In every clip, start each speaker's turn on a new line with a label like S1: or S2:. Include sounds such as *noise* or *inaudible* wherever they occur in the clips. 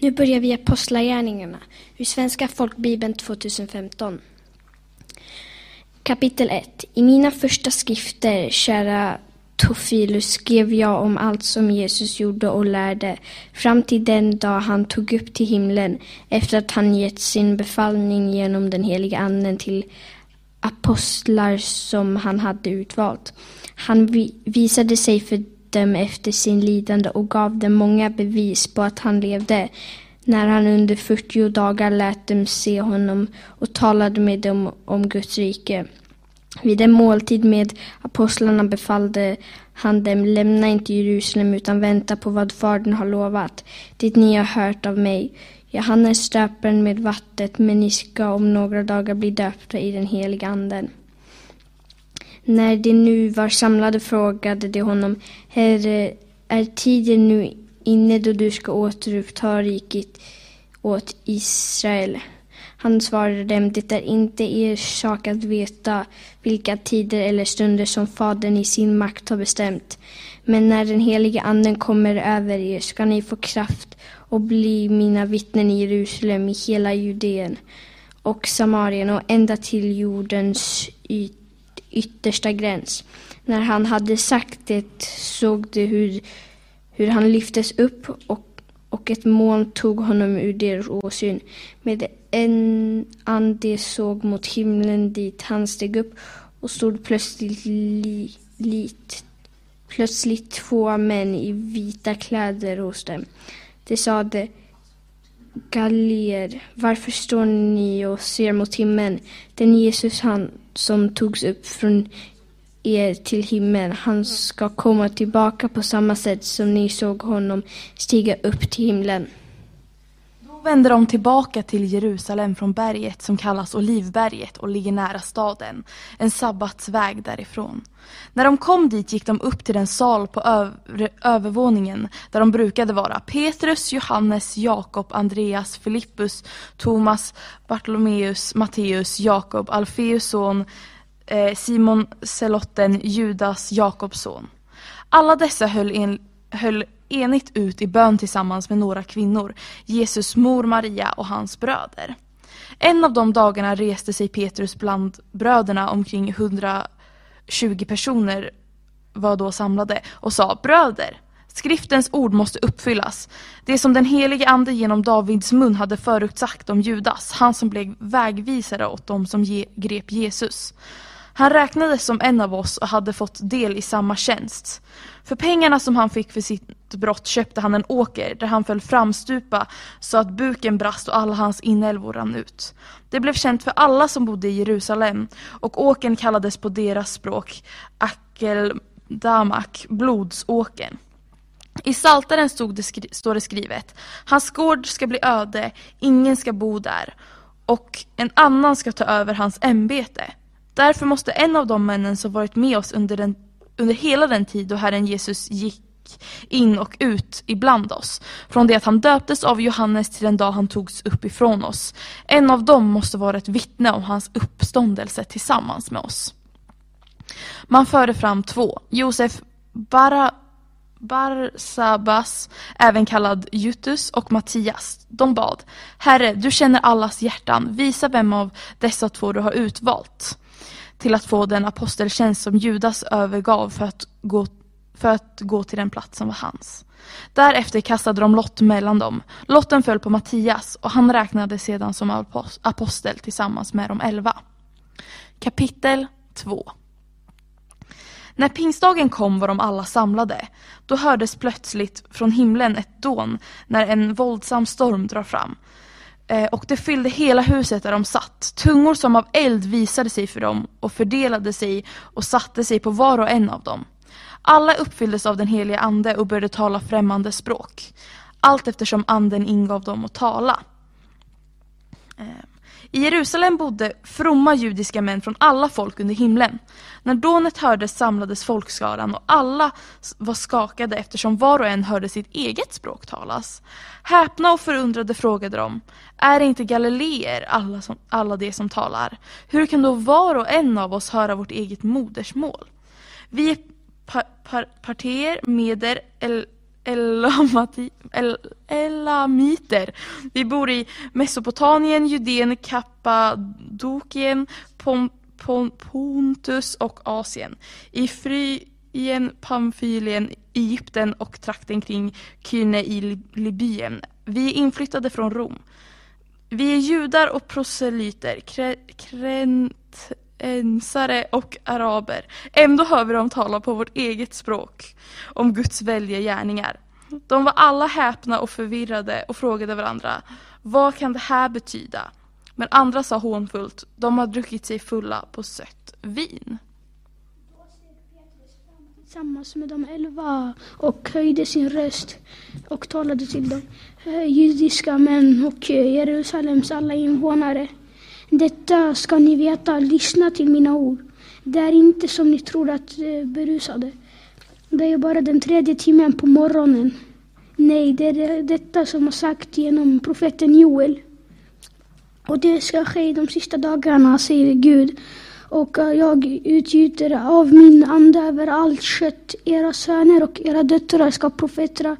S1: Nu börjar vi Apostlagärningarna ur Svenska folkbibeln 2015. Kapitel 1. I mina första skrifter, kära Tofilus, skrev jag om allt som Jesus gjorde och lärde fram till den dag han tog upp till himlen efter att han gett sin befallning genom den heliga anden till apostlar som han hade utvalt. Han visade sig för dem efter sin lidande och gav dem många bevis på att han levde när han under 40 dagar lät dem se honom och talade med dem om Guds rike. Vid en måltid med apostlarna befallde han dem, lämna inte Jerusalem utan vänta på vad Fadern har lovat, det ni har hört av mig. Johannes döparen med vattnet, men ni ska om några dagar bli döpta i den heliga anden. När de nu var samlade frågade de honom, Herre, är tiden nu inne då du ska återuppta riket åt Israel? Han svarade dem, det är inte er sak att veta vilka tider eller stunder som Fadern i sin makt har bestämt. Men när den helige Anden kommer över er ska ni få kraft och bli mina vittnen i Jerusalem, i hela Judeen och Samarien och ända till jordens yta yttersta gräns. När han hade sagt det såg de hur, hur han lyftes upp och, och ett moln tog honom ur deras åsyn. Med en ande såg mot himlen dit han steg upp och stod plötsligt, li, lit, plötsligt två män i vita kläder hos dem. De sade Galileer, varför står ni och ser mot himlen? Den Jesus han som togs upp från er till himlen, han ska komma tillbaka på samma sätt som ni såg honom stiga upp till himlen
S2: vände de tillbaka till Jerusalem från berget som kallas Olivberget och ligger nära staden, en sabbatsväg därifrån. När de kom dit gick de upp till den sal på över övervåningen där de brukade vara. Petrus, Johannes, Jakob, Andreas, Filippus, Thomas, Bartolomeus, Matteus, Jakob, Alfeus son, eh, Simon Selotten, Judas, Jakobs son. Alla dessa höll, en, höll enigt ut i bön tillsammans med några kvinnor, Jesus mor Maria och hans bröder. En av de dagarna reste sig Petrus bland bröderna, omkring 120 personer var då samlade, och sa Bröder, skriftens ord måste uppfyllas. Det som den helige ande genom Davids mun hade förutsagt om Judas, han som blev vägvisare åt dem som ge, grep Jesus. Han räknades som en av oss och hade fått del i samma tjänst. För pengarna som han fick för sitt brott köpte han en åker där han föll framstupa så att buken brast och alla hans inälvor rann ut. Det blev känt för alla som bodde i Jerusalem och åken kallades på deras språk Akeldamak, blodsåken. I Saltaren stod det står det skrivet Hans gård ska bli öde, ingen ska bo där och en annan ska ta över hans ämbete. Därför måste en av de männen som varit med oss under, den, under hela den tid då Herren Jesus gick in och ut ibland oss. Från det att han döptes av Johannes till den dag han togs upp ifrån oss. En av dem måste vara ett vittne om hans uppståndelse tillsammans med oss. Man förde fram två. Josef Bara, Barsabas, även kallad Jutus, och Mattias. De bad, Herre, du känner allas hjärtan, visa vem av dessa två du har utvalt till att få den aposteltjänst som Judas övergav för att gå, för att gå till den plats som var hans. Därefter kastade de lott mellan dem. Lotten föll på Mattias och han räknades sedan som apostel tillsammans med de elva. Kapitel 2 När pingstdagen kom var de alla samlade. Då hördes plötsligt från himlen ett dån när en våldsam storm drar fram. Eh, och det fyllde hela huset där de satt. Tungor som av eld visade sig för dem och fördelade sig och satte sig på var och en av dem. Alla uppfylldes av den heliga ande och började tala främmande språk. Allt eftersom anden ingav dem att tala. Eh, i Jerusalem bodde fromma judiska män från alla folk under himlen. När dånet hördes samlades folkskaran och alla var skakade eftersom var och en hörde sitt eget språk talas. Häpna och förundrade frågade de, är det inte galileer alla, som, alla de som talar? Hur kan då var och en av oss höra vårt eget modersmål? Vi är par, par, partier, meder, el, Elamati, El, Elamiter. Vi bor i Mesopotamien, Judeen, Kappadokien, Pom, Pom, Pontus och Asien. I Fryen, Pamfylien, Egypten och trakten kring Kyrne i Libyen. Vi är inflyttade från Rom. Vi är judar och proselyter, kre, krentensare och araber. Ändå hör vi dem tala på vårt eget språk om Guds välja gärningar. De var alla häpna och förvirrade och frågade varandra, vad kan det här betyda? Men andra sa hånfullt, de har druckit sig fulla på sött vin.
S3: Tillsammans med de elva och höjde sin röst och talade till dem. Judiska män och Jerusalems alla invånare. Detta ska ni veta, lyssna till mina ord. Det är inte som ni tror att eh, berusade. Det är bara den tredje timmen på morgonen. Nej, det är detta som har sagt genom profeten Joel. Och det ska ske de sista dagarna, säger Gud. Och eh, jag utgjuter av min ande över allt kött. Era söner och era döttrar ska profetera.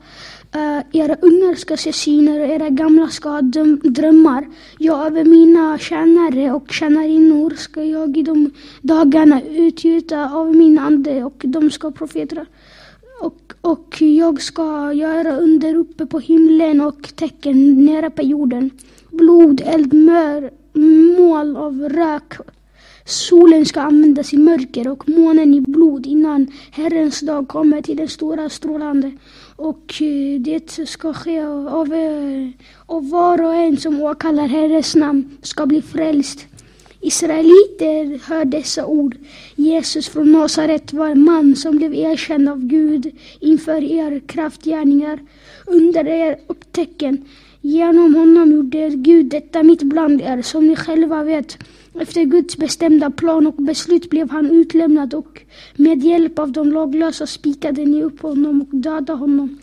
S3: Eh, era ungar ska se syner och era gamla ska ha drömmar. Ja, över mina tjänare och tjänarinnor ska jag i de dagarna utgjuta av min ande och de ska profetera. Och, och jag ska göra under uppe på himlen och tecken nere på jorden. Blod, eld, mör, mål av rök. Solen ska användas i mörker och månen i blod innan Herrens dag kommer till den stora strålande. Och eh, det ska ske av, eh, av, var och en som åkallar Herrens namn ska bli frälst. Israeliter hör dessa ord. Jesus från Nasaret var en man som blev erkänd av Gud inför er kraftgärningar, under er upptäcken. Genom honom gjorde Gud detta mitt bland er, som ni själva vet. Efter Guds bestämda plan och beslut blev han utlämnad och med hjälp av de laglösa spikade ni upp honom och dödade honom.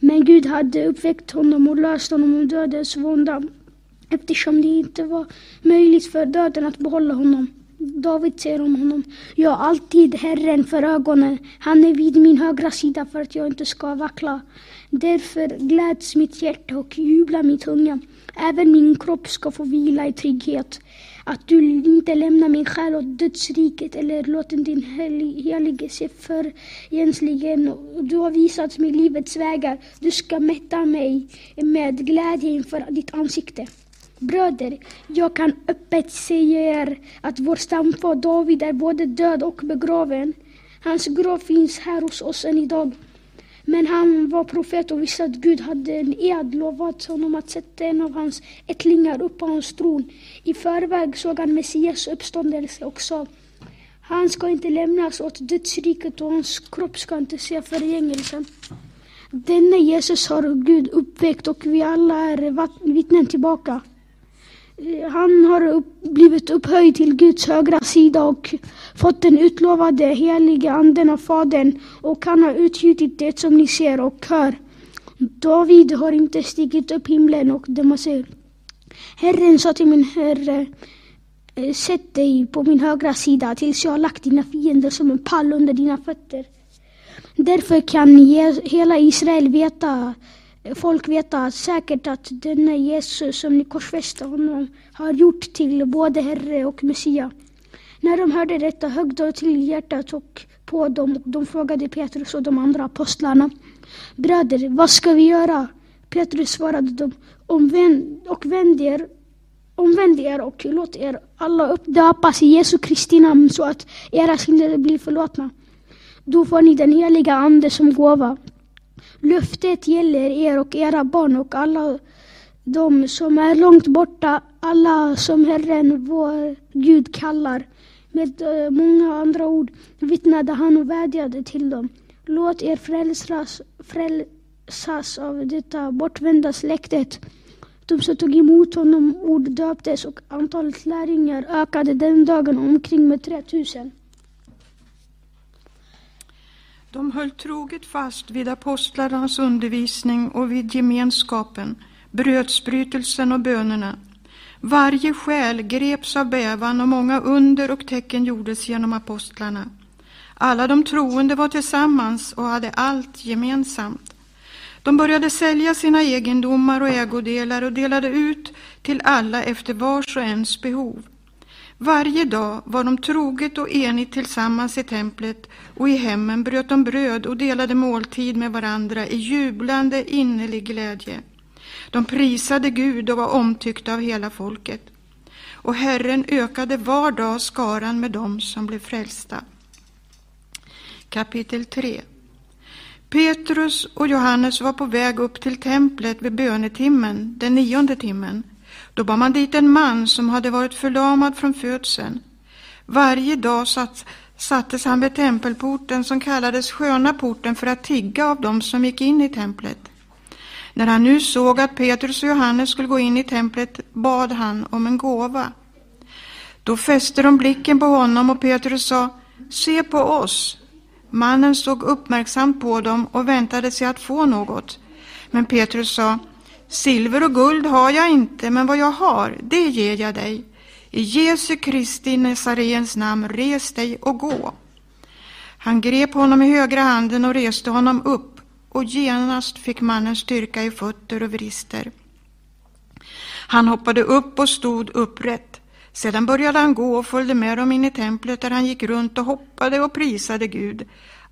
S3: Men Gud hade uppväckt honom och löst honom ur dödens vånda eftersom det inte var möjligt för döden att behålla honom. David säger om honom, jag har alltid Herren för ögonen. Han är vid min högra sida för att jag inte ska vackla. Därför gläds mitt hjärta och jublar min tunga. Även min kropp ska få vila i trygghet. Att du inte lämnar min själ åt dödsriket eller låter din helige se förgänsligen. Du har visat mig livets vägar. Du ska mätta mig med glädje inför ditt ansikte. Bröder, jag kan öppet säga er att vår stamfar David är både död och begraven. Hans grav finns här hos oss än idag. Men han var profet och visste att Gud hade en ed lovat honom att sätta en av hans ättlingar upp på hans tron. I förväg såg han Messias uppståndelse och sa han ska inte lämnas åt dödsriket och hans kropp ska inte se förgängelsen. Denne Jesus har Gud uppväckt och vi alla är vittnen tillbaka. Han har upp, blivit upphöjd till Guds högra sida och fått den utlovade heliga anden av Fadern och han har utgjutit det som ni ser och hör. David har inte stigit upp himlen och de säger Herren sa till min herre eh, Sätt dig på min högra sida tills jag har lagt dina fiender som en pall under dina fötter. Därför kan hela Israel veta folk veta säkert att denna Jesus som ni korsfäste honom har gjort till både Herre och Messia. När de hörde detta högg de till hjärtat och på dem och de frågade Petrus och de andra apostlarna. Bröder, vad ska vi göra? Petrus svarade dem, omvänd och vänd er, omvänd er och låt er alla uppdöpas i Jesu Kristi namn så att era synder blir förlåtna. Då får ni den heliga Ande som gåva. Löftet gäller er och era barn och alla de som är långt borta, alla som Herren vår Gud kallar. Med eh, många andra ord vittnade han och vädjade till dem. Låt er frälsas, frälsas av detta bortvända släktet. De som tog emot honom ord döptes och antalet lärjungar ökade den dagen omkring med 3000.
S4: De höll troget fast vid apostlarnas undervisning och vid gemenskapen, brödsbrytelsen och bönerna. Varje själ greps av bävan och många under och tecken gjordes genom apostlarna. Alla de troende var tillsammans och hade allt gemensamt. De började sälja sina egendomar och ägodelar och delade ut till alla efter vars och ens behov. Varje dag var de troget och enigt tillsammans i templet och i hemmen bröt de bröd och delade måltid med varandra i jublande innerlig glädje. De prisade Gud och var omtyckta av hela folket. Och Herren ökade var dag skaran med dem som blev frälsta. Kapitel 3 Petrus och Johannes var på väg upp till templet vid bönetimmen, den nionde timmen. Då bar man dit en man som hade varit förlamad från födseln. Varje dag satt, sattes han vid tempelporten som kallades sköna porten för att tigga av dem som gick in i templet. När han nu såg att Petrus och Johannes skulle gå in i templet bad han om en gåva. Då fäste de blicken på honom och Petrus sa, se på oss. Mannen såg uppmärksamt på dem och väntade sig att få något. Men Petrus sa, silver och guld har jag inte, men vad jag har, det ger jag dig. I Jesu Kristi Nazarens namn, res dig och gå. Han grep honom i högra handen och reste honom upp, och genast fick mannen styrka i fötter och vrister. Han hoppade upp och stod upprätt. Sedan började han gå och följde med dem in i templet där han gick runt och hoppade och prisade Gud.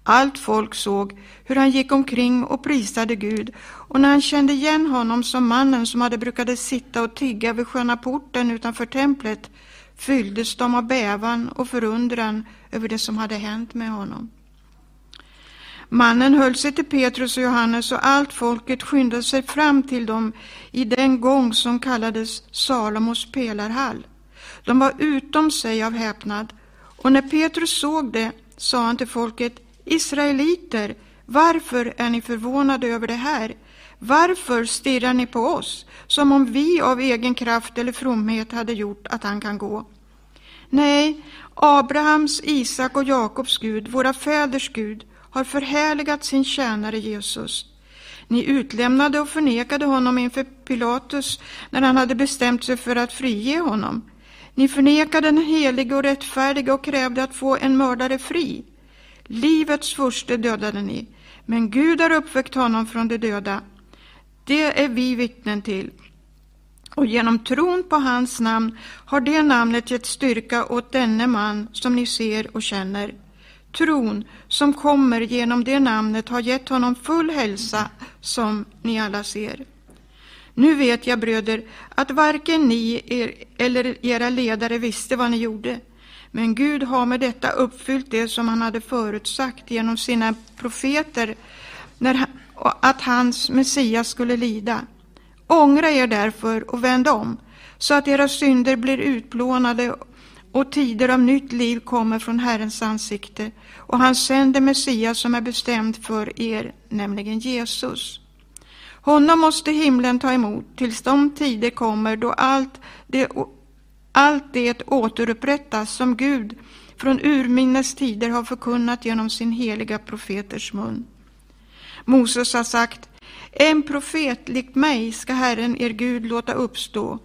S4: Allt folk såg hur han gick omkring och prisade Gud och när han kände igen honom som mannen som hade brukade sitta och tigga vid sköna porten utanför templet fylldes de av bävan och förundran över det som hade hänt med honom. Mannen höll sig till Petrus och Johannes och allt folket skyndade sig fram till dem i den gång som kallades Salomos pelarhall. De var utom sig av häpnad. Och när Petrus såg det sa han till folket, Israeliter, varför är ni förvånade över det här? Varför stirrar ni på oss, som om vi av egen kraft eller fromhet hade gjort att han kan gå? Nej, Abrahams, Isak och Jakobs Gud, våra fäders Gud, har förhärligat sin tjänare Jesus. Ni utlämnade och förnekade honom inför Pilatus när han hade bestämt sig för att frige honom. Ni förnekade den helige och rättfärdige och krävde att få en mördare fri. Livets furste dödade ni, men Gud har uppväckt honom från de döda. Det är vi vittnen till. Och genom tron på hans namn har det namnet gett styrka åt denne man som ni ser och känner. Tron som kommer genom det namnet har gett honom full hälsa som ni alla ser. Nu vet jag, bröder, att varken ni er, eller era ledare visste vad ni gjorde. Men Gud har med detta uppfyllt det som han hade förutsagt genom sina profeter, när, att hans Messias skulle lida. Ångra er därför och vänd om, så att era synder blir utplånade och tider av nytt liv kommer från Herrens ansikte, och han sänder Messias som är bestämd för er, nämligen Jesus. Honom måste himlen ta emot tills de tider kommer då allt det, allt det återupprättas som Gud från urminnes tider har förkunnat genom sin heliga profeters mun. Moses har sagt, en profet likt mig ska Herren er Gud låta uppstå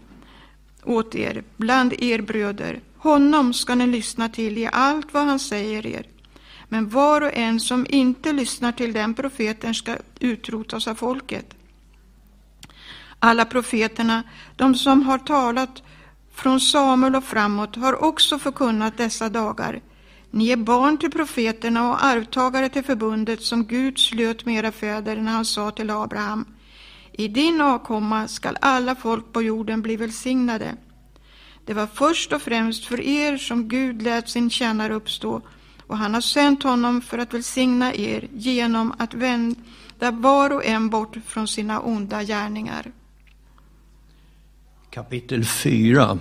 S4: åt er bland er bröder. Honom ska ni lyssna till i allt vad han säger er. Men var och en som inte lyssnar till den profeten ska utrotas av folket. Alla profeterna, de som har talat från Samuel och framåt, har också förkunnat dessa dagar. Ni är barn till profeterna och arvtagare till förbundet som Gud slöt med era fäder när han sa till Abraham. I din avkomma skall alla folk på jorden bli välsignade. Det var först och främst för er som Gud lät sin tjänare uppstå och han har sänt honom för att välsigna er genom att vända var och en bort från sina onda gärningar.
S5: Kapitel 4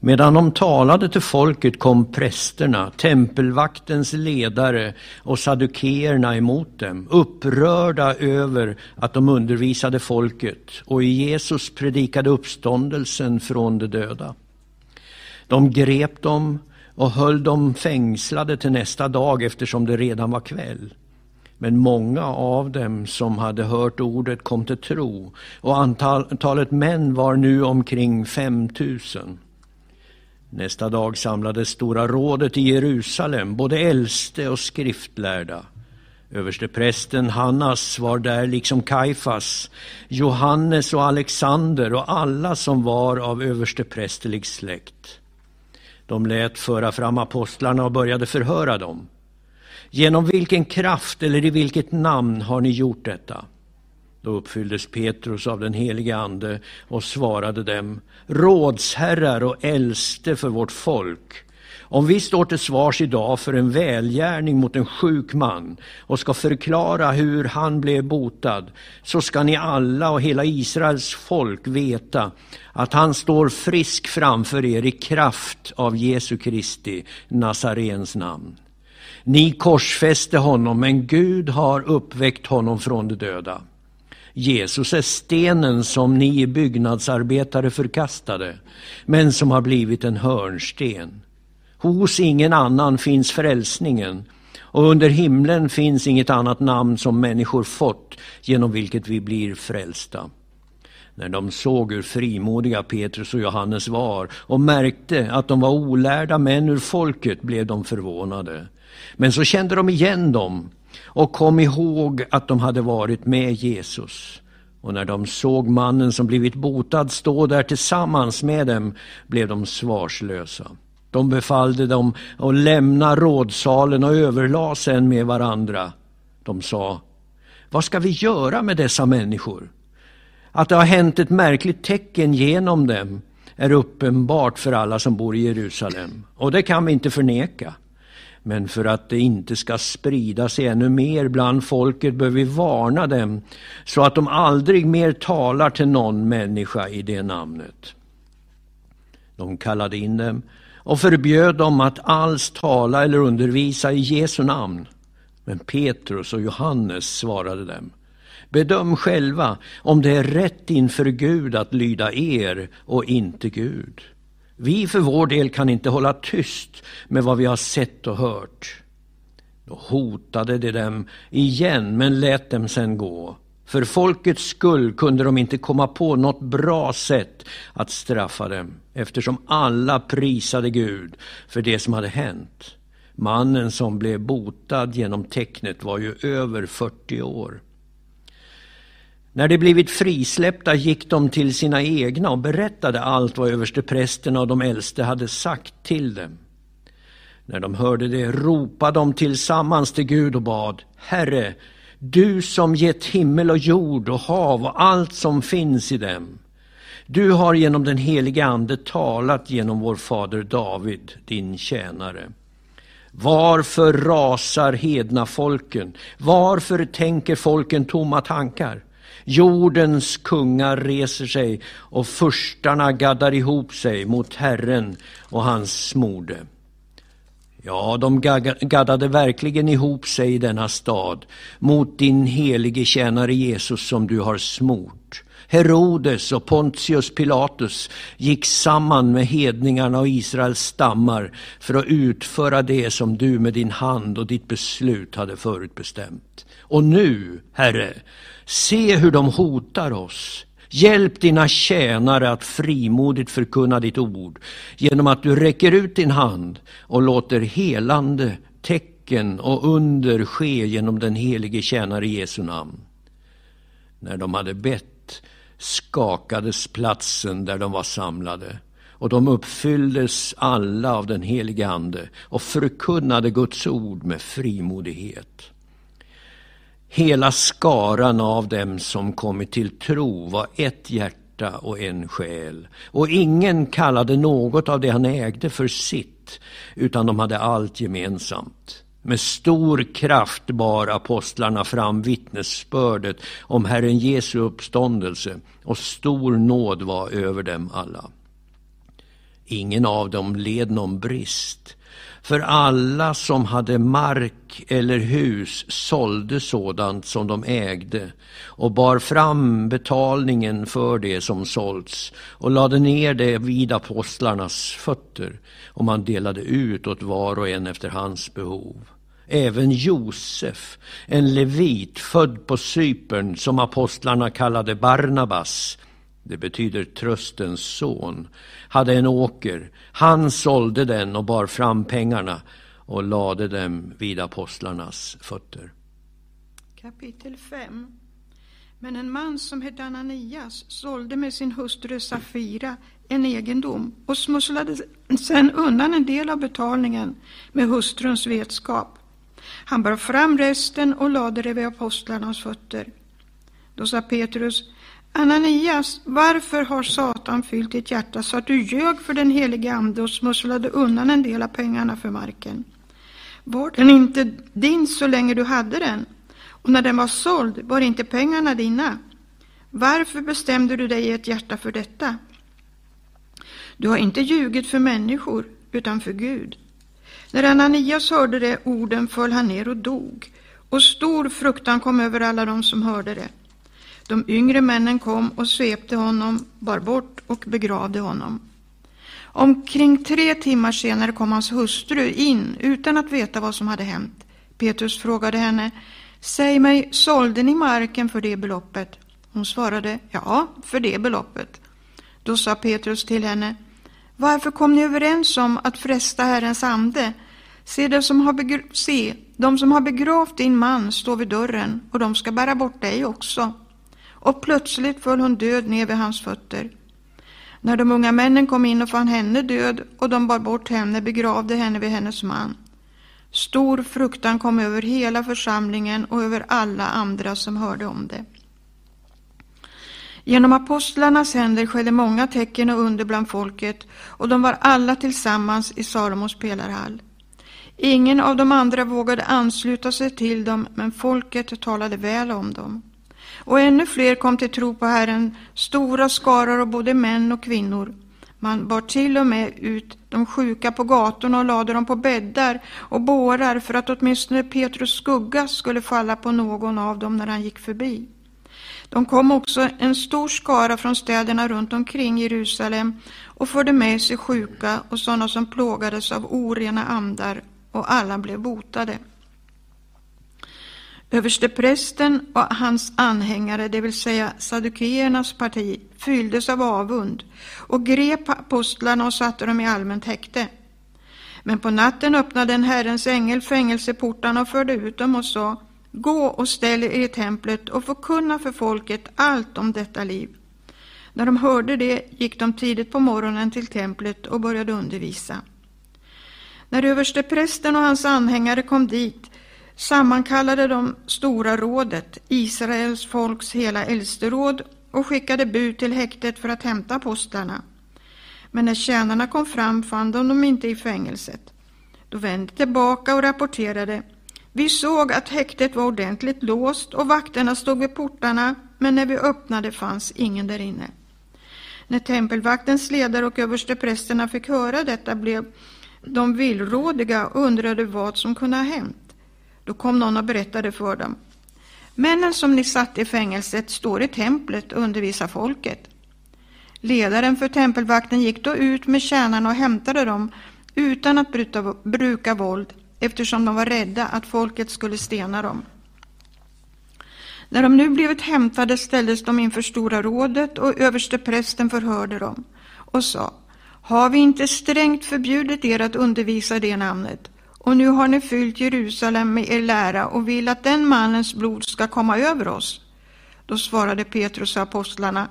S5: Medan de talade till folket kom prästerna, tempelvaktens ledare och sadukeerna emot dem, upprörda över att de undervisade folket och i Jesus predikade uppståndelsen från de döda. De grep dem och höll dem fängslade till nästa dag eftersom det redan var kväll. Men många av dem som hade hört ordet kom till tro och antalet män var nu omkring 5000. Nästa dag samlades Stora rådet i Jerusalem, både äldste och skriftlärda. Översteprästen Hannas var där liksom Kaifas, Johannes och Alexander och alla som var av översteprästerlig släkt. De lät föra fram apostlarna och började förhöra dem. Genom vilken kraft eller i vilket namn har ni gjort detta? Då uppfylldes Petrus av den helige Ande och svarade dem, rådsherrar och äldste för vårt folk. Om vi står till svars idag för en välgärning mot en sjuk man och ska förklara hur han blev botad, så ska ni alla och hela Israels folk veta att han står frisk framför er i kraft av Jesu Kristi, Nazarens namn. Ni korsfäste honom, men Gud har uppväckt honom från de döda. Jesus är stenen som ni byggnadsarbetare förkastade, men som har blivit en hörnsten. Hos ingen annan finns frälsningen, och under himlen finns inget annat namn som människor fått genom vilket vi blir frälsta. När de såg hur frimodiga Petrus och Johannes var och märkte att de var olärda män ur folket blev de förvånade. Men så kände de igen dem och kom ihåg att de hade varit med Jesus. Och när de såg mannen som blivit botad stå där tillsammans med dem blev de svarslösa. De befallde dem att lämna rådsalen och överlade sen med varandra. De sa, vad ska vi göra med dessa människor? Att det har hänt ett märkligt tecken genom dem är uppenbart för alla som bor i Jerusalem. Och det kan vi inte förneka. Men för att det inte ska sprida sig ännu mer bland folket bör vi varna dem så att de aldrig mer talar till någon människa i det namnet. De kallade in dem och förbjöd dem att alls tala eller undervisa i Jesu namn. Men Petrus och Johannes svarade dem. Bedöm själva om det är rätt inför Gud att lyda er och inte Gud. Vi för vår del kan inte hålla tyst med vad vi har sett och hört. Då hotade de dem igen, men lät dem sen gå. För folkets skull kunde de inte komma på något bra sätt att straffa dem, eftersom alla prisade Gud för det som hade hänt. Mannen som blev botad genom tecknet var ju över 40 år. När de blivit frisläppta gick de till sina egna och berättade allt vad översteprästerna och de äldste hade sagt till dem. När de hörde det ropade de tillsammans till Gud och bad, Herre, du som gett himmel och jord och hav och allt som finns i dem. Du har genom den helige Ande talat genom vår fader David, din tjänare. Varför rasar hedna folken? Varför tänker folken tomma tankar? Jordens kungar reser sig och furstarna gaddar ihop sig mot Herren och hans smorde. Ja, de gaddade verkligen ihop sig i denna stad mot din helige tjänare Jesus som du har smort. Herodes och Pontius Pilatus gick samman med hedningarna och Israels stammar för att utföra det som du med din hand och ditt beslut hade förutbestämt. Och nu, Herre, se hur de hotar oss. Hjälp dina tjänare att frimodigt förkunna ditt ord genom att du räcker ut din hand och låter helande tecken och under ske genom den helige tjänare Jesu namn. När de hade bett skakades platsen där de var samlade och de uppfylldes alla av den helige Ande och förkunnade Guds ord med frimodighet. Hela skaran av dem som kommit till tro var ett hjärta och en själ. Och ingen kallade något av det han ägde för sitt, utan de hade allt gemensamt. Med stor kraft bar apostlarna fram vittnesbördet om Herren Jesu uppståndelse och stor nåd var över dem alla. Ingen av dem led någon brist för alla som hade mark eller hus sålde sådant som de ägde och bar fram betalningen för det som sålts och lade ner det vid apostlarnas fötter och man delade ut åt var och en efter hans behov. Även Josef, en levit född på Cypern som apostlarna kallade Barnabas, det betyder tröstens son, hade en åker. Han sålde den och bar fram pengarna och lade dem vid apostlarnas fötter.
S4: Kapitel 5 Men en man som hette Ananias sålde med sin hustru Safira en egendom och smusslade sedan undan en del av betalningen med hustruns vetskap. Han bar fram resten och lade det vid apostlarnas fötter. Då sa Petrus, Ananias, varför har Satan fyllt ditt hjärta så att du ljög för den helige Ande och smusslade undan en del av pengarna för marken? Var den inte din så länge du hade den? Och när den var såld, var inte pengarna dina? Varför bestämde du dig i ett hjärta för detta? Du har inte ljugit för människor, utan för Gud. När Ananias hörde det orden föll han ner och dog, och stor fruktan kom över alla de som hörde det. De yngre männen kom och svepte honom, bar bort och begravde honom. Omkring tre timmar senare kom hans hustru in utan att veta vad som hade hänt. Petrus frågade henne, Säg mig, sålde ni marken för det beloppet? Hon svarade, ja, för det beloppet. Då sa Petrus till henne, varför kom ni överens om att fresta Herrens ande? Se, de som har, se, de som har begravt din man står vid dörren och de ska bära bort dig också. Och plötsligt föll hon död ner vid hans fötter. När de unga männen kom in och fann henne död och de bar bort henne begravde henne vid hennes man. Stor fruktan kom över hela församlingen och över alla andra som hörde om det. Genom apostlarnas händer skedde många tecken och under bland folket och de var alla tillsammans i Salomos pelarhall. Ingen av de andra vågade ansluta sig till dem, men folket talade väl om dem. Och ännu fler kom till tro på Herren, stora skaror av både män och kvinnor. Man bar till och med ut de sjuka på gatorna och lade dem på bäddar och bårar för att åtminstone Petrus skugga skulle falla på någon av dem när han gick förbi. De kom också en stor skara från städerna runt omkring Jerusalem och förde med sig sjuka och sådana som plågades av orena andar och alla blev botade. Översteprästen och hans anhängare, det vill säga sadukeernas parti, fylldes av avund och grep apostlarna och satte dem i allmänt häkte. Men på natten öppnade en Herrens ängel fängelseportarna och förde ut dem och sa Gå och ställ er i templet och förkunna för folket allt om detta liv. När de hörde det gick de tidigt på morgonen till templet och började undervisa. När översteprästen och hans anhängare kom dit sammankallade de stora rådet, Israels folks hela äldsteråd, och skickade bud till häktet för att hämta apostlarna. Men när tjänarna kom fram fann de dem inte i fängelset. Då vände tillbaka och rapporterade. Vi såg att häktet var ordentligt låst och vakterna stod vid portarna, men när vi öppnade fanns ingen där inne. När tempelvaktens ledare och översteprästerna fick höra detta blev de villrådiga och undrade vad som kunde ha hänt. Då kom någon och berättade för dem. Männen som ni satte i fängelset står i templet och undervisar folket. Ledaren för tempelvakten gick då ut med tjänarna och hämtade dem utan att bruta, bruka våld eftersom de var rädda att folket skulle stena dem. När de nu blivit hämtade ställdes de inför Stora rådet och översteprästen förhörde dem och sa Har vi inte strängt förbjudit er att undervisa det namnet? Och nu har ni fyllt Jerusalem med er lära och vill att den mannens blod ska komma över oss. Då svarade Petrus och apostlarna,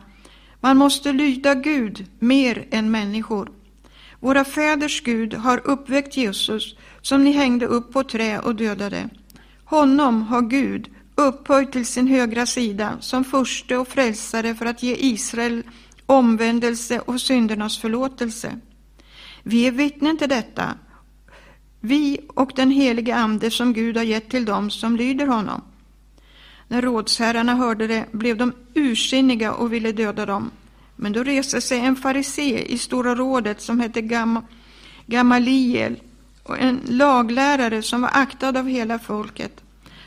S4: man måste lyda Gud mer än människor. Våra fäders Gud har uppväckt Jesus som ni hängde upp på trä och dödade. Honom har Gud upphöjt till sin högra sida som förste och frälsare för att ge Israel omvändelse och syndernas förlåtelse. Vi är vittnen till detta vi och den helige Ande som Gud har gett till dem som lyder honom. När rådsherrarna hörde det blev de ursinniga och ville döda dem. Men då reste sig en farisé i Stora rådet som hette Gam Gamaliel och en laglärare som var aktad av hela folket.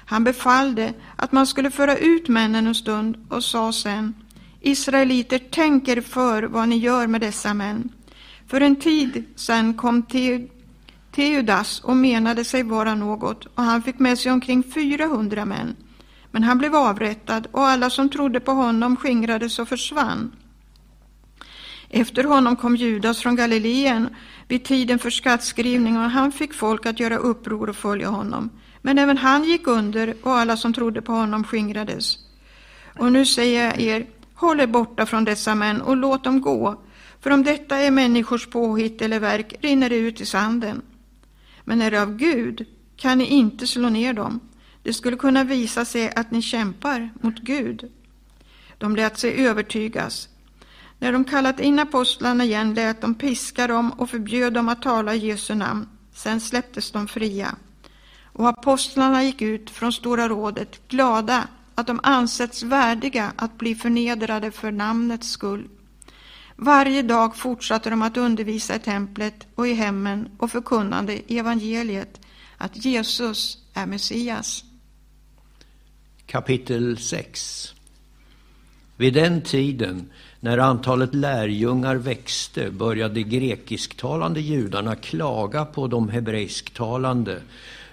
S4: Han befallde att man skulle föra ut männen en stund och sa sen Israeliter, tänker för vad ni gör med dessa män. För en tid sedan kom till Teudas och menade sig vara något och han fick med sig omkring 400 män. Men han blev avrättad och alla som trodde på honom skingrades och försvann. Efter honom kom Judas från Galileen vid tiden för skattskrivning och han fick folk att göra uppror och följa honom. Men även han gick under och alla som trodde på honom skingrades. Och nu säger jag er, håll er borta från dessa män och låt dem gå, för om detta är människors påhitt eller verk rinner det ut i sanden. Men är det av Gud kan ni inte slå ner dem. Det skulle kunna visa sig att ni kämpar mot Gud. De lät sig övertygas. När de kallat in apostlarna igen lät de piska dem och förbjöd dem att tala i Jesu namn. Sen släpptes de fria. Och apostlarna gick ut från Stora rådet glada att de ansetts värdiga att bli förnedrade för namnets skull. Varje dag fortsatte de att undervisa i templet och i hemmen och förkunnande evangeliet att Jesus är Messias.
S5: Kapitel 6 Vid den tiden, när antalet lärjungar växte, började de grekisktalande judarna klaga på de hebreisktalande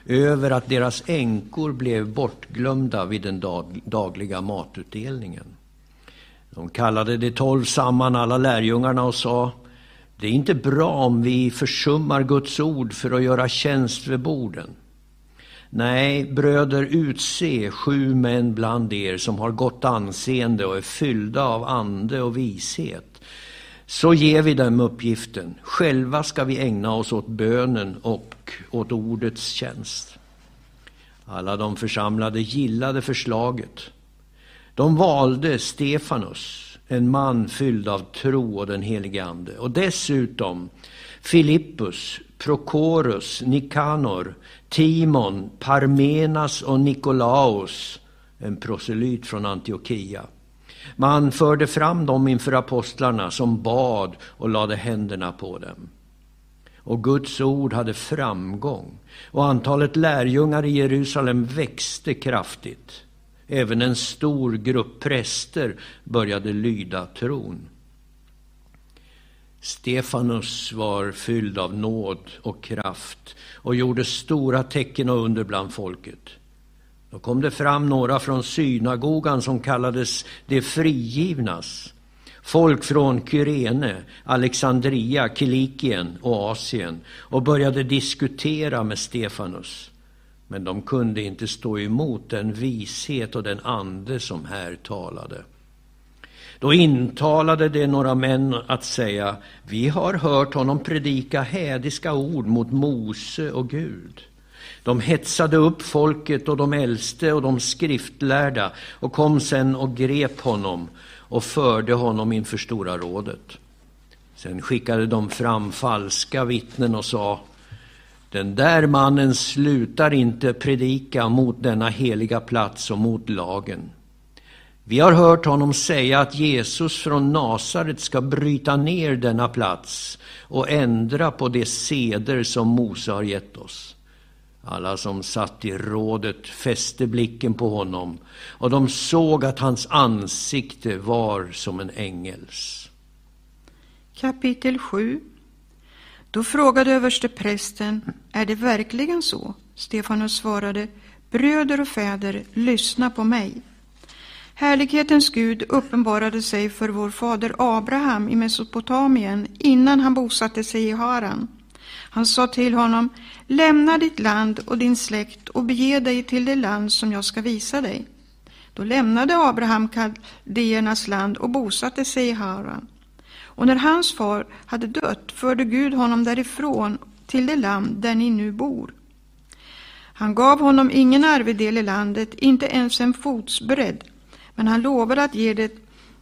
S5: över att deras änkor blev bortglömda vid den dagliga matutdelningen. De kallade de tolv samman alla lärjungarna och sa Det är inte bra om vi försummar Guds ord för att göra tjänst vid borden. Nej, bröder, utse sju män bland er som har gott anseende och är fyllda av ande och vishet. Så ger vi dem uppgiften. Själva ska vi ägna oss åt bönen och åt ordets tjänst. Alla de församlade gillade förslaget. De valde Stefanus, en man fylld av tro och den helige Ande, och dessutom Filippus, Prokorus, Nikanor, Timon, Parmenas och Nikolaus, en proselyt från Antiochia. Man förde fram dem inför apostlarna som bad och lade händerna på dem. Och Guds ord hade framgång och antalet lärjungar i Jerusalem växte kraftigt. Även en stor grupp präster började lyda tron. Stefanus var fylld av nåd och kraft och gjorde stora tecken och under bland folket. Då kom det fram några från synagogan som kallades de frigivnas. Folk från Kyrene, Alexandria, Kilikien och Asien och började diskutera med Stefanus. Men de kunde inte stå emot den vishet och den ande som här talade. Då intalade det några män att säga, vi har hört honom predika hädiska ord mot Mose och Gud. De hetsade upp folket och de äldste och de skriftlärda och kom sen och grep honom och förde honom inför Stora rådet. Sen skickade de fram falska vittnen och sa, den där mannen slutar inte predika mot denna heliga plats och mot lagen. Vi har hört honom säga att Jesus från Nasaret ska bryta ner denna plats och ändra på de seder som Mose har gett oss. Alla som satt i rådet fäste blicken på honom och de såg att hans ansikte var som en ängels.
S4: Kapitel 7 då frågade översteprästen, är det verkligen så? Stefanus svarade, bröder och fäder, lyssna på mig. Härlighetens Gud uppenbarade sig för vår fader Abraham i Mesopotamien innan han bosatte sig i Haran. Han sa till honom, lämna ditt land och din släkt och bege dig till det land som jag ska visa dig. Då lämnade Abraham kaldéernas land och bosatte sig i Haran. Och när hans far hade dött förde Gud honom därifrån till det land där ni nu bor. Han gav honom ingen arvedel i landet, inte ens en fotsbredd, men han lovade att ge det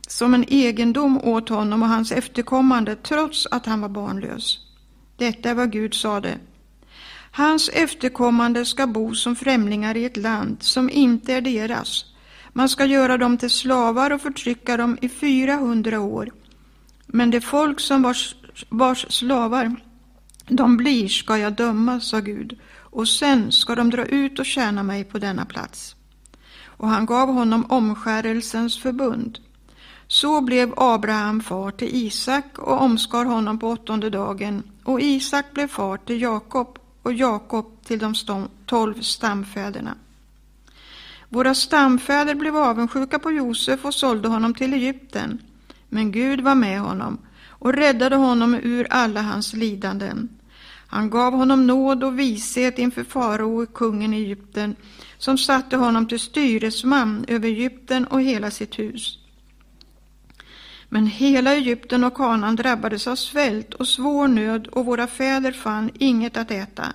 S4: som en egendom åt honom och hans efterkommande trots att han var barnlös. Detta är vad Gud sade. Hans efterkommande ska bo som främlingar i ett land som inte är deras. Man ska göra dem till slavar och förtrycka dem i 400 år. Men det folk som vars, vars slavar de blir ska jag döma, sa Gud, och sen ska de dra ut och tjäna mig på denna plats och han gav honom omskärelsens förbund. Så blev Abraham far till Isak och omskar honom på åttonde dagen, och Isak blev far till Jakob och Jakob till de tolv stamfäderna. Våra stamfäder blev avundsjuka på Josef och sålde honom till Egypten, men Gud var med honom och räddade honom ur alla hans lidanden. Han gav honom nåd och vishet inför farao, kungen i Egypten, som satte honom till styresman över Egypten och hela sitt hus. Men hela Egypten och Kanaan drabbades av svält och svår nöd och våra fäder fann inget att äta.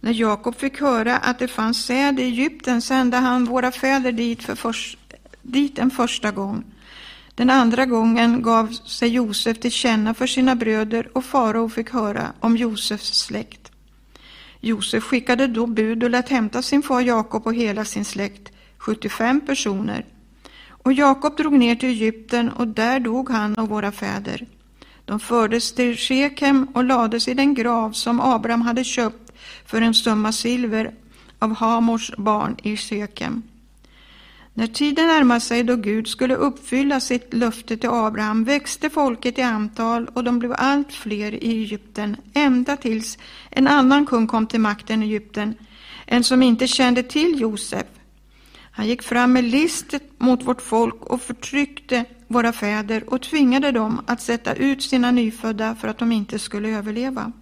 S4: När Jakob fick höra att det fanns säd i Egypten sände han våra fäder dit, för dit en första gång. Den andra gången gav sig Josef till känna för sina bröder och farao fick höra om Josefs släkt. Josef skickade då bud och lät hämta sin far Jakob och hela sin släkt, 75 personer. Och Jakob drog ner till Egypten och där dog han och våra fäder. De fördes till Shekem och lades i den grav som Abraham hade köpt för en summa silver av Hamors barn i Shekem. När tiden närmade sig då Gud skulle uppfylla sitt löfte till Abraham växte folket i antal och de blev allt fler i Egypten ända tills en annan kung kom till makten i Egypten, en som inte kände till Josef. Han gick fram med list mot vårt folk och förtryckte våra fäder och tvingade dem att sätta ut sina nyfödda för att de inte skulle överleva.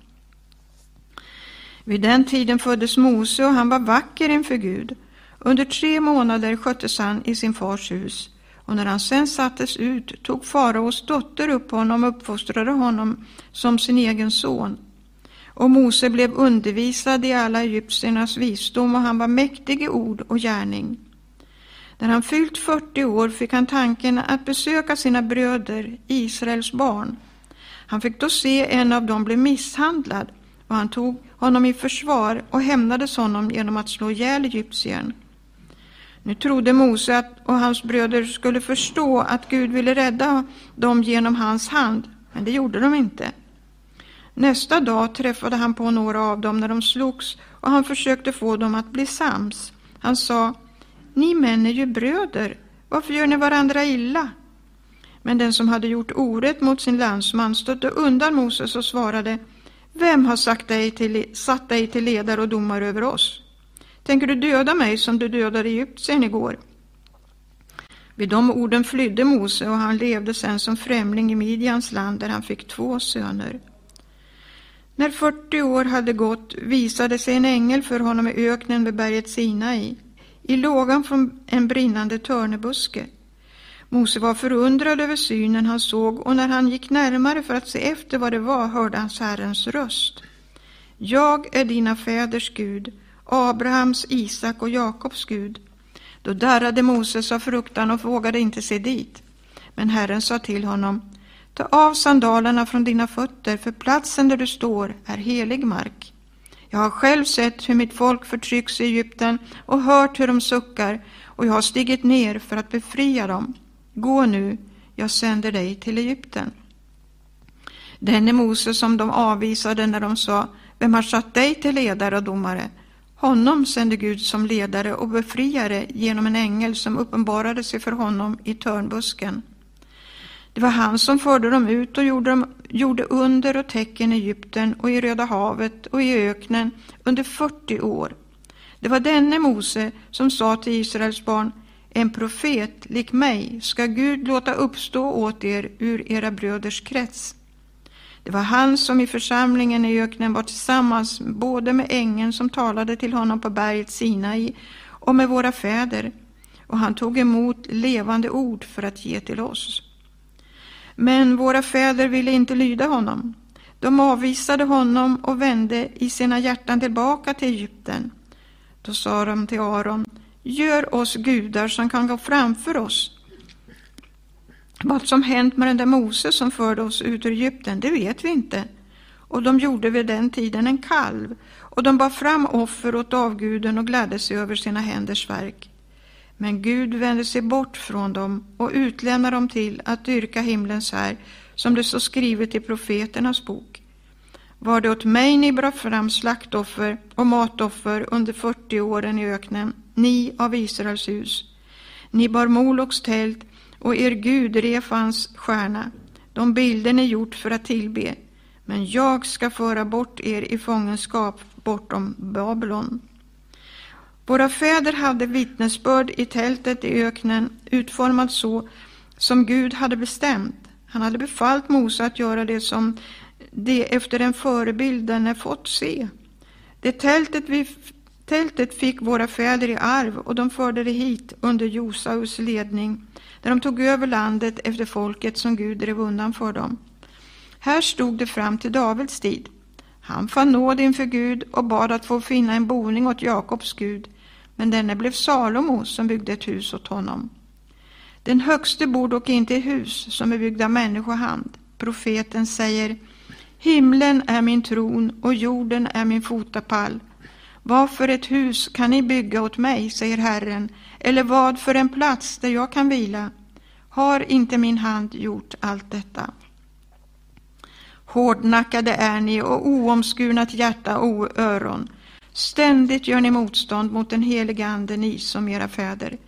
S4: Vid den tiden föddes Mose och han var vacker inför Gud. Under tre månader sköttes han i sin fars hus och när han sen sattes ut tog faraos dotter upp honom och uppfostrade honom som sin egen son. Och Mose blev undervisad i alla egyptiernas visdom och han var mäktig i ord och gärning. När han fyllt 40 år fick han tanken att besöka sina bröder, Israels barn. Han fick då se en av dem bli misshandlad och han tog honom i försvar och hämnades honom genom att slå ihjäl egyptiern. Nu trodde Mose att, och hans bröder skulle förstå att Gud ville rädda dem genom hans hand, men det gjorde de inte. Nästa dag träffade han på några av dem när de slogs och han försökte få dem att bli sams. Han sa, ni män är ju bröder, varför gör ni varandra illa? Men den som hade gjort orätt mot sin landsman stötte undan Moses och svarade, vem har sagt dig till, satt dig till ledare och domare över oss? Tänker du döda mig som du dödade egyptiern igår? Vid de orden flydde Mose och han levde sen som främling i Midjans land där han fick två söner. När 40 år hade gått visade sig en ängel för honom i öknen vid berget Sinai, i lågan från en brinnande törnebuske. Mose var förundrad över synen han såg och när han gick närmare för att se efter vad det var hörde han Herrens röst. Jag är dina fäders Gud, Abrahams, Isak och Jakobs Gud. Då darrade Moses av fruktan och vågade inte se dit. Men Herren sa till honom, ta av sandalerna från dina fötter, för platsen där du står är helig mark. Jag har själv sett hur mitt folk förtrycks i Egypten och hört hur de suckar, och jag har stigit ner för att befria dem. Gå nu, jag sänder dig till Egypten. Denne Moses som de avvisade när de sa, vem har satt dig till ledare och domare? Honom sände Gud som ledare och befriare genom en ängel som uppenbarade sig för honom i törnbusken. Det var han som förde dem ut och gjorde, dem, gjorde under och tecken i Egypten och i Röda havet och i öknen under 40 år. Det var denne Mose som sa till Israels barn, en profet lik mig ska Gud låta uppstå åt er ur era bröders krets. Det var han som i församlingen i öknen var tillsammans både med ängeln som talade till honom på berget Sinai och med våra fäder, och han tog emot levande ord för att ge till oss. Men våra fäder ville inte lyda honom. De avvisade honom och vände i sina hjärtan tillbaka till Egypten. Då sa de till Aron, gör oss gudar som kan gå framför oss vad som hänt med den där Mose som förde oss ut ur Egypten, det vet vi inte. Och de gjorde vid den tiden en kalv, och de bar fram offer åt avguden och gladde sig över sina händers verk. Men Gud vände sig bort från dem och utlämnade dem till att dyrka himlens här, som det står skrivet i profeternas bok. Var det åt mig ni bar fram slaktoffer och matoffer under 40 åren i öknen, ni av Israels hus. Ni bar Moloks tält och er Gud Refans stjärna, de bilder ni gjort för att tillbe. Men jag ska föra bort er i fångenskap bortom Babylon. Våra fäder hade vittnesbörd i tältet i öknen, utformat så som Gud hade bestämt. Han hade befallt Mose att göra det som det efter den förebild den är fått se. Det tältet, vi, tältet fick våra fäder i arv och de förde det hit under Josaus ledning, där de tog över landet efter folket som Gud drev undan för dem. Här stod det fram till Davids tid. Han fann nåd inför Gud och bad att få finna en boning åt Jakobs Gud, men denne blev Salomo som byggde ett hus åt honom. Den högste bor dock inte i hus som är byggda av människohand. Profeten säger Himlen är min tron och jorden är min fotapall. Vad för ett hus kan ni bygga åt mig, säger Herren, eller vad för en plats där jag kan vila? Har inte min hand gjort allt detta? Hårdnackade är ni och oomskurna till hjärta och öron. Ständigt gör ni motstånd mot den heliga Ande, ni som era fäder.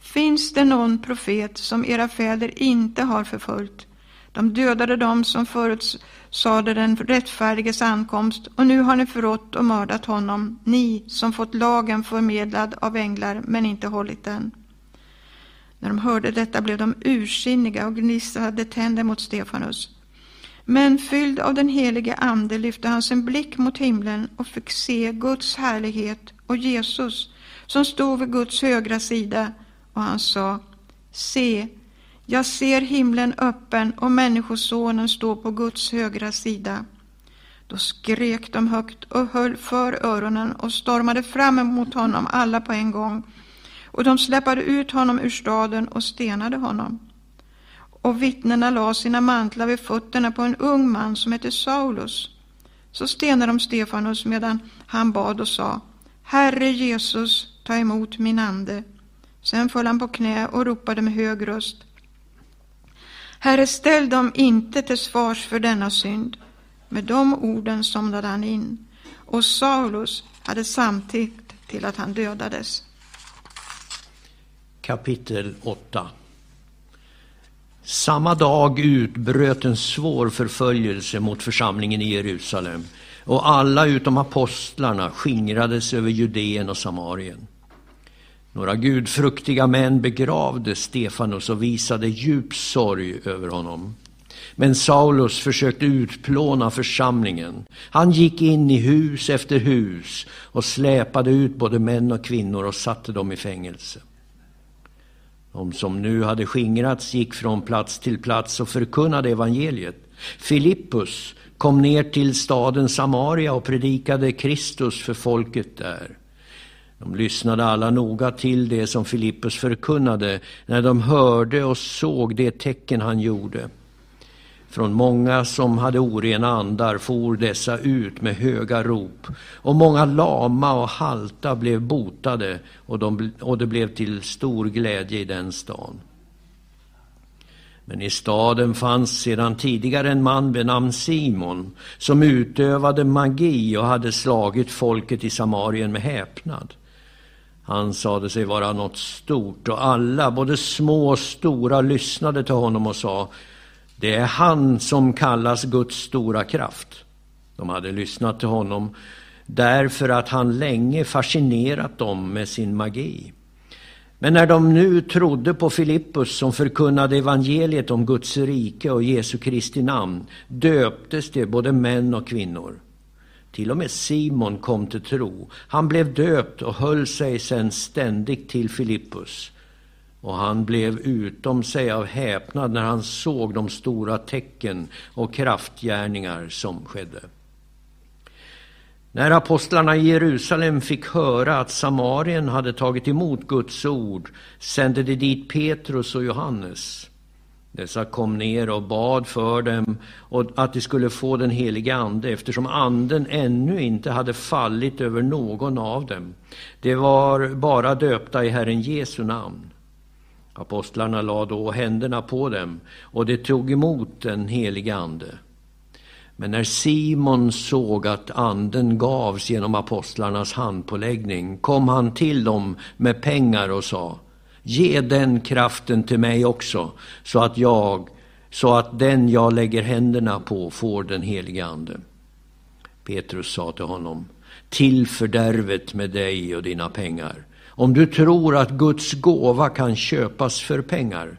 S4: Finns det någon profet som era fäder inte har förföljt? De dödade dem som förutsade den rättfärdiges ankomst och nu har ni förrått och mördat honom, ni som fått lagen förmedlad av änglar men inte hållit den. När de hörde detta blev de ursinniga och gnissade tänder mot Stefanus. Men fylld av den helige Ande lyfte han sin blick mot himlen och fick se Guds härlighet och Jesus som stod vid Guds högra sida och han sa Se, jag ser himlen öppen och Människosonen står på Guds högra sida. Då skrek de högt och höll för öronen och stormade fram emot honom alla på en gång. Och de släpade ut honom ur staden och stenade honom. Och vittnena la sina mantlar vid fötterna på en ung man som hette Saulus. Så stenade de Stefanus medan han bad och sa Herre Jesus, ta emot min ande. Sen föll han på knä och ropade med hög röst Herre, ställ dem inte till svars för denna synd. Med de orden somnade han in, och Saulus hade samtyckt till att han dödades.
S5: Kapitel 8 Samma dag utbröt en svår förföljelse mot församlingen i Jerusalem och alla utom apostlarna skingrades över Judeen och Samarien. Några gudfruktiga män begravde Stefanus och visade djup sorg över honom. Men Saulus försökte utplåna församlingen. Han gick in i hus efter hus och släpade ut både män och kvinnor och satte dem i fängelse. De som nu hade skingrats gick från plats till plats och förkunnade evangeliet. Filippus kom ner till staden Samaria och predikade Kristus för folket där. De lyssnade alla noga till det som Filippus förkunnade när de hörde och såg det tecken han gjorde. Från många som hade orena andar for dessa ut med höga rop och många lama och halta blev botade och, de, och det blev till stor glädje i den stan. Men i staden fanns sedan tidigare en man vid namn Simon som utövade magi och hade slagit folket i Samarien med häpnad. Han sade sig vara något stort och alla, både små och stora, lyssnade till honom och sa Det är han som kallas Guds stora kraft. De hade lyssnat till honom därför att han länge fascinerat dem med sin magi. Men när de nu trodde på Filippus som förkunnade evangeliet om Guds rike och Jesu Kristi namn döptes det både män och kvinnor. Till och med Simon kom till tro. Han blev döpt och höll sig sedan ständigt till Filippus. Och han blev utom sig av häpnad när han såg de stora tecken och kraftgärningar som skedde. När apostlarna i Jerusalem fick höra att Samarien hade tagit emot Guds ord sände de dit Petrus och Johannes. Dessa kom ner och bad för dem och att de skulle få den helige Ande eftersom anden ännu inte hade fallit över någon av dem. De var bara döpta i Herren Jesu namn. Apostlarna lade då händerna på dem och de tog emot den helige Ande. Men när Simon såg att anden gavs genom apostlarnas handpåläggning kom han till dem med pengar och sa Ge den kraften till mig också, så att jag, så att den jag lägger händerna på får den helige Ande. Petrus sa till honom, till fördärvet med dig och dina pengar. Om du tror att Guds gåva kan köpas för pengar,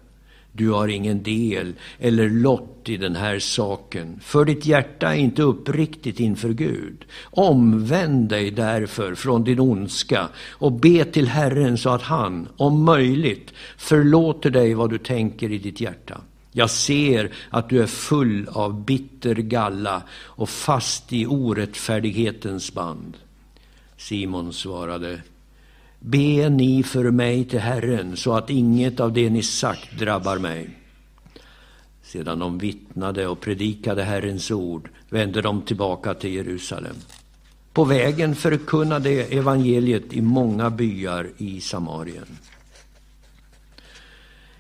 S5: du har ingen del eller lott i den här saken, för ditt hjärta är inte uppriktigt inför Gud. Omvänd dig därför från din ondska och be till Herren så att han, om möjligt, förlåter dig vad du tänker i ditt hjärta. Jag ser att du är full av bitter galla och fast i orättfärdighetens band. Simon svarade, Be ni för mig till Herren så att inget av det ni sagt drabbar mig. Sedan de vittnade och predikade Herrens ord vände de tillbaka till Jerusalem. På vägen förkunnade evangeliet i många byar i Samarien.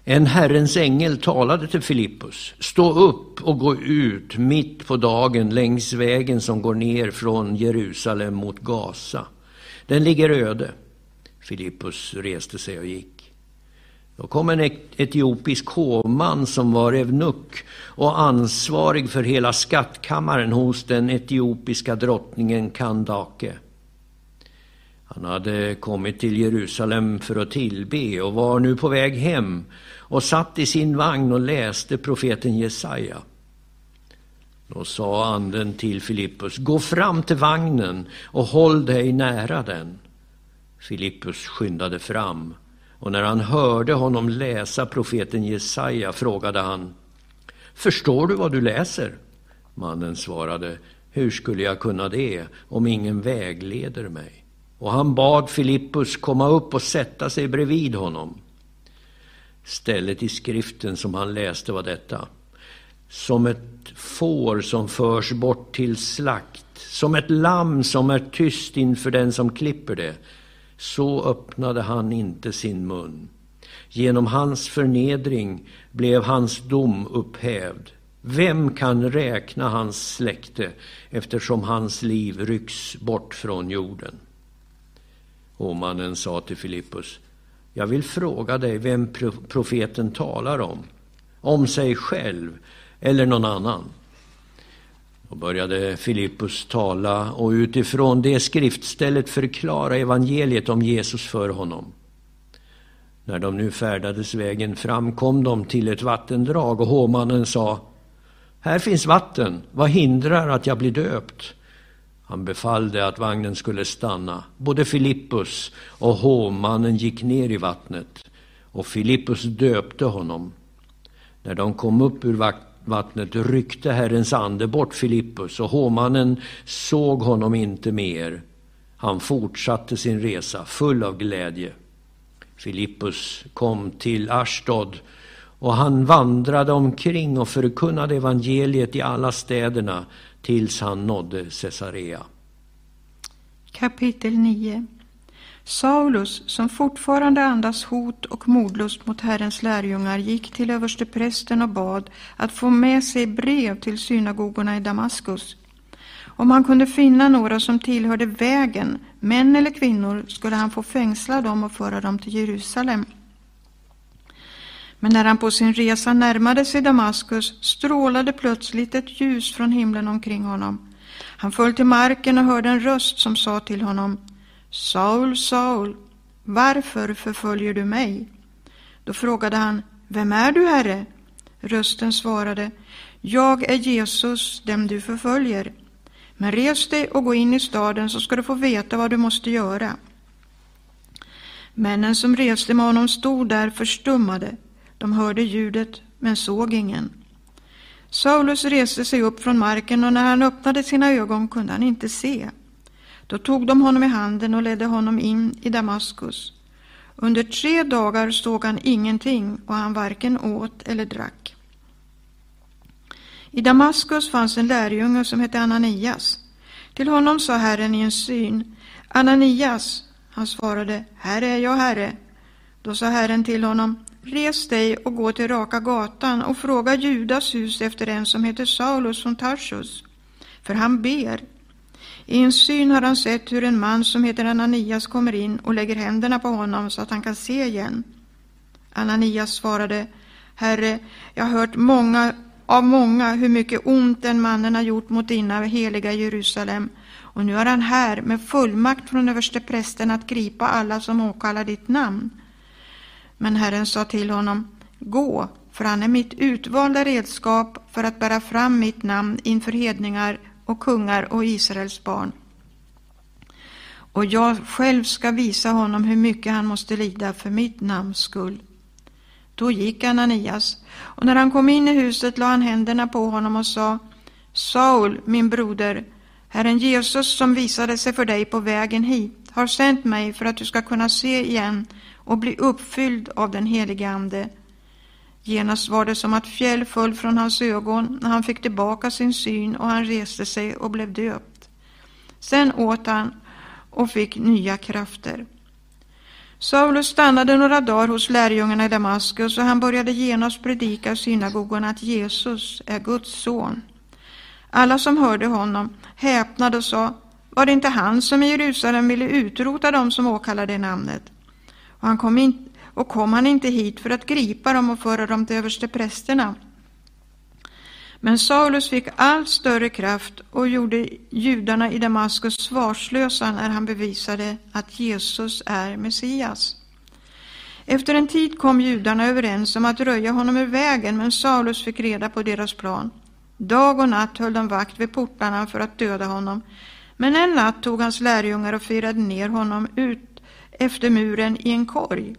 S5: En Herrens ängel talade till Filippus. Stå upp och gå ut mitt på dagen längs vägen som går ner från Jerusalem mot Gaza. Den ligger öde. Filippus reste sig och gick. Då kom en etiopisk hovman som var evnuck och ansvarig för hela skattkammaren hos den etiopiska drottningen Kandake. Han hade kommit till Jerusalem för att tillbe och var nu på väg hem och satt i sin vagn och läste profeten Jesaja. Då sa anden till Filippus, gå fram till vagnen och håll dig nära den. Filippus skyndade fram och när han hörde honom läsa profeten Jesaja frågade han, förstår du vad du läser? Mannen svarade, hur skulle jag kunna det om ingen vägleder mig? Och han bad Filippus komma upp och sätta sig bredvid honom. Stället i skriften som han läste var detta. Som ett får som förs bort till slakt, som ett lamm som är tyst inför den som klipper det, så öppnade han inte sin mun. Genom hans förnedring blev hans dom upphävd. Vem kan räkna hans släkte eftersom hans liv rycks bort från jorden? Åmannen sa till Filippus, jag vill fråga dig vem profeten talar om, om sig själv eller någon annan. Då började Filippus tala och utifrån det skriftstället förklara evangeliet om Jesus för honom. När de nu färdades vägen fram kom de till ett vattendrag och hovmannen sa Här finns vatten, vad hindrar att jag blir döpt? Han befallde att vagnen skulle stanna. Både Filippus och hovmannen gick ner i vattnet och Filippus döpte honom. När de kom upp ur vattnet ryckte Herrens ande bort Filippus och hovmannen såg honom inte mer. Han fortsatte sin resa full av glädje. Filippus kom till Ashdod och han vandrade omkring och förkunnade evangeliet i alla städerna tills han nådde Caesarea.
S4: Kapitel 9 Saulus, som fortfarande andas hot och modlust mot Herrens lärjungar, gick till översteprästen och bad att få med sig brev till synagogorna i Damaskus. Om han kunde finna några som tillhörde vägen, män eller kvinnor, skulle han få fängsla dem och föra dem till Jerusalem. Men när han på sin resa närmade sig Damaskus strålade plötsligt ett ljus från himlen omkring honom. Han föll till marken och hörde en röst som sa till honom Saul, Saul, varför förföljer du mig? Då frågade han, vem är du, Herre? Rösten svarade, jag är Jesus, dem du förföljer. Men res dig och gå in i staden så ska du få veta vad du måste göra. Männen som reste med honom stod där förstummade. De hörde ljudet, men såg ingen. Saulus reste sig upp från marken och när han öppnade sina ögon kunde han inte se. Då tog de honom i handen och ledde honom in i Damaskus. Under tre dagar såg han ingenting och han varken åt eller drack. I Damaskus fanns en lärjunge som hette Ananias. Till honom sa Herren i en syn, Ananias. Han svarade, Här är jag, Herre. Då sa Herren till honom, Res dig och gå till Raka gatan och fråga Judas hus efter en som heter Saulus från Tarsus, för han ber. I en syn har han sett hur en man som heter Ananias kommer in och lägger händerna på honom så att han kan se igen. Ananias svarade, Herre, jag har hört många, av många hur mycket ont den mannen har gjort mot dina heliga Jerusalem, och nu är han här med fullmakt från översteprästen att gripa alla som åkallar ditt namn. Men Herren sa till honom, gå, för han är mitt utvalda redskap för att bära fram mitt namn inför hedningar och kungar och Israels barn. Och jag själv ska visa honom hur mycket han måste lida för mitt namns skull. Då gick Ananias, och när han kom in i huset la han händerna på honom och sa Saul, min broder, Herren Jesus som visade sig för dig på vägen hit har sänt mig för att du ska kunna se igen och bli uppfylld av den helige Ande. Genast var det som att fjäll föll från hans ögon när han fick tillbaka sin syn och han reste sig och blev döpt. Sen åt han och fick nya krafter. Saulus stannade några dagar hos lärjungarna i Damaskus och han började genast predika i synagogorna att Jesus är Guds son. Alla som hörde honom häpnade och sa, var det inte han som i Jerusalem ville utrota dem som åkallade namnet? Och, han kom in, och kom han inte hit för att gripa dem och föra dem till översteprästerna? Men Saulus fick allt större kraft och gjorde judarna i Damaskus svarslösa när han bevisade att Jesus är Messias. Efter en tid kom judarna överens om att röja honom ur vägen, men Saulus fick reda på deras plan. Dag och natt höll de vakt vid portarna för att döda honom. Men en natt tog hans lärjungar och firade ner honom ut efter muren i en korg.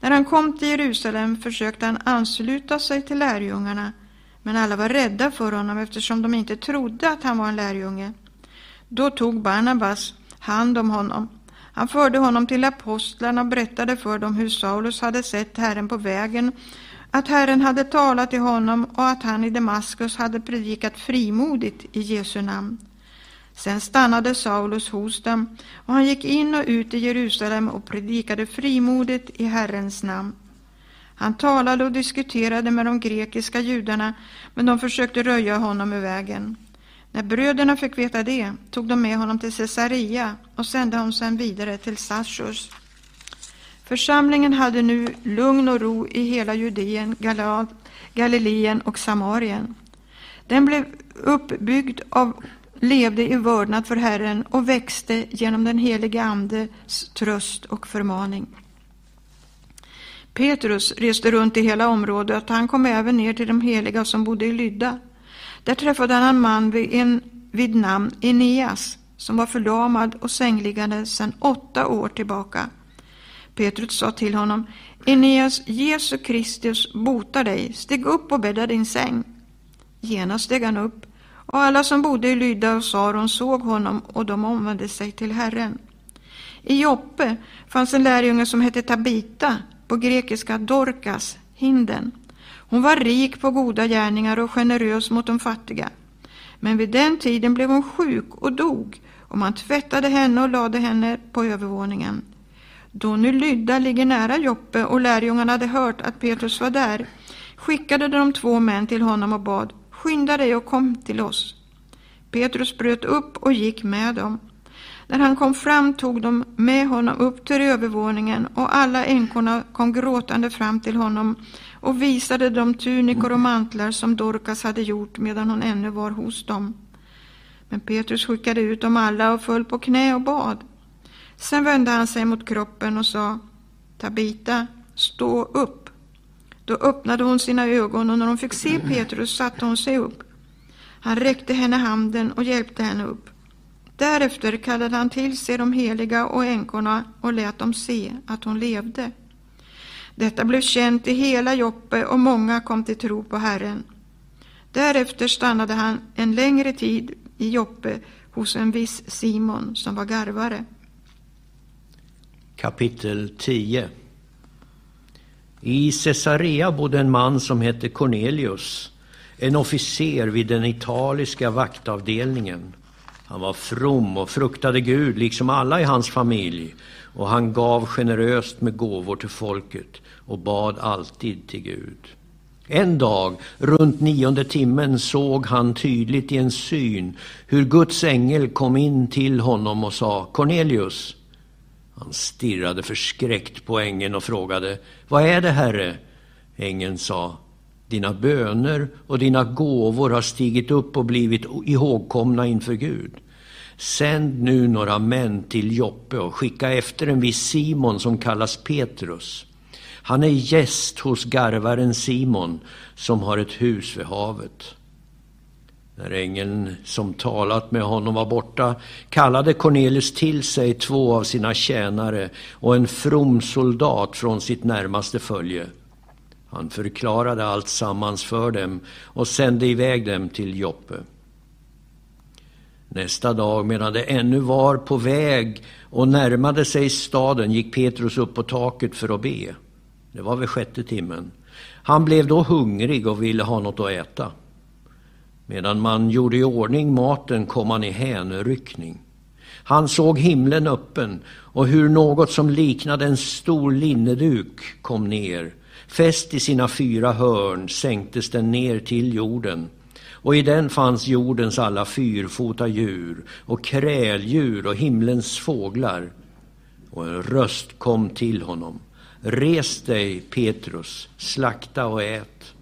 S4: När han kom till Jerusalem försökte han ansluta sig till lärjungarna, men alla var rädda för honom eftersom de inte trodde att han var en lärjunge. Då tog Barnabas hand om honom. Han förde honom till apostlarna och berättade för dem hur Saulus hade sett Herren på vägen, att Herren hade talat till honom och att han i Damaskus hade predikat frimodigt i Jesu namn. Sen stannade Saulus hos dem och han gick in och ut i Jerusalem och predikade frimodigt i Herrens namn. Han talade och diskuterade med de grekiska judarna, men de försökte röja honom ur vägen. När bröderna fick veta det tog de med honom till Caesarea och sände honom sedan vidare till Sachus. Församlingen hade nu lugn och ro i hela Judeen, Galileen och Samarien. Den blev uppbyggd av levde i vördnad för Herren och växte genom den helige Andes tröst och förmaning. Petrus reste runt i hela området och han kom även ner till de heliga som bodde i Lydda. Där träffade han en man vid, en, vid namn Eneas som var förlamad och sängliggande sedan åtta år tillbaka. Petrus sa till honom, Eneas, Jesu Kristus botar dig, stig upp och bädda din säng. Genast steg han upp och alla som bodde i Lydda och Saron såg honom och de omvände sig till Herren. I Joppe fanns en lärjunge som hette Tabita, på grekiska Dorkas, hinden. Hon var rik på goda gärningar och generös mot de fattiga. Men vid den tiden blev hon sjuk och dog, och man tvättade henne och lade henne på övervåningen. Då nu Lydda ligger nära Joppe och lärjungarna hade hört att Petrus var där, skickade de två män till honom och bad Skynda dig och kom till oss. Petrus bröt upp och gick med dem. När han kom fram tog de med honom upp till övervåningen och alla änkorna kom gråtande fram till honom och visade de tunikor och mantlar som Dorcas hade gjort medan hon ännu var hos dem. Men Petrus skickade ut dem alla och föll på knä och bad. Sen vände han sig mot kroppen och sa Tabita, stå upp. Då öppnade hon sina ögon och när hon fick se Petrus satte hon sig upp. Han räckte henne handen och hjälpte henne upp. Därefter kallade han till sig de heliga och änkorna och lät dem se att hon levde. Detta blev känt i hela Joppe och många kom till tro på Herren. Därefter stannade han en längre tid i Joppe hos en viss Simon som var garvare.
S5: Kapitel 10 i Caesarea bodde en man som hette Cornelius, en officer vid den italiska vaktavdelningen. Han var from och fruktade Gud, liksom alla i hans familj, och han gav generöst med gåvor till folket och bad alltid till Gud. En dag, runt nionde timmen, såg han tydligt i en syn hur Guds ängel kom in till honom och sa Cornelius. Han stirrade förskräckt på ängeln och frågade, vad är det, Herre? Ängeln sa, dina böner och dina gåvor har stigit upp och blivit ihågkomna inför Gud. Sänd nu några män till Joppe och skicka efter en viss Simon som kallas Petrus. Han är gäst hos garvaren Simon som har ett hus vid havet. När ängeln som talat med honom var borta kallade Cornelius till sig två av sina tjänare och en from soldat från sitt närmaste följe. Han förklarade allt sammans för dem och sände iväg dem till Joppe. Nästa dag, medan de ännu var på väg och närmade sig staden, gick Petrus upp på taket för att be. Det var vid sjätte timmen. Han blev då hungrig och ville ha något att äta. Medan man gjorde i ordning maten kom han i hänryckning. Han såg himlen öppen och hur något som liknade en stor linneduk kom ner. Fäst i sina fyra hörn sänktes den ner till jorden och i den fanns jordens alla fyrfota djur och kräldjur och himlens fåglar. Och en röst kom till honom. Res dig, Petrus, slakta och ät.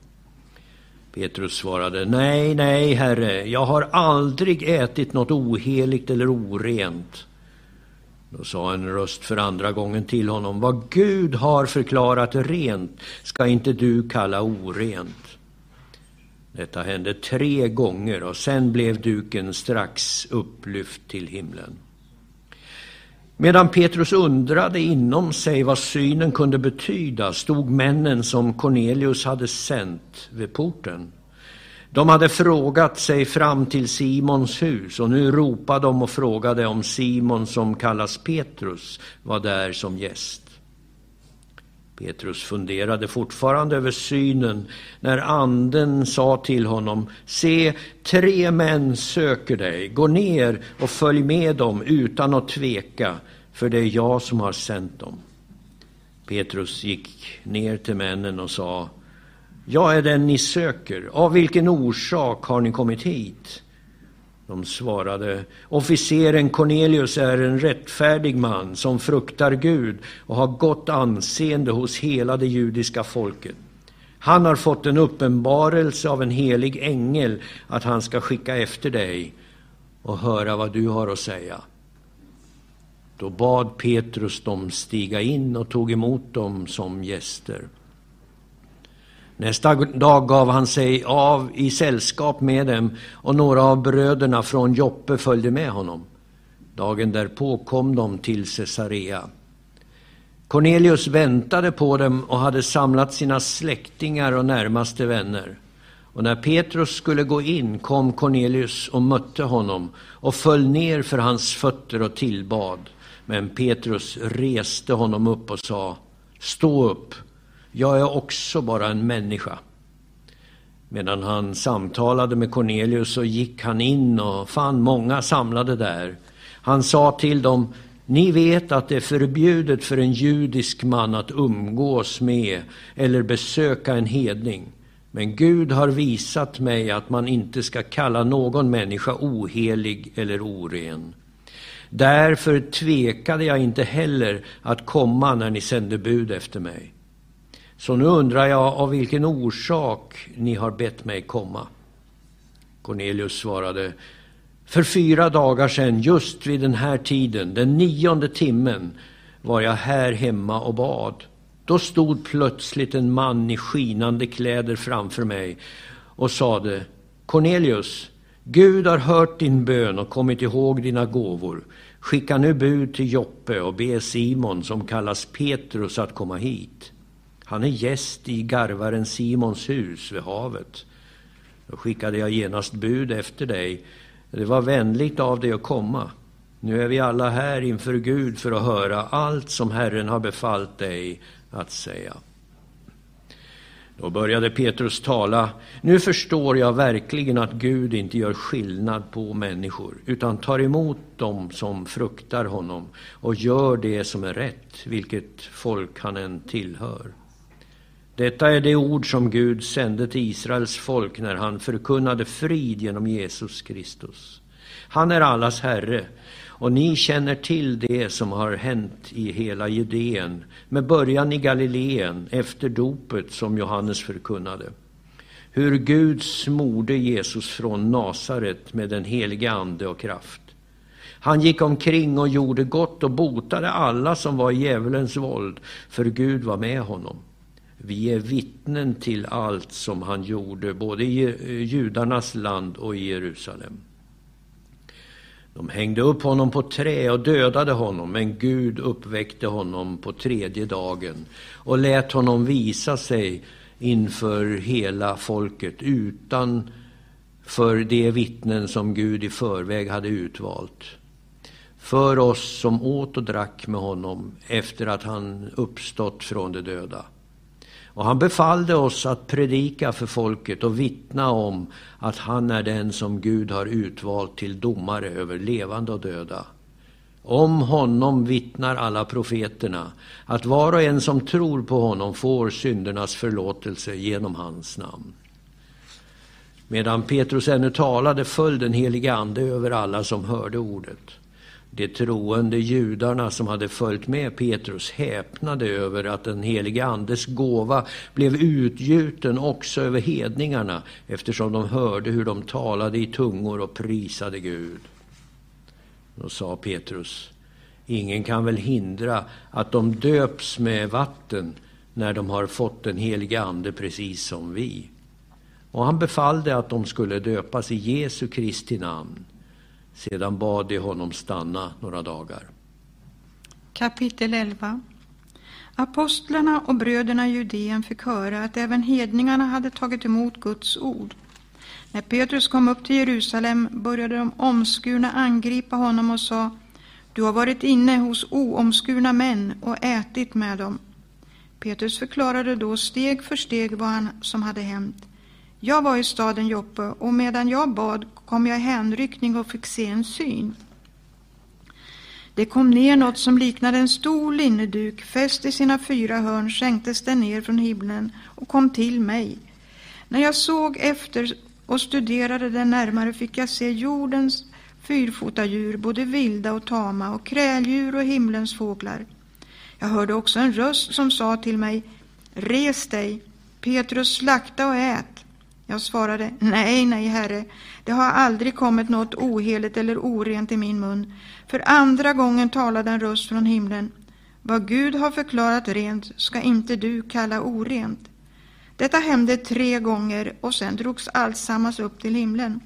S5: Petrus svarade, nej, nej, herre, jag har aldrig ätit något oheligt eller orent. Då sa en röst för andra gången till honom, vad Gud har förklarat rent ska inte du kalla orent. Detta hände tre gånger och sen blev duken strax upplyft till himlen. Medan Petrus undrade inom sig vad synen kunde betyda stod männen som Cornelius hade sänt vid porten. De hade frågat sig fram till Simons hus och nu ropade de och frågade om Simon som kallas Petrus var där som gäst. Petrus funderade fortfarande över synen när anden sa till honom, se, tre män söker dig, gå ner och följ med dem utan att tveka, för det är jag som har sänt dem. Petrus gick ner till männen och sa, jag är den ni söker, av vilken orsak har ni kommit hit? De svarade, officeren Cornelius är en rättfärdig man som fruktar Gud och har gott anseende hos hela det judiska folket. Han har fått en uppenbarelse av en helig ängel att han ska skicka efter dig och höra vad du har att säga. Då bad Petrus dem stiga in och tog emot dem som gäster. Nästa dag gav han sig av i sällskap med dem och några av bröderna från Joppe följde med honom. Dagen därpå kom de till Caesarea. Cornelius väntade på dem och hade samlat sina släktingar och närmaste vänner. Och när Petrus skulle gå in kom Cornelius och mötte honom och föll ner för hans fötter och tillbad. Men Petrus reste honom upp och sa, stå upp, jag är också bara en människa. Medan han samtalade med Cornelius så gick han in och fann många samlade där. Han sa till dem, ni vet att det är förbjudet för en judisk man att umgås med eller besöka en hedning. Men Gud har visat mig att man inte ska kalla någon människa ohelig eller oren. Därför tvekade jag inte heller att komma när ni sände bud efter mig. Så nu undrar jag av vilken orsak ni har bett mig komma. Cornelius svarade, för fyra dagar sedan, just vid den här tiden, den nionde timmen, var jag här hemma och bad. Då stod plötsligt en man i skinande kläder framför mig och sade, Cornelius, Gud har hört din bön och kommit ihåg dina gåvor. Skicka nu bud till Joppe och be Simon, som kallas Petrus, att komma hit. Han är gäst i garvaren Simons hus vid havet. Då skickade jag genast bud efter dig. Det var vänligt av dig att komma. Nu är vi alla här inför Gud för att höra allt som Herren har befallt dig att säga. Då började Petrus tala. Nu förstår jag verkligen att Gud inte gör skillnad på människor, utan tar emot dem som fruktar honom och gör det som är rätt, vilket folk han än tillhör. Detta är det ord som Gud sände till Israels folk när han förkunnade frid genom Jesus Kristus. Han är allas Herre och ni känner till det som har hänt i hela Judeen med början i Galileen efter dopet som Johannes förkunnade. Hur Gud smorde Jesus från Nasaret med den helige Ande och kraft. Han gick omkring och gjorde gott och botade alla som var i djävulens våld, för Gud var med honom. Vi är vittnen till allt som han gjorde, både i eh, judarnas land och i Jerusalem. De hängde upp honom på trä och dödade honom, men Gud uppväckte honom på tredje dagen och lät honom visa sig inför hela folket utan för de vittnen som Gud i förväg hade utvalt. För oss som åt och drack med honom efter att han uppstått från de döda. Och han befallde oss att predika för folket och vittna om att han är den som Gud har utvalt till domare över levande och döda. Om honom vittnar alla profeterna att var och en som tror på honom får syndernas förlåtelse genom hans namn. Medan Petrus ännu talade föll den helige Ande över alla som hörde ordet. De troende judarna som hade följt med Petrus häpnade över att den helige Andes gåva blev utgjuten också över hedningarna eftersom de hörde hur de talade i tungor och prisade Gud. Då sa Petrus, ingen kan väl hindra att de döps med vatten när de har fått den helige Ande precis som vi. Och han befallde att de skulle döpas i Jesu Kristi namn. Sedan bad de honom stanna några dagar.
S4: Kapitel 11 Apostlarna och bröderna i Judeen fick höra att även hedningarna hade tagit emot Guds ord. När Petrus kom upp till Jerusalem började de omskurna angripa honom och sa Du har varit inne hos oomskurna män och ätit med dem. Petrus förklarade då steg för steg vad han, som hade hänt. Jag var i staden Joppe och medan jag bad kom jag i hänryckning och fick se en syn. Det kom ner något som liknade en stor linneduk, fäst i sina fyra hörn sänktes den ner från himlen och kom till mig. När jag såg efter och studerade den närmare fick jag se jordens fyrfotadjur, både vilda och tama, och kräldjur och himlens fåglar. Jag hörde också en röst som sa till mig, Res dig, Petrus, slakta och ät. Jag svarade, nej, nej, herre, det har aldrig kommit något oheligt eller orent i min mun. För andra gången talade en röst från himlen. Vad Gud har förklarat rent ska inte du kalla orent. Detta hände tre gånger och sen drogs alltsammans upp till himlen.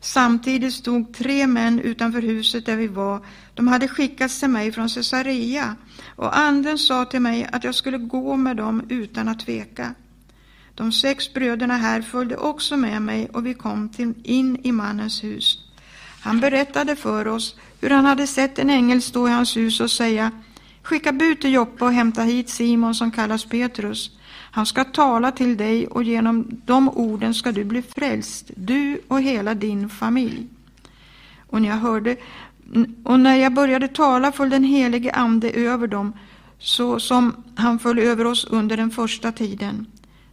S4: Samtidigt stod tre män utanför huset där vi var. De hade skickats till mig från Caesarea och anden sa till mig att jag skulle gå med dem utan att tveka. De sex bröderna här följde också med mig och vi kom till, in i mannens hus. Han berättade för oss hur han hade sett en ängel stå i hans hus och säga Skicka bud till Joppe och hämta hit Simon som kallas Petrus. Han ska tala till dig och genom de orden ska du bli frälst, du och hela din familj. Och när jag, hörde, och när jag började tala föll den helige Ande över dem så som han föll över oss under den första tiden.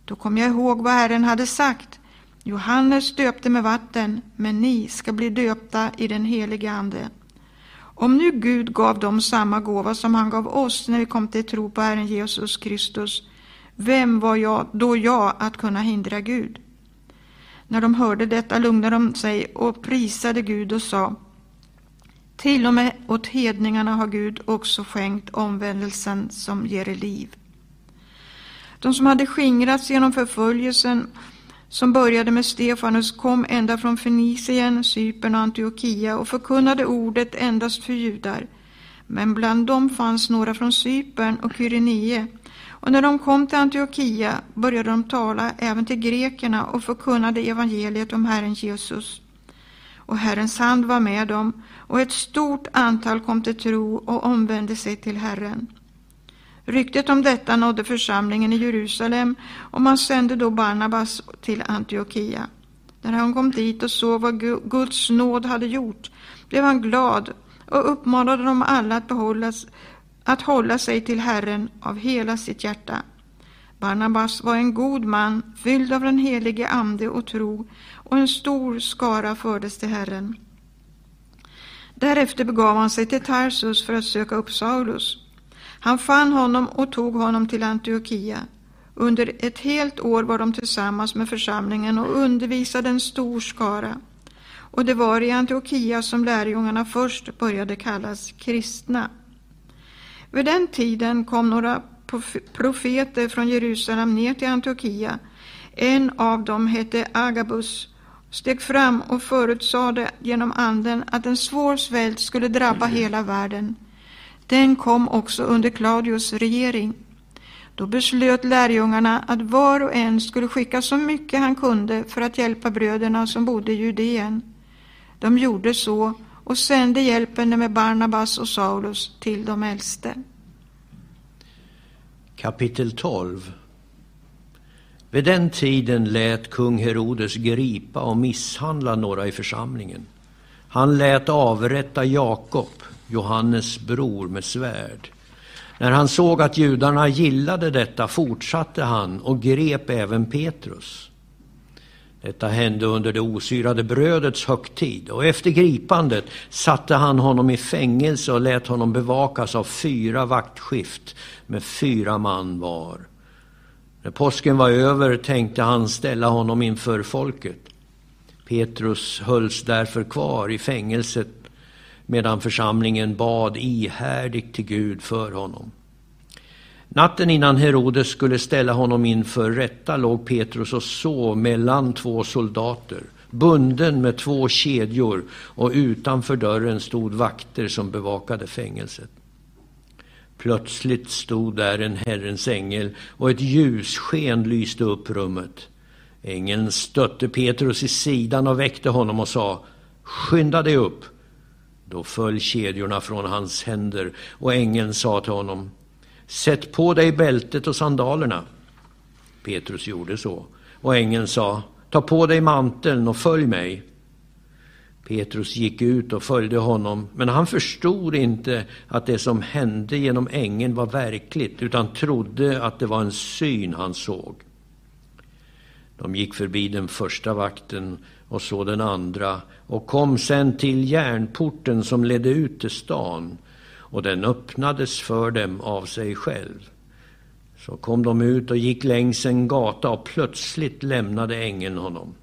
S4: Då kom jag ihåg vad Herren hade sagt. Johannes döpte med vatten, men ni ska bli döpta i den helige Ande. Om nu Gud gav dem samma gåva som han gav oss när vi kom till tro på Herren Jesus Kristus, vem var jag, då jag att kunna hindra Gud? När de hörde detta lugnade de sig och prisade Gud och sa Till och med åt hedningarna har Gud också skänkt omvändelsen som ger liv. De som hade skingrats genom förföljelsen som började med Stefanus kom ända från Fenicien, Cypern och Antiochia och förkunnade ordet endast för judar. Men bland dem fanns några från Cypern och Kyrenie. Och när de kom till Antiochia började de tala även till grekerna och förkunnade evangeliet om Herren Jesus. Och Herrens hand var med dem, och ett stort antal kom till tro och omvände sig till Herren. Ryktet om detta nådde församlingen i Jerusalem och man sände då Barnabas till Antiochia. När han kom dit och såg vad Guds nåd hade gjort blev han glad och uppmanade dem alla att, behållas, att hålla sig till Herren av hela sitt hjärta. Barnabas var en god man, fylld av den helige Ande och tro, och en stor skara fördes till Herren. Därefter begav han sig till Tarsus för att söka upp Saulus. Han fann honom och tog honom till Antiochia. Under ett helt år var de tillsammans med församlingen och undervisade en stor skara. Och det var i Antiochia som lärjungarna först började kallas kristna. Vid den tiden kom några profeter från Jerusalem ner till Antiochia. En av dem hette Agabus, steg fram och förutsade genom anden att en svår svält skulle drabba hela världen. Den kom också under Claudius regering. Då beslöt lärjungarna att var och en skulle skicka så mycket han kunde för att hjälpa bröderna som bodde i Judeen. De gjorde så och sände hjälpen med Barnabas och Saulus till de äldste.
S5: Kapitel 12 Vid den tiden lät kung Herodes gripa och misshandla några i församlingen. Han lät avrätta Jakob, Johannes bror, med svärd. När han såg att judarna gillade detta fortsatte han och grep även Petrus. Detta hände under det osyrade brödets högtid och efter gripandet satte han honom i fängelse och lät honom bevakas av fyra vaktskift med fyra man var. När påsken var över tänkte han ställa honom inför folket. Petrus hölls därför kvar i fängelset medan församlingen bad ihärdigt till Gud för honom. Natten innan Herodes skulle ställa honom inför rätta låg Petrus och sov mellan två soldater, bunden med två kedjor och utanför dörren stod vakter som bevakade fängelset. Plötsligt stod där en Herrens ängel och ett ljussken lyste upp rummet. Ängeln stötte Petrus i sidan och väckte honom och sa Skynda dig upp! Då föll kedjorna från hans händer och ängeln sa till honom Sätt på dig bältet och sandalerna. Petrus gjorde så. Och ängeln sa, ta på dig manteln och följ mig. Petrus gick ut och följde honom, men han förstod inte att det som hände genom ängeln var verkligt, utan trodde att det var en syn han såg. De gick förbi den första vakten och så den andra och kom sen till järnporten som ledde ut till stan och den öppnades för dem av sig själv. Så kom de ut och gick längs en gata och plötsligt lämnade ängeln honom.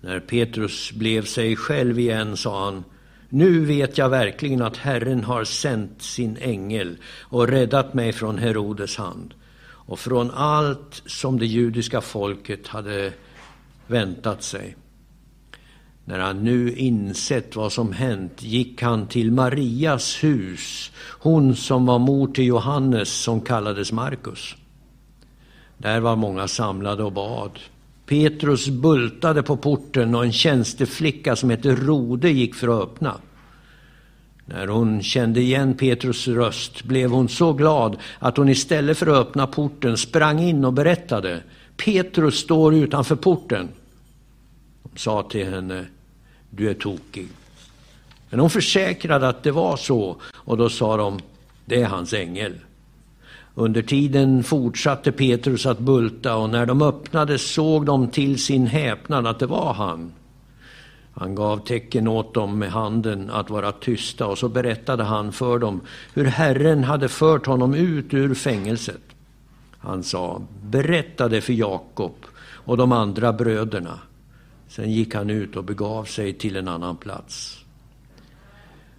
S5: När Petrus blev sig själv igen sa han nu vet jag verkligen att Herren har sänt sin ängel och räddat mig från Herodes hand och från allt som det judiska folket hade väntat sig. När han nu insett vad som hänt gick han till Marias hus, hon som var mor till Johannes som kallades Markus. Där var många samlade och bad. Petrus bultade på porten och en tjänsteflicka som hette Rode gick för att öppna. När hon kände igen Petrus röst blev hon så glad att hon istället för att öppna porten sprang in och berättade. Petrus står utanför porten. De sa till henne, du är tokig. Men hon försäkrade att det var så och då sa de, det är hans ängel. Under tiden fortsatte Petrus att bulta och när de öppnade såg de till sin häpnad att det var han. Han gav tecken åt dem med handen att vara tysta och så berättade han för dem hur Herren hade fört honom ut ur fängelset. Han sa, berätta det för Jakob och de andra bröderna. Sen gick han ut och begav sig till en annan plats.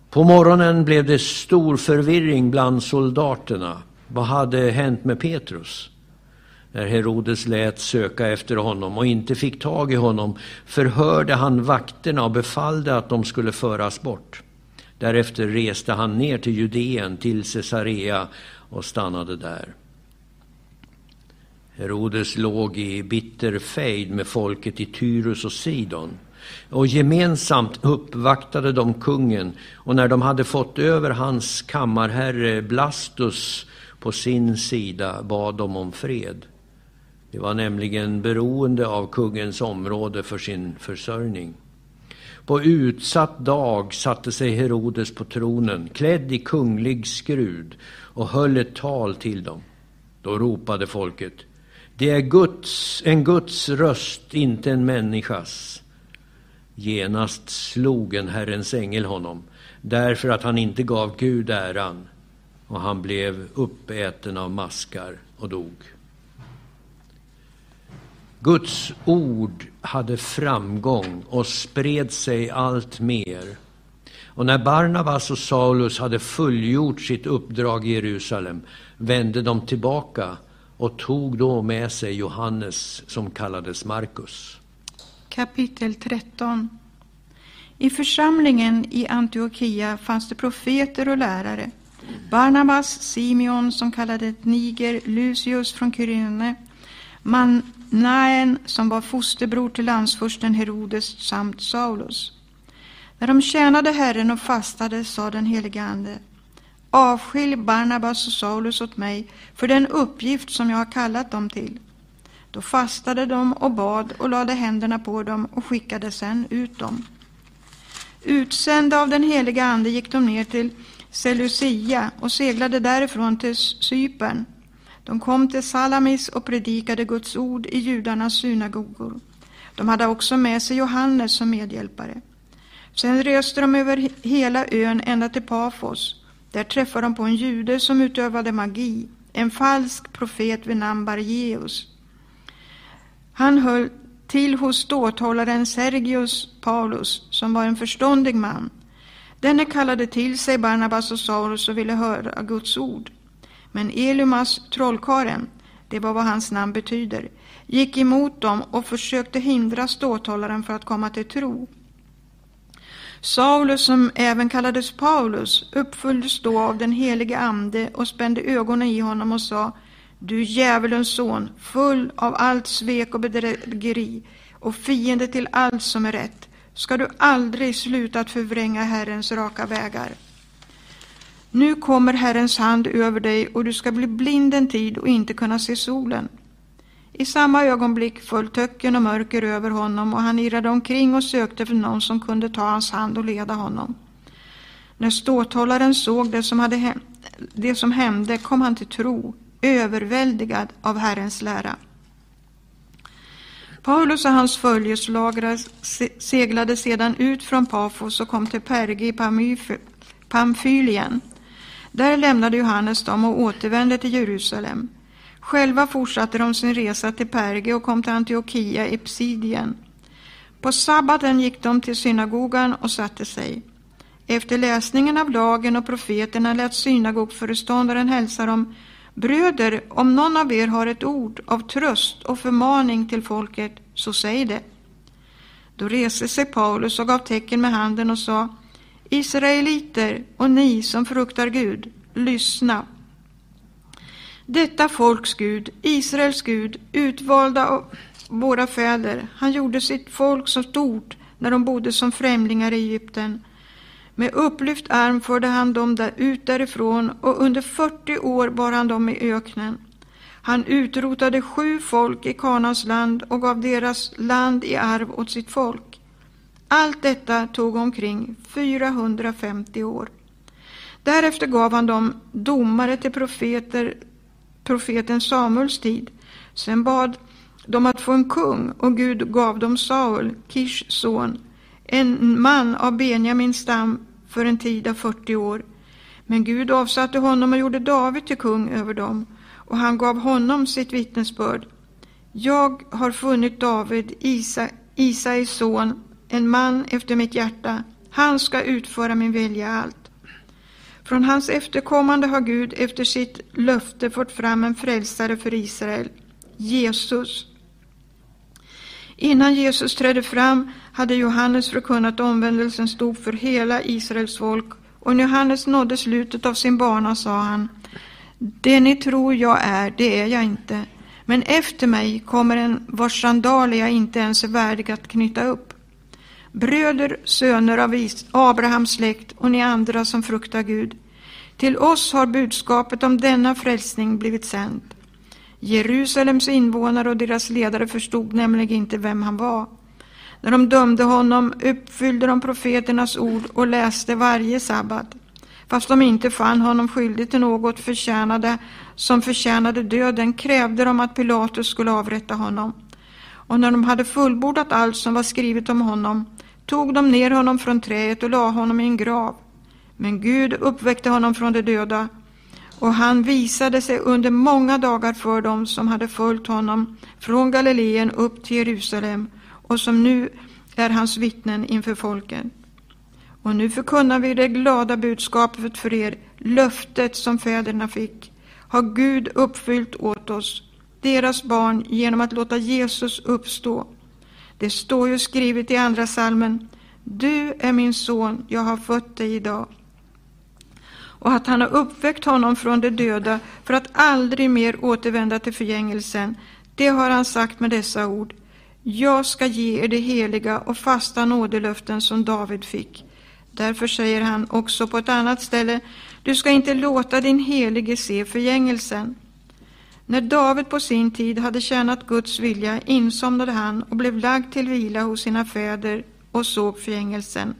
S5: På morgonen blev det stor förvirring bland soldaterna. Vad hade hänt med Petrus? När Herodes lät söka efter honom och inte fick tag i honom förhörde han vakterna och befallde att de skulle föras bort. Därefter reste han ner till Judeen, till Caesarea och stannade där. Herodes låg i bitter fejd med folket i Tyrus och Sidon. Och gemensamt uppvaktade de kungen och när de hade fått över hans kammarherre Blastus på sin sida bad de om fred. De var nämligen beroende av kungens område för sin försörjning. På utsatt dag satte sig Herodes på tronen, klädd i kunglig skrud och höll ett tal till dem. Då ropade folket det är Guds, en Guds röst, inte en människas. Genast slog en Herrens ängel honom, därför att han inte gav Gud äran, och han blev uppäten av maskar och dog. Guds ord hade framgång och spred sig allt mer. Och när Barnabas och Saulus hade fullgjort sitt uppdrag i Jerusalem vände de tillbaka och tog då med sig Johannes som kallades Markus.
S4: Kapitel 13 I församlingen i Antiochia fanns det profeter och lärare. Barnabas, Simeon som kallades Niger, Lucius från Kyrene, Mannaen som var fosterbror till landsfursten Herodes samt Saulus. När de tjänade Herren och fastade sa den helige Ande Avskilj Barnabas och Saulus åt mig för den uppgift som jag har kallat dem till. Då fastade de och bad och lade händerna på dem och skickade sedan ut dem. Utsända av den heliga Ande gick de ner till Seleucia och seglade därifrån till Cypern. De kom till Salamis och predikade Guds ord i judarnas synagogor. De hade också med sig Johannes som medhjälpare. Sen reste de över hela ön ända till Pafos. Där träffade de på en jude som utövade magi, en falsk profet vid namn Bargeus. Han höll till hos ståthållaren Sergius Paulus, som var en förståndig man. Denne kallade till sig Barnabas och Saulus och ville höra Guds ord. Men Elumas, trollkaren, det var vad hans namn betyder, gick emot dem och försökte hindra ståthållaren för att komma till tro. Saulus, som även kallades Paulus, uppfylldes då av den helige Ande och spände ögonen i honom och sa Du djävulens son, full av allt svek och bedrägeri och fiende till allt som är rätt, ska du aldrig sluta att förvränga Herrens raka vägar. Nu kommer Herrens hand över dig och du ska bli blind en tid och inte kunna se solen. I samma ögonblick föll töcken och mörker över honom och han irrade omkring och sökte för någon som kunde ta hans hand och leda honom. När ståthållaren såg det som, hade hänt, det som hände kom han till tro, överväldigad av Herrens lära. Paulus och hans följeslagare seglade sedan ut från Pafos och kom till Perge i Pamfylien. Där lämnade Johannes dem och återvände till Jerusalem. Själva fortsatte de sin resa till Perge och kom till Antiochia i Psidien. På sabbaten gick de till synagogan och satte sig. Efter läsningen av lagen och profeterna lät synagogföreståndaren hälsa dem Bröder, om någon av er har ett ord av tröst och förmaning till folket, så säg det. Då reste sig Paulus och gav tecken med handen och sa Israeliter och ni som fruktar Gud, lyssna. Detta folks Gud, Israels Gud, utvalda av våra fäder, han gjorde sitt folk så stort när de bodde som främlingar i Egypten. Med upplyft arm förde han dem där ut därifrån och under 40 år bar han dem i öknen. Han utrotade sju folk i Kanans land och gav deras land i arv åt sitt folk. Allt detta tog omkring 450 år. Därefter gav han dem domare till profeter profeten Samuels tid. Sen bad de att få en kung och Gud gav dem Saul, Kish son, en man av Benjamins stam för en tid av 40 år. Men Gud avsatte honom och gjorde David till kung över dem och han gav honom sitt vittnesbörd. Jag har funnit David, Isa, Isais son, en man efter mitt hjärta. Han ska utföra min vilja allt. Från hans efterkommande har Gud efter sitt löfte fått fram en frälsare för Israel, Jesus. Innan Jesus trädde fram hade Johannes förkunnat omvändelsen stod för hela Israels folk och när Johannes nådde slutet av sin bana sa han Det ni tror jag är, det är jag inte. Men efter mig kommer en vars sandaler jag inte ens är värdig att knyta upp. Bröder, söner av Abrahams släkt och ni andra som fruktar Gud. Till oss har budskapet om denna frälsning blivit sänt. Jerusalems invånare och deras ledare förstod nämligen inte vem han var. När de dömde honom uppfyllde de profeternas ord och läste varje sabbat. Fast de inte fann honom skyldig till något förtjänade, som förtjänade döden krävde de att Pilatus skulle avrätta honom. Och när de hade fullbordat allt som var skrivet om honom tog de ner honom från träet och la honom i en grav. Men Gud uppväckte honom från de döda och han visade sig under många dagar för dem som hade följt honom från Galileen upp till Jerusalem och som nu är hans vittnen inför folken. Och nu förkunnar vi det glada budskapet för er, löftet som fäderna fick. Har Gud uppfyllt åt oss, deras barn, genom att låta Jesus uppstå. Det står ju skrivet i andra salmen. Du är min son, jag har fött dig idag. Och att han har uppväckt honom från de döda för att aldrig mer återvända till förgängelsen, det har han sagt med dessa ord. Jag ska ge er det heliga och fasta nådelöften som David fick. Därför säger han också på ett annat ställe, du ska inte låta din helige se förgängelsen. När David på sin tid hade tjänat Guds vilja insomnade han och blev lagd till vila hos sina fäder och såg förgängelsen.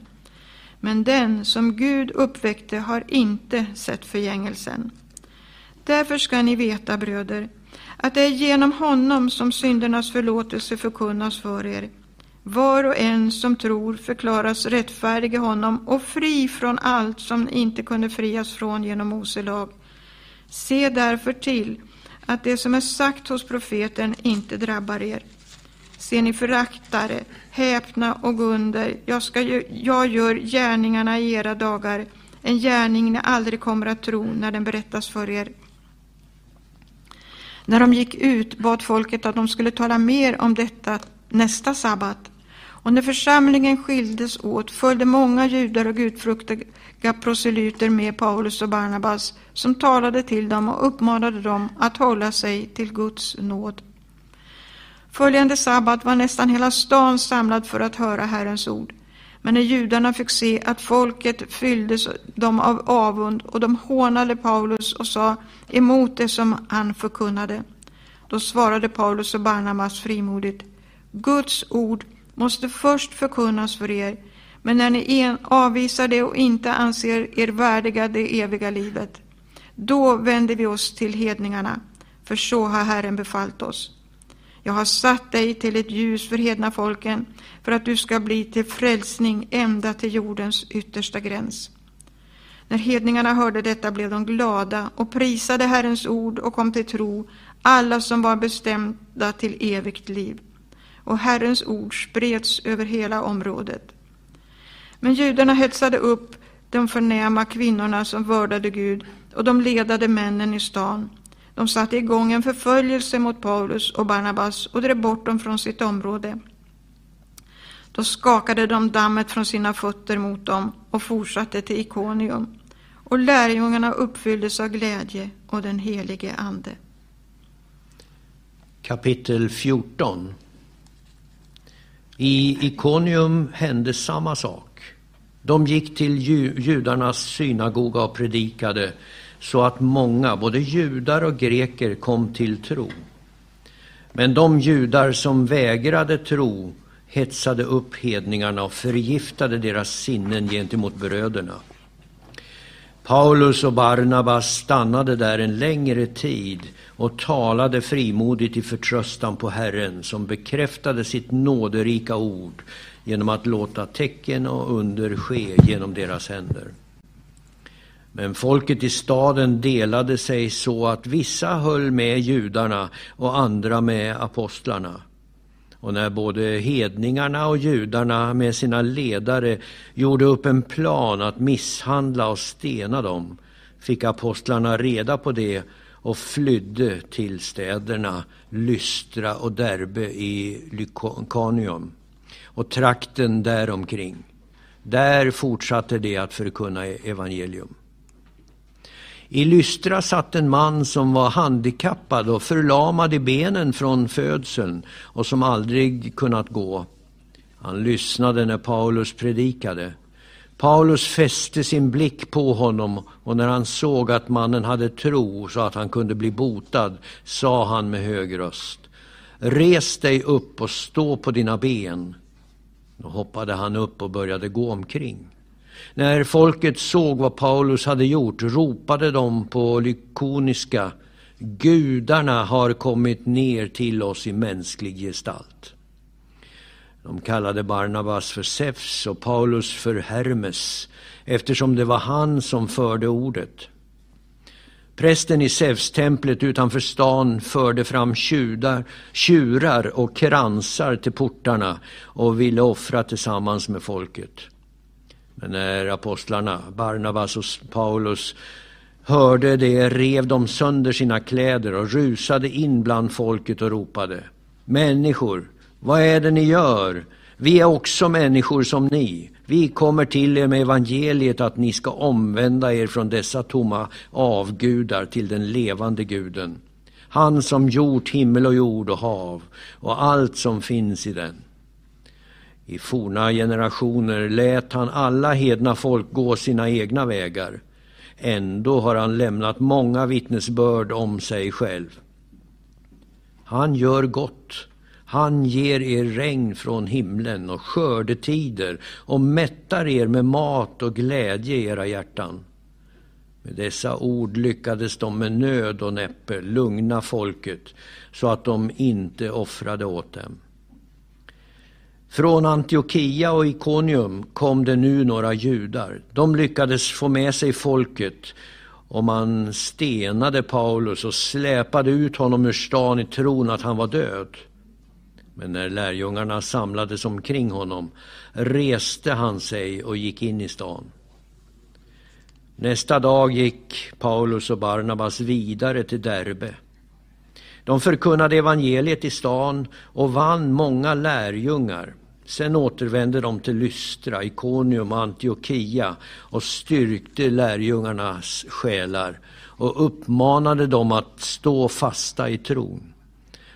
S4: Men den som Gud uppväckte har inte sett förgängelsen. Därför ska ni veta, bröder, att det är genom honom som syndernas förlåtelse förkunnas för er. Var och en som tror förklaras rättfärdig i honom och fri från allt som inte kunde frias från genom Mose lag. Se därför till att det som är sagt hos profeten inte drabbar er. Ser ni föraktare, häpna och gå under, jag, ska, jag gör gärningarna i era dagar, en gärning ni aldrig kommer att tro när den berättas för er. När de gick ut bad folket att de skulle tala mer om detta nästa sabbat. Och när församlingen skildes åt följde många judar och gudfruktiga proselyter med Paulus och Barnabas som talade till dem och uppmanade dem att hålla sig till Guds nåd. Följande sabbat var nästan hela stan samlad för att höra Herrens ord. Men när judarna fick se att folket fylldes dem av avund och de hånade Paulus och sa emot det som han förkunnade, då svarade Paulus och Barnabas frimodigt, Guds ord måste först förkunnas för er, men när ni avvisar det och inte anser er värdiga det eviga livet, då vänder vi oss till hedningarna, för så har Herren befallt oss. Jag har satt dig till ett ljus för hedna folken, för att du ska bli till frälsning ända till jordens yttersta gräns. När hedningarna hörde detta blev de glada och prisade Herrens ord och kom till tro, alla som var bestämda till evigt liv. Och Herrens ord spreds över hela området. Men judarna hetsade upp de förnäma kvinnorna som vördade Gud och de ledade männen i stan. De satte igång en förföljelse mot Paulus och Barnabas och drev bort dem från sitt område. Då skakade de dammet från sina fötter mot dem och fortsatte till Ikonium. Och lärjungarna uppfylldes av glädje och den helige Ande.
S5: Kapitel 14 i Ikonium hände samma sak. De gick till judarnas synagoga och predikade så att många, både judar och greker, kom till tro. Men de judar som vägrade tro hetsade upp hedningarna och förgiftade deras sinnen gentemot bröderna. Paulus och Barnabas stannade där en längre tid och talade frimodigt i förtröstan på Herren som bekräftade sitt nåderika ord genom att låta tecken och under ske genom deras händer. Men folket i staden delade sig så att vissa höll med judarna och andra med apostlarna. Och när både hedningarna och judarna med sina ledare gjorde upp en plan att misshandla och stena dem fick apostlarna reda på det och flydde till städerna Lystra och Derbe i Lykanium och trakten däromkring. Där fortsatte de att förkunna evangelium. I Lystra satt en man som var handikappad och förlamad i benen från födseln och som aldrig kunnat gå. Han lyssnade när Paulus predikade. Paulus fäste sin blick på honom och när han såg att mannen hade tro så att han kunde bli botad sa han med hög röst Res dig upp och stå på dina ben. Då hoppade han upp och började gå omkring. När folket såg vad Paulus hade gjort ropade de på lykoniska Gudarna har kommit ner till oss i mänsklig gestalt. De kallade Barnabas för Zeus och Paulus för Hermes eftersom det var han som förde ordet. Prästen i Zeus-templet utanför stan förde fram tjudar, tjurar och kransar till portarna och ville offra tillsammans med folket. När apostlarna, Barnabas och Paulus, hörde det rev de sönder sina kläder och rusade in bland folket och ropade Människor, vad är det ni gör? Vi är också människor som ni. Vi kommer till er med evangeliet att ni ska omvända er från dessa tomma avgudar till den levande guden. Han som gjort himmel och jord och hav och allt som finns i den. I forna generationer lät han alla hedna folk gå sina egna vägar. Ändå har han lämnat många vittnesbörd om sig själv. Han gör gott. Han ger er regn från himlen och skördetider och mättar er med mat och glädje i era hjärtan. Med dessa ord lyckades de med nöd och näppe lugna folket så att de inte offrade åt dem. Från Antiochia och Ikonium kom det nu några judar. De lyckades få med sig folket och man stenade Paulus och släpade ut honom ur stan i tron att han var död. Men när lärjungarna samlades omkring honom reste han sig och gick in i stan. Nästa dag gick Paulus och Barnabas vidare till Derbe. De förkunnade evangeliet i stan och vann många lärjungar. Sen återvände de till Lystra, Ikonium och Antiochia och styrkte lärjungarnas själar och uppmanade dem att stå fasta i tron.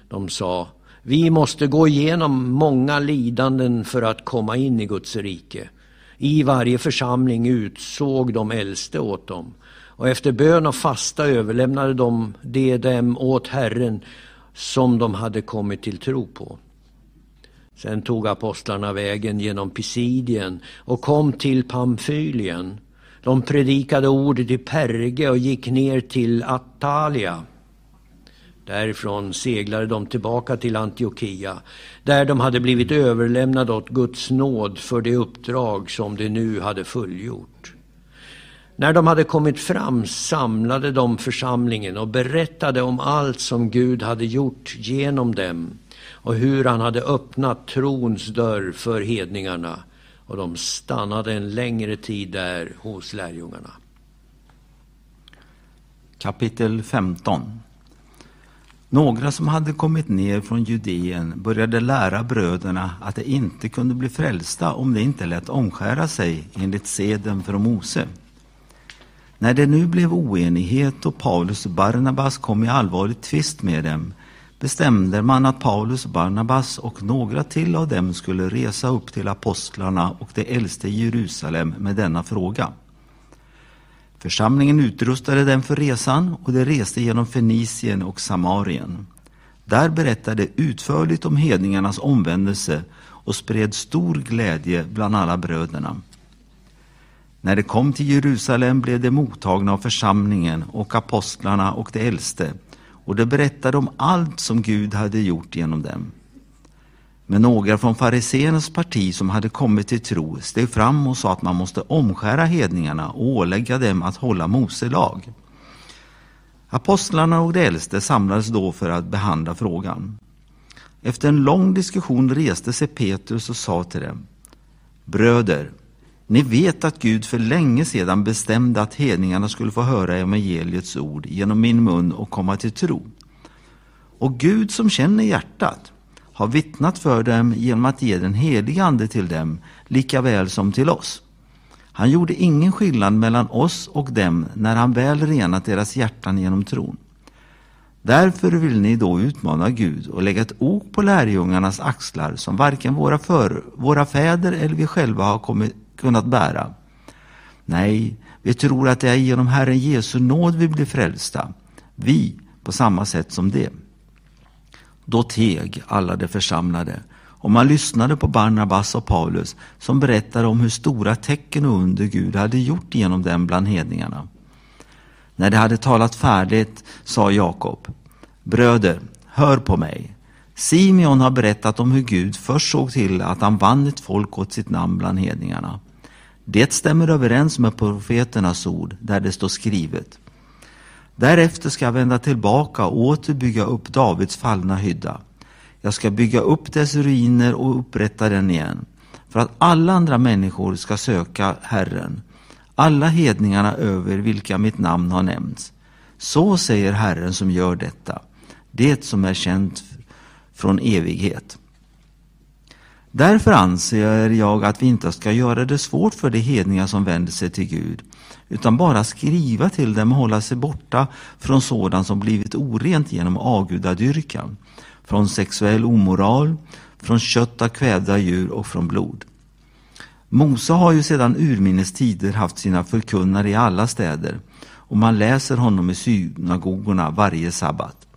S5: De sa, vi måste gå igenom många lidanden för att komma in i Guds rike. I varje församling utsåg de äldste åt dem. Och efter bön och fasta överlämnade de det dem åt Herren som de hade kommit till tro på. Sen tog apostlarna vägen genom Pisidien och kom till Pamfylien. De predikade ordet i Perge och gick ner till Attalia. Därifrån seglade de tillbaka till Antiochia, där de hade blivit överlämnade åt Guds nåd för det uppdrag som de nu hade fullgjort. När de hade kommit fram samlade de församlingen och berättade om allt som Gud hade gjort genom dem och hur han hade öppnat trons dörr för hedningarna och de stannade en längre tid där hos lärjungarna.
S6: Kapitel 15 Några som hade kommit ner från Judeen började lära bröderna att de inte kunde bli frälsta om de inte lät omskära sig enligt seden från Mose. När det nu blev oenighet och Paulus och Barnabas kom i allvarlig tvist med dem bestämde man att Paulus, Barnabas och några till av dem skulle resa upp till apostlarna och de äldste i Jerusalem med denna fråga. Församlingen utrustade dem för resan och de reste genom Fenicien och Samarien. Där berättade utförligt om hedningarnas omvändelse och spred stor glädje bland alla bröderna. När de kom till Jerusalem blev de mottagna av församlingen och apostlarna och de äldste och de berättade om allt som Gud hade gjort genom dem. Men några från fariséernas parti som hade kommit till tro steg fram och sa att man måste omskära hedningarna och ålägga dem att hålla Mose lag. Apostlarna och de äldste samlades då för att behandla frågan. Efter en lång diskussion reste sig Petrus och sa till dem Bröder, ni vet att Gud för länge sedan bestämde att hedningarna skulle få höra evangeliets ord genom min mun och komma till tro. Och Gud som känner hjärtat har vittnat för dem genom att ge den helige Ande till dem, lika väl som till oss. Han gjorde ingen skillnad mellan oss och dem när han väl renat deras hjärtan genom tron. Därför vill ni då utmana Gud och lägga ett ok på lärjungarnas axlar som varken våra, för, våra fäder eller vi själva har kommit, kunnat bära. Nej, vi tror att det är genom Herren Jesu nåd vi blir frälsta. Vi på samma sätt som det. Då teg alla de församlade och man lyssnade på Barnabas och Paulus som berättade om hur stora tecken och under Gud hade gjort genom dem bland hedningarna. När de hade talat färdigt sa Jakob, Bröder, hör på mig. Simeon har berättat om hur Gud först såg till att han vann ett folk åt sitt namn bland hedningarna. Det stämmer överens med profeternas ord där det står skrivet. Därefter ska jag vända tillbaka och åter bygga upp Davids fallna hydda. Jag ska bygga upp dess ruiner och upprätta den igen. för att alla andra människor ska söka Herren, alla hedningarna över vilka mitt namn har nämnts. Så säger Herren som gör detta, det som är känt från evighet. Därför anser jag att vi inte ska göra det svårt för de hedningar som vänder sig till Gud, utan bara skriva till dem och hålla sig borta från sådant som blivit orent genom avgudadyrkan, från sexuell omoral, från kött av kvävda djur och från blod. Mose har ju sedan urminnes tider haft sina förkunnare i alla städer och man läser honom i synagogorna varje sabbat.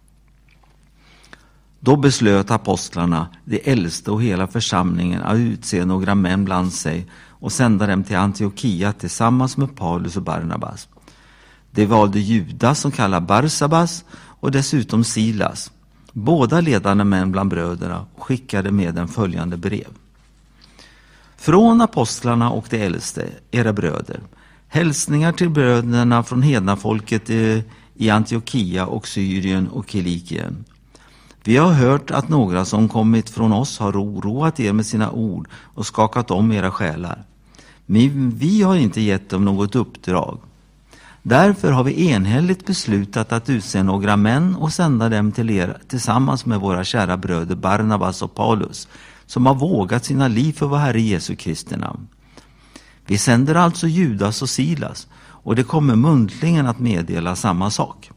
S6: Då beslöt apostlarna, de äldste och hela församlingen att utse några män bland sig och sända dem till Antiochia tillsammans med Paulus och Barnabas. De valde Judas som kallas Barsabas och dessutom Silas, båda ledande män bland bröderna, och skickade med dem följande brev. Från apostlarna och de äldste, era bröder, hälsningar till bröderna från hedna folket i Antiochia och Syrien och Kilikien vi har hört att några som kommit från oss har oroat er med sina ord och skakat om era själar. Men vi har inte gett dem något uppdrag. Därför har vi enhälligt beslutat att utse några män och sända dem till er tillsammans med våra kära bröder Barnabas och Paulus, som har vågat sina liv för vår Herre Jesu Kristi namn. Vi sänder alltså Judas och Silas, och det kommer muntligen att meddela samma sak.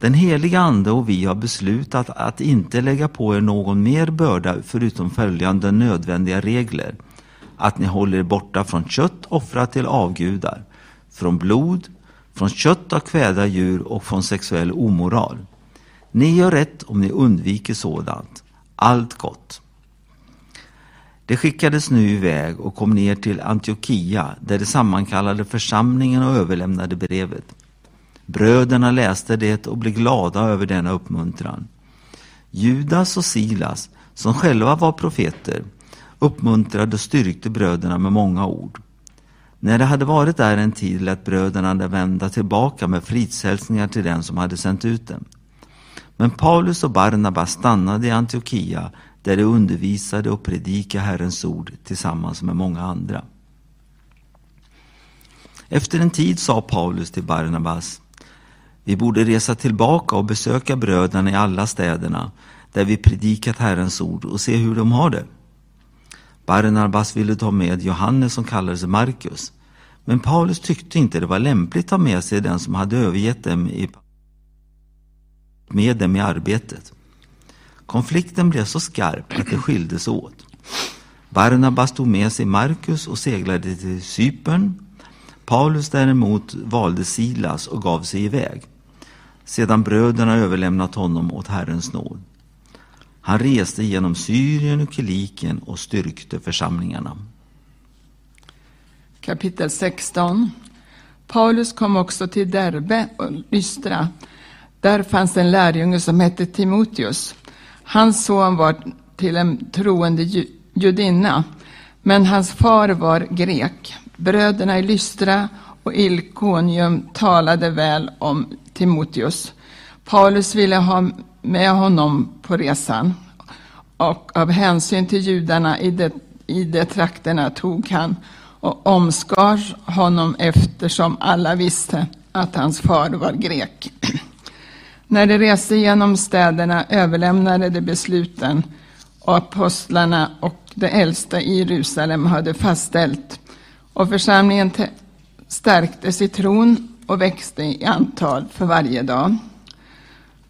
S6: Den heliga Ande och vi har beslutat att inte lägga på er någon mer börda förutom följande nödvändiga regler. Att ni håller er borta från kött offrat till avgudar, från blod, från kött av kväda djur och från sexuell omoral. Ni gör rätt om ni undviker sådant. Allt gott. Det skickades nu iväg och kom ner till Antiochia där de sammankallade församlingen och överlämnade brevet. Bröderna läste det och blev glada över denna uppmuntran. Judas och Silas, som själva var profeter, uppmuntrade och styrkte bröderna med många ord. När de hade varit där en tid lät bröderna vända tillbaka med fridshälsningar till den som hade sänt ut dem. Men Paulus och Barnabas stannade i Antiochia där de undervisade och predikade Herrens ord tillsammans med många andra. Efter en tid sa Paulus till Barnabas vi borde resa tillbaka och besöka bröderna i alla städerna där vi predikat Herrens ord och se hur de har det. Barnabas ville ta med Johannes som kallades Markus. Men Paulus tyckte inte det var lämpligt att ta med sig den som hade övergett dem i, med dem i arbetet. Konflikten blev så skarp att det skildes åt. Barnabas tog med sig Markus och seglade till Cypern. Paulus däremot valde Silas och gav sig iväg sedan bröderna överlämnat honom åt Herrens nåd. Han reste genom Syrien och Kilikien och styrkte församlingarna.
S7: Kapitel 16 Paulus kom också till Derbe och Lystra. Där fanns en lärjunge som hette Timoteus. Hans son var till en troende judinna, men hans far var grek. Bröderna i Lystra och Ilkonium talade väl om Timoteus. Paulus ville ha med honom på resan och av hänsyn till judarna i de, i de trakterna tog han och omskar honom eftersom alla visste att hans far var grek. *clears throat* När de reste genom städerna överlämnade de besluten och apostlarna och de äldsta i Jerusalem hade fastställt och församlingen stärktes i tron och växte i antal för varje dag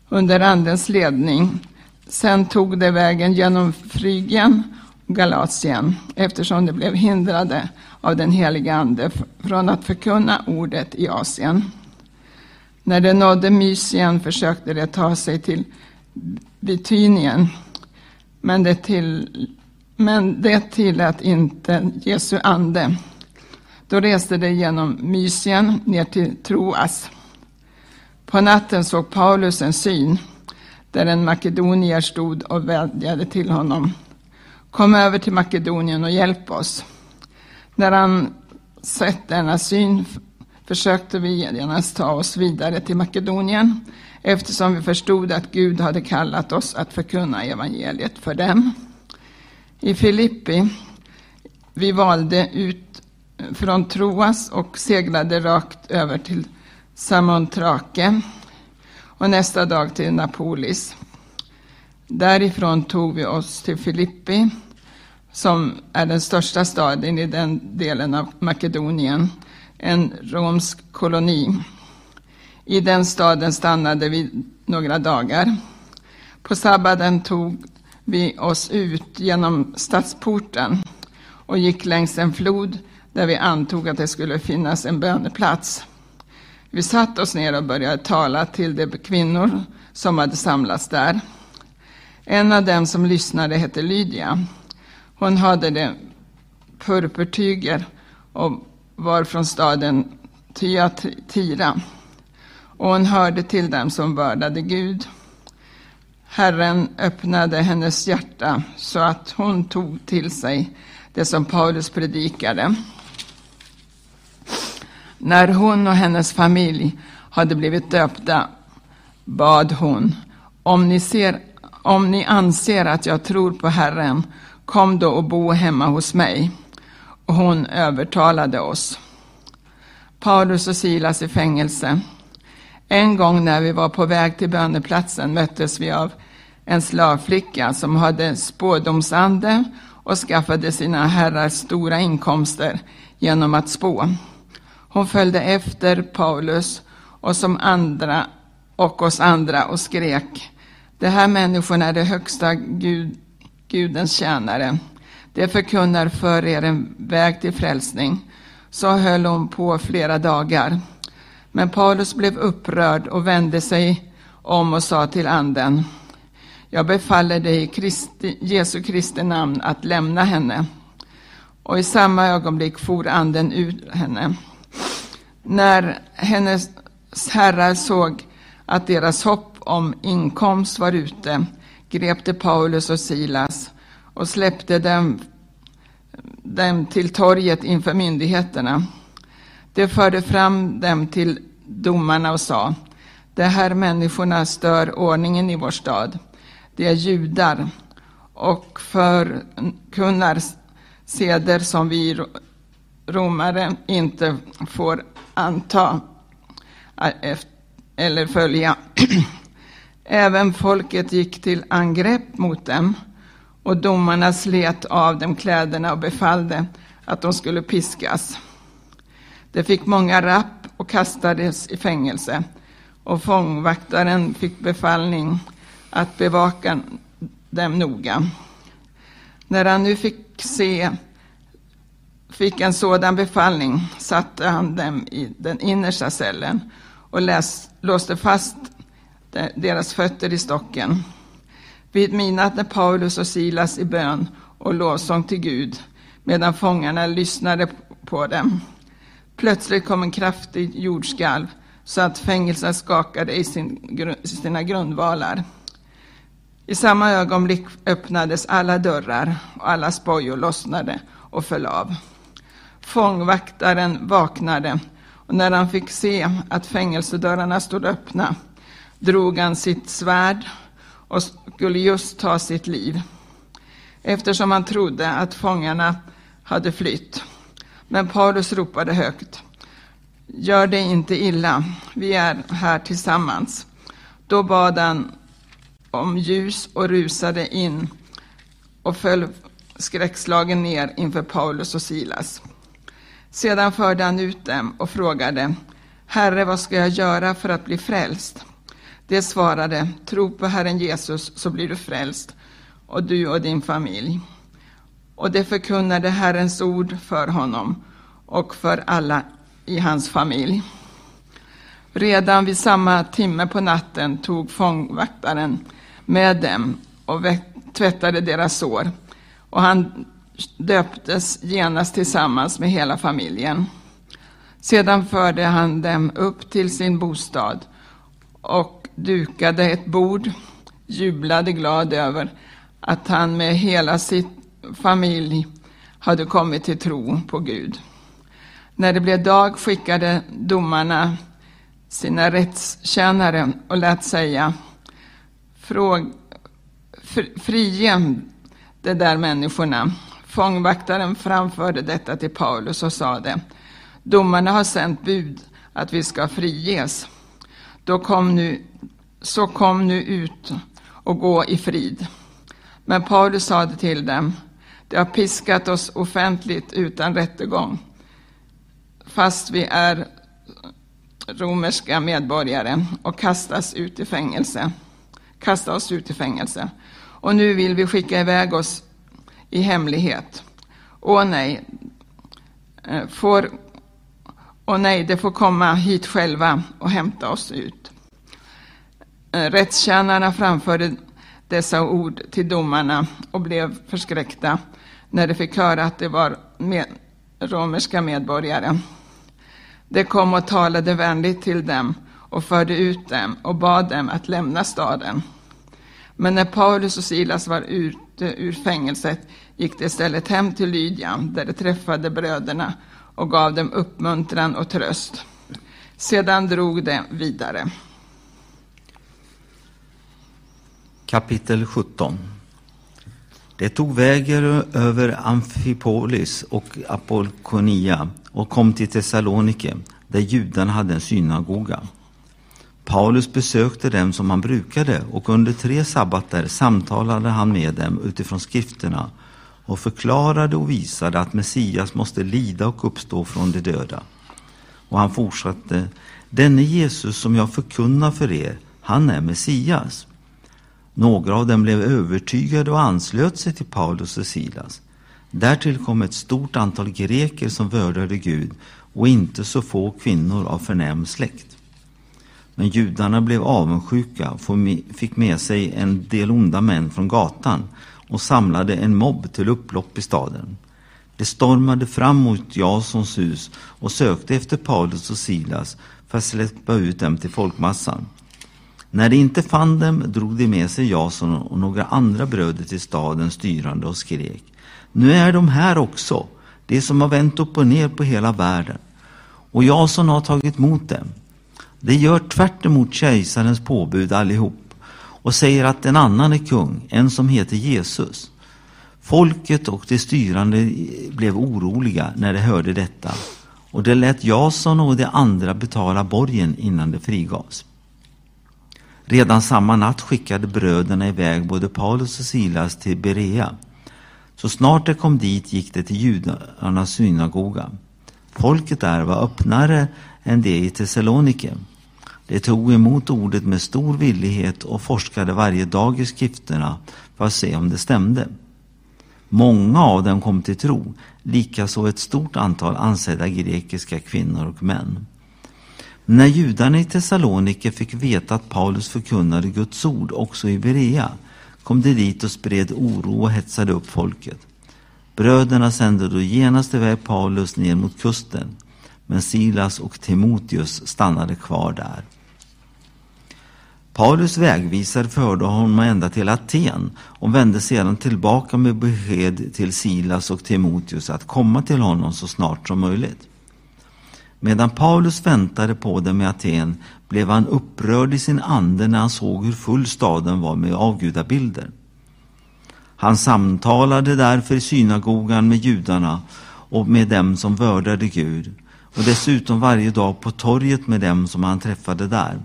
S7: under Andens ledning. Sen tog de vägen genom Frygien och Galatien eftersom de blev hindrade av den heliga Ande från att förkunna ordet i Asien. När de nådde Mysien försökte de ta sig till Bitynien, men det, till, men det tillät inte Jesu ande. Då reste de genom Mysien ner till Troas. På natten såg Paulus en syn där en makedonier stod och vädjade till honom. Kom över till Makedonien och hjälp oss. När han sett denna syn försökte vi genast ta oss vidare till Makedonien eftersom vi förstod att Gud hade kallat oss att förkunna evangeliet för dem. I Filippi vi valde ut från Troas och seglade rakt över till Samontrake och nästa dag till Napolis. Därifrån tog vi oss till Filippi som är den största staden i den delen av Makedonien, en romsk koloni. I den staden stannade vi några dagar. På sabbaten tog vi oss ut genom stadsporten och gick längs en flod där vi antog att det skulle finnas en böneplats. Vi satte oss ner och började tala till de kvinnor som hade samlats där. En av dem som lyssnade hette Lydia. Hon hade det purpurtyger och var från staden Thyatira. Och hon hörde till dem som vördade Gud. Herren öppnade hennes hjärta så att hon tog till sig det som Paulus predikade. När hon och hennes familj hade blivit döpta bad hon, om ni, ser, om ni anser att jag tror på Herren, kom då och bo hemma hos mig. Och hon övertalade oss. Paulus och Silas i fängelse. En gång när vi var på väg till böneplatsen möttes vi av en slavflicka som hade spådomsande och skaffade sina herrar stora inkomster genom att spå. Hon följde efter Paulus och som andra och oss andra och skrek. De här människorna är de högsta Gud, Gudens tjänare. De förkunnar för er en väg till frälsning. Så höll hon på flera dagar. Men Paulus blev upprörd och vände sig om och sa till anden. Jag befaller dig i Kristi, Jesu Kristi namn att lämna henne. Och i samma ögonblick for anden ut henne. När hennes herrar såg att deras hopp om inkomst var ute grep de Paulus och Silas och släppte dem, dem till torget inför myndigheterna. De förde fram dem till domarna och sa, de här människorna stör ordningen i vår stad. De är judar och förkunnar seder som vi romare inte får anta eh, eller följa. *clears throat* Även folket gick till angrepp mot dem och domarna slet av dem kläderna och befallde att de skulle piskas. De fick många rapp och kastades i fängelse och fångvaktaren fick befallning att bevaka dem noga. När han nu fick se fick en sådan befallning satte han dem i den innersta cellen och läs, låste fast deras fötter i stocken. Vid midnatt när Paulus och Silas i bön och lovsång till Gud medan fångarna lyssnade på dem. Plötsligt kom en kraftig jordskalv så att fängelset skakade i sin, sina grundvalar. I samma ögonblick öppnades alla dörrar och alla spojor lossnade och föll av. Fångvaktaren vaknade och när han fick se att fängelsedörrarna stod öppna drog han sitt svärd och skulle just ta sitt liv eftersom han trodde att fångarna hade flytt. Men Paulus ropade högt. Gör dig inte illa, vi är här tillsammans. Då bad han om ljus och rusade in och föll skräckslagen ner inför Paulus och Silas. Sedan förde han ut dem och frågade, Herre, vad ska jag göra för att bli frälst? De svarade, tro på Herren Jesus så blir du frälst, och du och din familj. Och de förkunnade Herrens ord för honom och för alla i hans familj. Redan vid samma timme på natten tog fångvaktaren med dem och tvättade deras sår. Och han döptes genast tillsammans med hela familjen. Sedan förde han dem upp till sin bostad och dukade ett bord, jublade glad över att han med hela sin familj hade kommit till tro på Gud. När det blev dag skickade domarna sina rättstjänare och lät säga Fråg, frige de där människorna Fångvaktaren framförde detta till Paulus och sade, domarna har sänt bud att vi ska friges. Då kom nu, så kom nu ut och gå i frid. Men Paulus sade till dem, de har piskat oss offentligt utan rättegång, fast vi är romerska medborgare och kastas ut i fängelse. Kasta oss ut i fängelse. Och nu vill vi skicka iväg oss i hemlighet. Åh nej, eh, får, åh nej, det får komma hit själva och hämta oss ut. Eh, rättstjänarna framförde dessa ord till domarna och blev förskräckta när de fick höra att det var med, romerska medborgare. De kom och talade vänligt till dem och förde ut dem och bad dem att lämna staden. Men när Paulus och Silas var ute ur fängelset gick de istället hem till Lydjan där de träffade bröderna och gav dem uppmuntran och tröst. Sedan drog de vidare.
S6: Kapitel 17 Det tog vägen över Amfipolis och Apollonia och kom till Thessalonike, där judarna hade en synagoga. Paulus besökte dem som han brukade och under tre sabbater samtalade han med dem utifrån skrifterna och förklarade och visade att Messias måste lida och uppstå från de döda. Och han fortsatte, denne Jesus som jag förkunnar för er, han är Messias. Några av dem blev övertygade och anslöt sig till Paulus och Silas. Därtill kom ett stort antal greker som vördade Gud och inte så få kvinnor av förnäm släkt. Men judarna blev avundsjuka och fick med sig en del onda män från gatan och samlade en mobb till upplopp i staden. De stormade fram mot Jasons hus och sökte efter Paulus och Silas för att släppa ut dem till folkmassan. När de inte fann dem drog de med sig Jason och några andra bröder till staden styrande och skrek. Nu är de här också, de som har vänt upp och ner på hela världen. Och Jason har tagit emot dem. De gör tvärt emot kejsarens påbud allihop och säger att en annan är kung, en som heter Jesus. Folket och de styrande blev oroliga när de hörde detta och det lät Jason och de andra betala borgen innan de frigavs. Redan samma natt skickade bröderna iväg både Paulus och Silas till Berea. Så snart de kom dit gick de till judarnas synagoga. Folket där var öppnare än det i Thessalonike. De tog emot ordet med stor villighet och forskade varje dag i skrifterna för att se om det stämde. Många av dem kom till tro, likaså ett stort antal ansedda grekiska kvinnor och män. När judarna i Thessalonike fick veta att Paulus förkunnade Guds ord också i Berea kom de dit och spred oro och hetsade upp folket. Bröderna sände då genast iväg Paulus ner mot kusten, men Silas och Timoteus stannade kvar där. Paulus vägvisare förde honom ända till Aten och vände sedan tillbaka med besked till Silas och Timoteus att komma till honom så snart som möjligt. Medan Paulus väntade på dem i Aten blev han upprörd i sin ande när han såg hur full staden var med avgudabilder. Han samtalade därför i synagogan med judarna och med dem som vördade Gud och dessutom varje dag på torget med dem som han träffade där.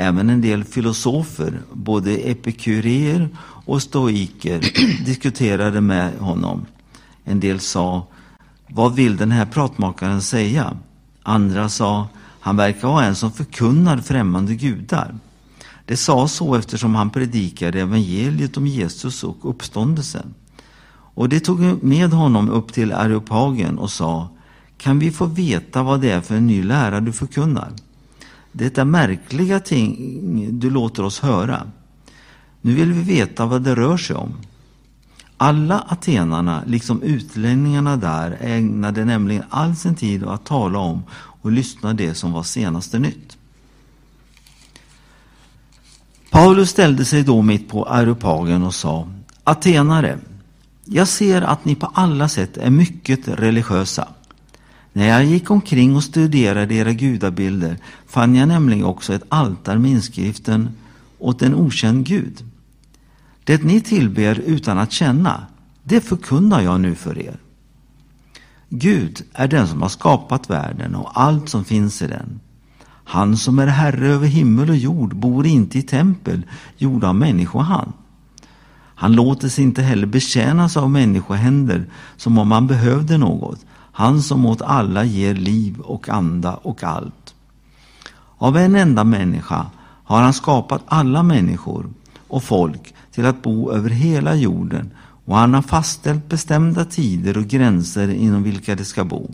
S6: Även en del filosofer, både epikuréer och stoiker, *clears throat* diskuterade med honom. En del sa vad vill den här pratmakaren säga? Andra sa, han verkar vara en som förkunnar främmande gudar. Det sa så eftersom han predikade evangeliet om Jesus och uppståndelsen. Och det tog med honom upp till Areopagen och sa, kan vi få veta vad det är för en ny lära du förkunnar? Det är märkliga ting du låter oss höra. Nu vill vi veta vad det rör sig om. Alla atenarna, liksom utlänningarna där, ägnade nämligen all sin tid att tala om och lyssna det som var senaste nytt. Paulus ställde sig då mitt på Areopagen och sa Atenare, jag ser att ni på alla sätt är mycket religiösa. När jag gick omkring och studerade era gudabilder fann jag nämligen också ett altare med inskriften åt en okänd gud. Det ni tillber utan att känna, Det förkunnar jag nu för er. Gud är den som har skapat världen och allt som finns i den. Han som är herre över himmel och jord bor inte i tempel gjorda av människohand. Han låter sig inte heller betjänas av människohänder som om han behövde något. Han som åt alla ger liv och anda och allt. Av en enda människa har han skapat alla människor och folk till att bo över hela jorden och han har fastställt bestämda tider och gränser inom vilka de ska bo.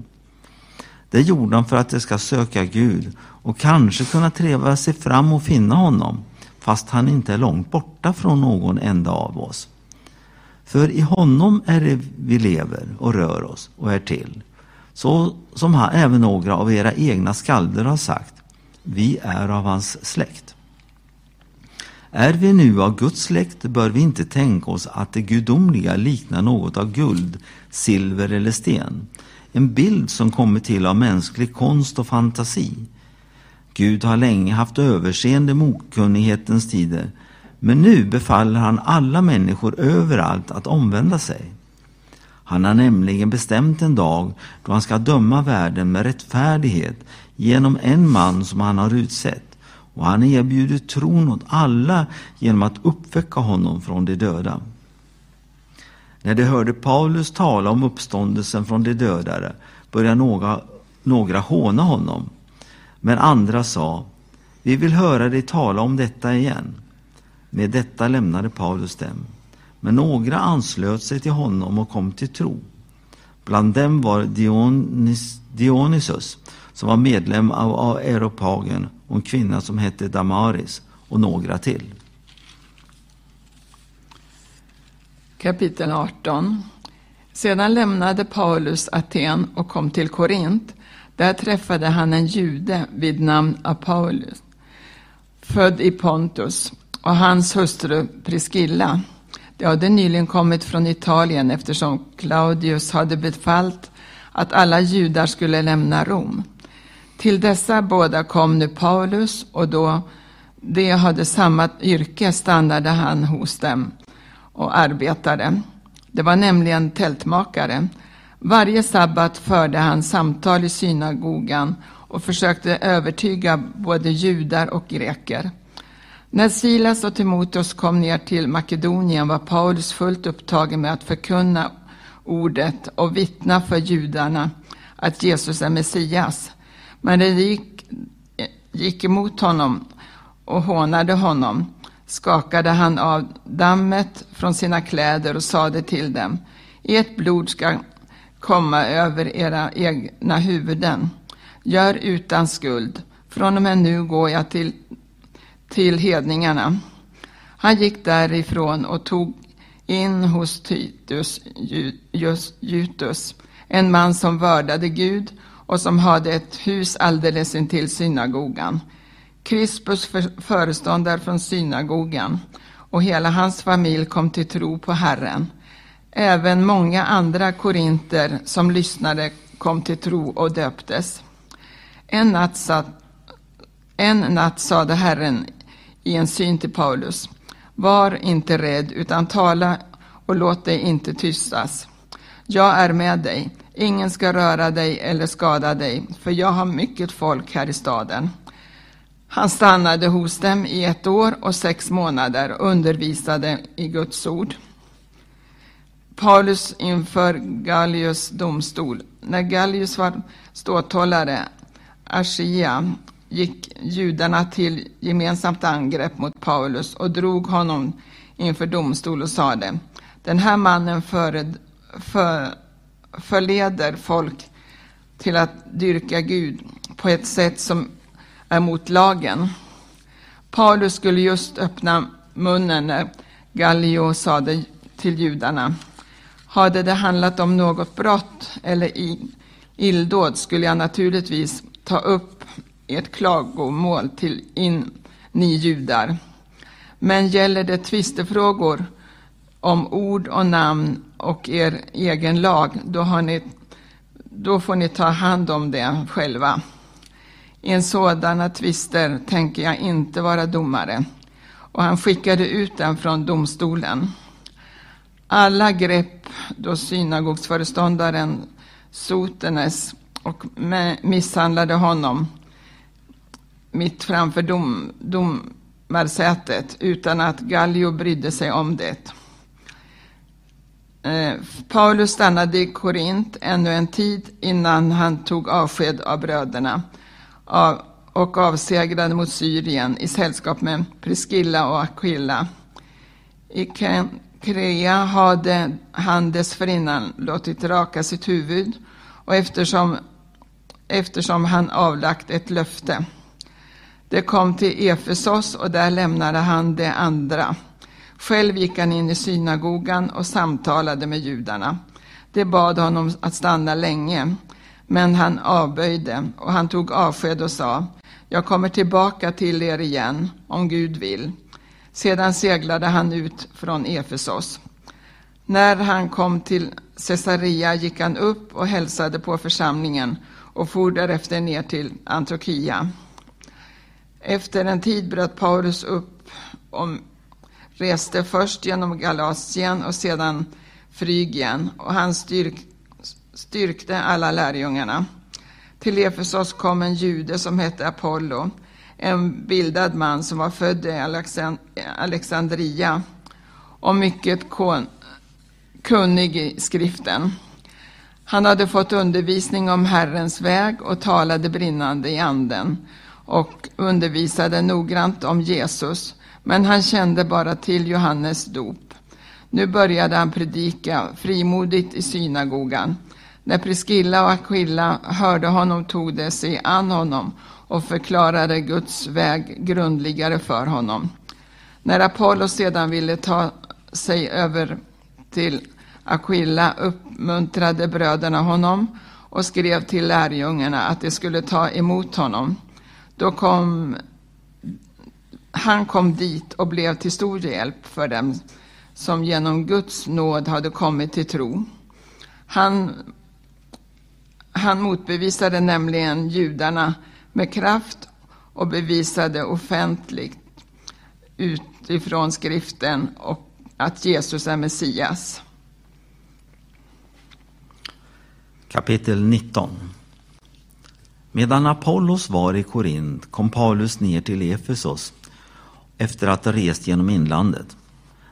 S6: Det gjorde han för att de ska söka Gud och kanske kunna treva sig fram och finna honom, fast han inte är långt borta från någon enda av oss. För i honom är det vi lever och rör oss och är till. Så som han, även några av era egna skalder har sagt, vi är av hans släkt. Är vi nu av Guds släkt bör vi inte tänka oss att det gudomliga liknar något av guld, silver eller sten. En bild som kommit till av mänsklig konst och fantasi. Gud har länge haft överseende med okunnighetens tider, men nu befaller han alla människor överallt att omvända sig. Han har nämligen bestämt en dag då han ska döma världen med rättfärdighet genom en man som han har utsett och han erbjuder tron åt alla genom att uppväcka honom från de döda. När de hörde Paulus tala om uppståndelsen från de döda började några, några håna honom. Men andra sa, vi vill höra dig tala om detta igen. Med detta lämnade Paulus dem. Men några anslöt sig till honom och kom till tro. Bland dem var Dionys, Dionysus, som var medlem av Europagen och en kvinna som hette Damaris och några till.
S7: Kapitel 18 Sedan lämnade Paulus Aten och kom till Korint. Där träffade han en jude vid namn Apaulus, född i Pontus, och hans hustru Priscilla. De hade nyligen kommit från Italien eftersom Claudius hade befallt att alla judar skulle lämna Rom. Till dessa båda kom nu Paulus och då de hade samma yrke stannade han hos dem och arbetade. Det var nämligen tältmakare. Varje sabbat förde han samtal i synagogan och försökte övertyga både judar och greker. När Silas och Timoteus kom ner till Makedonien var Paulus fullt upptagen med att förkunna ordet och vittna för judarna att Jesus är Messias. Men de gick, gick emot honom och hånade honom skakade han av dammet från sina kläder och sade till dem, ert blod ska komma över era egna huvuden. Gör utan skuld. Från och med nu går jag till, till hedningarna. Han gick därifrån och tog in hos Titus Jutus, en man som vördade Gud och som hade ett hus alldeles intill synagogan. Krispus föreståndare från synagogan och hela hans familj kom till tro på Herren. Även många andra korinter som lyssnade kom till tro och döptes. En natt, sa, en natt sade Herren i en syn till Paulus. Var inte rädd, utan tala och låt dig inte tystas. Jag är med dig. Ingen ska röra dig eller skada dig, för jag har mycket folk här i staden. Han stannade hos dem i ett år och sex månader och undervisade i Guds ord. Paulus inför Gallius domstol. När Gallius var ståthållare, Aschia, gick judarna till gemensamt angrepp mot Paulus och drog honom inför domstol och sade Den här mannen för, för, förleder folk till att dyrka Gud på ett sätt som är mot lagen. Paulus skulle just öppna munnen när Gallio sade till judarna. Hade det handlat om något brott eller illdåd skulle jag naturligtvis ta upp ert klagomål till in, ni judar. Men gäller det tvistefrågor om ord och namn och er egen lag, då, har ni, då får ni ta hand om det själva. I en sådana tvister tänker jag inte vara domare. Och han skickade ut den från domstolen. Alla grepp då synagogsföreståndaren Sotenes och misshandlade honom mitt framför dom, domarsätet utan att Gallio brydde sig om det. Eh, Paulus stannade i Korint ännu en tid innan han tog avsked av bröderna och avsegrade mot Syrien i sällskap med Priscilla och Aquilla. I Krea hade han dessförinnan låtit raka sitt huvud och eftersom, eftersom han avlagt ett löfte. Det kom till Efesos och där lämnade han det andra. Själv gick han in i synagogan och samtalade med judarna. De bad honom att stanna länge, men han avböjde och han tog avsked och sa Jag kommer tillbaka till er igen, om Gud vill. Sedan seglade han ut från Efesos. När han kom till Caesarea gick han upp och hälsade på församlingen och for därefter ner till Antiochia. Efter en tid bröt Paulus upp och reste först genom Galatien och sedan Frygien och han styrk, styrkte alla lärjungarna. Till Efesos kom en jude som hette Apollo, en bildad man som var född i Alexandria och mycket kunnig i skriften. Han hade fått undervisning om Herrens väg och talade brinnande i anden och undervisade noggrant om Jesus, men han kände bara till Johannes dop. Nu började han predika frimodigt i synagogan. När Priskilla och Aquilla hörde honom tog de sig an honom och förklarade Guds väg grundligare för honom. När Apollos sedan ville ta sig över till Aquilla uppmuntrade bröderna honom och skrev till lärjungarna att de skulle ta emot honom. Då kom han kom dit och blev till stor hjälp för dem som genom Guds nåd hade kommit till tro. Han, han motbevisade nämligen judarna med kraft och bevisade offentligt utifrån skriften och att Jesus är Messias.
S6: Kapitel 19 Medan Apollos var i Korint kom Paulus ner till Efesos efter att ha rest genom inlandet.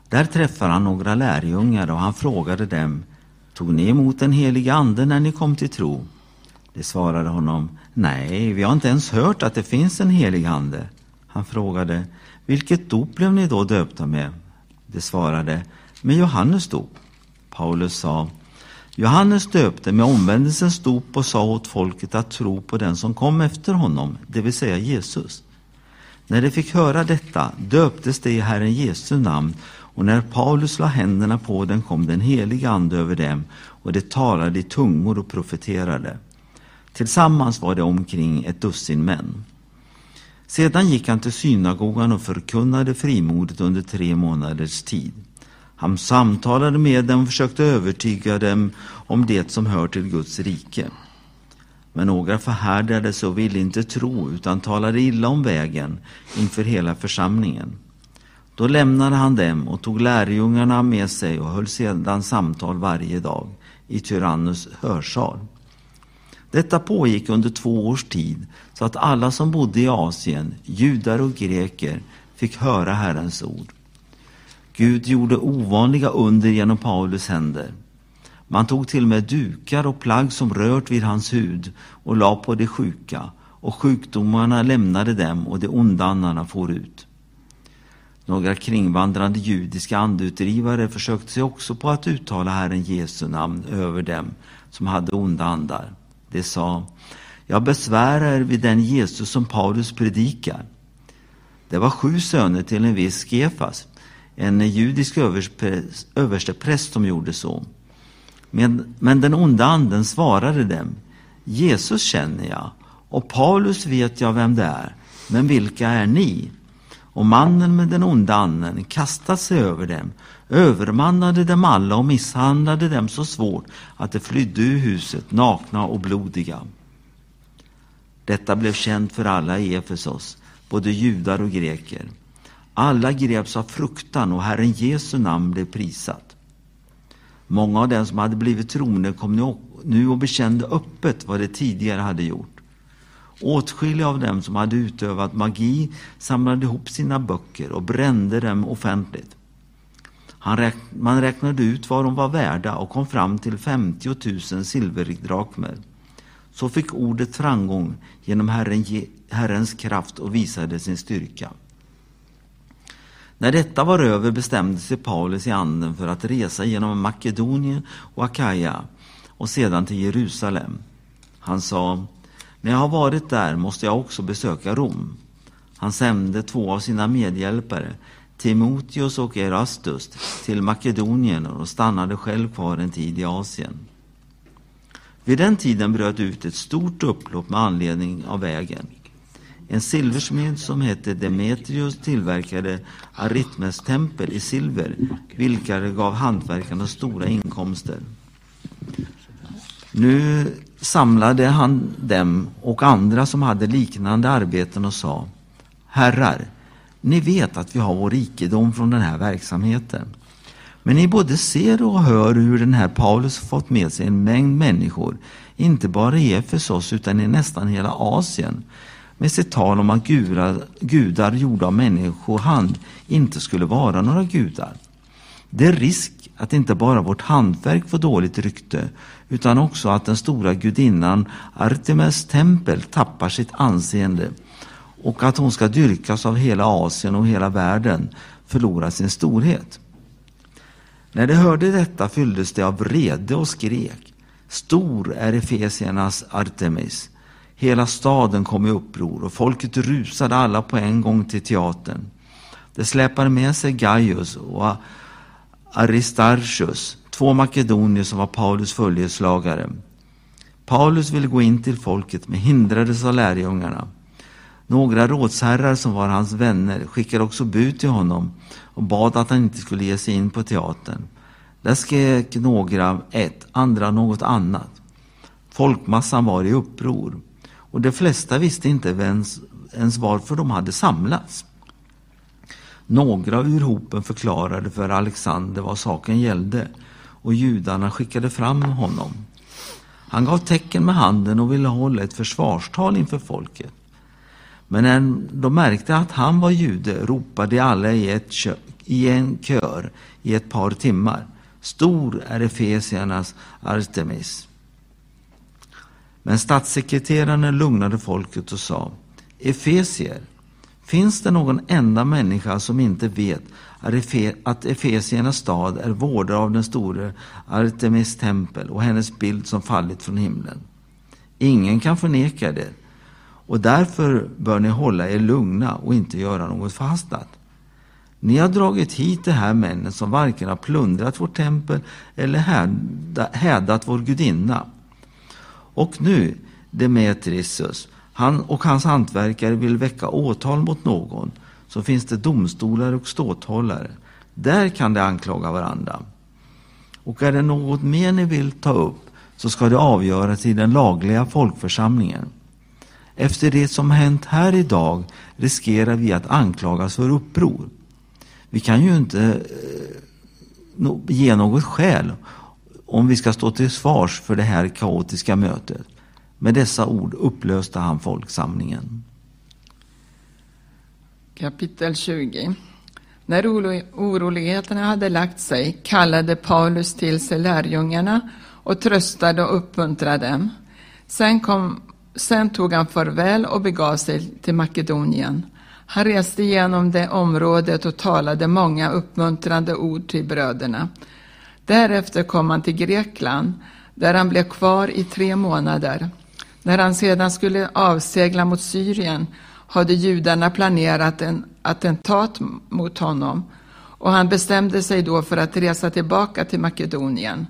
S6: Där träffade han några lärjungar och han frågade dem Tog ni emot den heliga ande när ni kom till tro? De svarade honom Nej, vi har inte ens hört att det finns en helig ande. Han frågade Vilket dop blev ni då döpta med? De svarade Med Johannes dop. Paulus sa Johannes döpte med omvändelsens dop och sa åt folket att tro på den som kom efter honom, det vill säga Jesus. När de fick höra detta döptes de i Herren Jesu namn och när Paulus la händerna på dem kom den heliga Ande över dem och de talade i tungor och profeterade. Tillsammans var det omkring ett dussin män. Sedan gick han till synagogan och förkunnade frimodigt under tre månaders tid. Han samtalade med dem och försökte övertyga dem om det som hör till Guds rike. Men några förhärdades och ville inte tro utan talade illa om vägen inför hela församlingen. Då lämnade han dem och tog lärjungarna med sig och höll sedan samtal varje dag i Tyrannus hörsal. Detta pågick under två års tid så att alla som bodde i Asien, judar och greker, fick höra Herrens ord. Gud gjorde ovanliga under genom Paulus händer. Man tog till med dukar och plagg som rört vid hans hud och la på de sjuka, och sjukdomarna lämnade dem och de onda andarna for ut. Några kringvandrande judiska andutdrivare försökte sig också på att uttala Herren Jesu namn över dem som hade onda andar. De sa, jag besvärar vid den Jesus som Paulus predikar. Det var sju söner till en viss Skefas, en judisk överstepräst som gjorde så. Men, men den onda anden svarade dem, Jesus känner jag och Paulus vet jag vem det är, men vilka är ni? Och mannen med den onda anden kastade sig över dem, övermannade dem alla och misshandlade dem så svårt att de flydde ur huset nakna och blodiga. Detta blev känt för alla i Efesos, både judar och greker. Alla greps av fruktan och Herren Jesu namn blev prisat. Många av dem som hade blivit troende kom nu och bekände öppet vad de tidigare hade gjort. Åtskilliga av dem som hade utövat magi samlade ihop sina böcker och brände dem offentligt. Man räknade ut vad de var värda och kom fram till 50 000 silverdrakmer. Så fick ordet framgång genom Herren, Herrens kraft och visade sin styrka. När detta var över bestämde sig Paulus i anden för att resa genom Makedonien och Akaja och sedan till Jerusalem. Han sa, när jag har varit där måste jag också besöka Rom. Han sände två av sina medhjälpare, Timoteus och Erastus, till Makedonien och stannade själv kvar en tid i Asien. Vid den tiden bröt ut ett stort upplopp med anledning av vägen. En silversmed som hette Demetrius tillverkade Aritmes tempel i silver, vilka gav hantverkarna stora inkomster. Nu samlade han dem och andra som hade liknande arbeten och sa Herrar, ni vet att vi har vår rikedom från den här verksamheten. Men ni både ser och hör hur den här Paulus fått med sig en mängd människor, inte bara i Efesos utan i nästan hela Asien, med sitt tal om att gudar, gudar gjorda av människohand inte skulle vara några gudar. Det är risk att inte bara vårt hantverk får dåligt rykte, utan också att den stora gudinnan Artemis tempel tappar sitt anseende och att hon ska dyrkas av hela Asien och hela världen förlora sin storhet. När de hörde detta fylldes de av vrede och skrek. Stor är Efesiernas Artemis. Hela staden kom i uppror och folket rusade alla på en gång till teatern. De släpade med sig Gaius och Aristarchus, två makedonier som var Paulus följeslagare. Paulus ville gå in till folket men hindrades av lärjungarna. Några rådsherrar som var hans vänner skickade också bud till honom och bad att han inte skulle ge sig in på teatern. Där skrek några ett, andra något annat. Folkmassan var i uppror och de flesta visste inte ens, ens varför de hade samlats. Några ur hopen förklarade för Alexander vad saken gällde och judarna skickade fram honom. Han gav tecken med handen och ville hålla ett försvarstal inför folket. Men när de märkte att han var jude ropade alla i, ett i en kör i ett par timmar. Stor är Efesiernas Artemis. Men statssekreteraren lugnade folket och sa Efesier, finns det någon enda människa som inte vet att Efesiernas stad är vårdare av den store Artemis tempel och hennes bild som fallit från himlen? Ingen kan förneka det och därför bör ni hålla er lugna och inte göra något förhastat. Ni har dragit hit de här männen som varken har plundrat vårt tempel eller hädat vår gudinna. Och nu, Demetrius, han och hans hantverkare vill väcka åtal mot någon, så finns det domstolar och ståthållare. Där kan de anklaga varandra. Och är det något mer ni vill ta upp, så ska det avgöras i den lagliga folkförsamlingen. Efter det som hänt här idag riskerar vi att anklagas för uppror. Vi kan ju inte eh, ge något skäl om vi ska stå till svars för det här kaotiska mötet. Med dessa ord upplöste han folksamlingen.
S7: Kapitel 20 När oroligheterna hade lagt sig kallade Paulus till sig lärjungarna och tröstade och uppmuntrade dem. Sen, kom, sen tog han farväl och begav sig till Makedonien. Han reste genom det området och talade många uppmuntrande ord till bröderna. Därefter kom han till Grekland, där han blev kvar i tre månader. När han sedan skulle avsegla mot Syrien hade judarna planerat en attentat mot honom och han bestämde sig då för att resa tillbaka till Makedonien.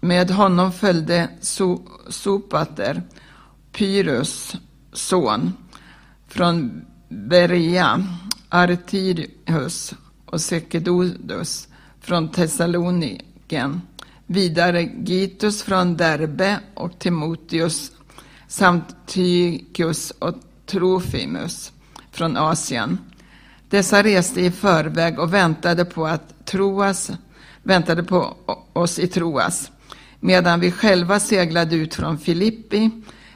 S7: Med honom följde so Sopater, Pyrus son, från Berea, Artirius och Sekedodus från Thessaloniken, vidare Gitus från Derbe och Timoteus samt Tychus och Trofimus från Asien. Dessa reste i förväg och väntade på att Troas, väntade på oss i Troas, medan vi själva seglade ut från Filippi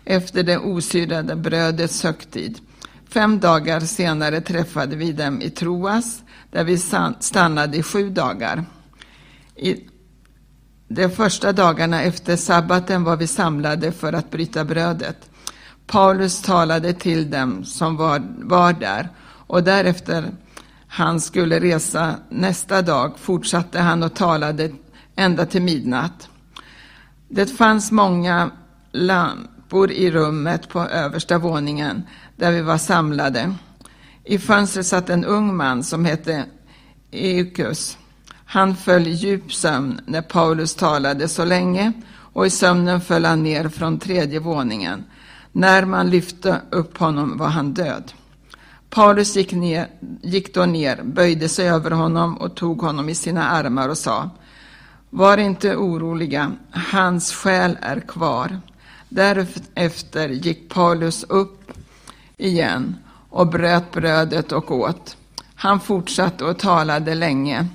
S7: efter det osyrade brödets högtid. Fem dagar senare träffade vi dem i Troas, där vi stannade i sju dagar. I de första dagarna efter sabbaten var vi samlade för att bryta brödet. Paulus talade till dem som var, var där och därefter han skulle resa nästa dag fortsatte han och talade ända till midnatt. Det fanns många lampor i rummet på översta våningen där vi var samlade. I fönstret satt en ung man som hette Eukus. Han föll i djup sömn när Paulus talade så länge och i sömnen föll han ner från tredje våningen. När man lyfte upp honom var han död. Paulus gick, ner, gick då ner, böjde sig över honom och tog honom i sina armar och sa Var inte oroliga, hans själ är kvar. Därefter gick Paulus upp igen och bröt brödet och åt. Han fortsatte och talade länge,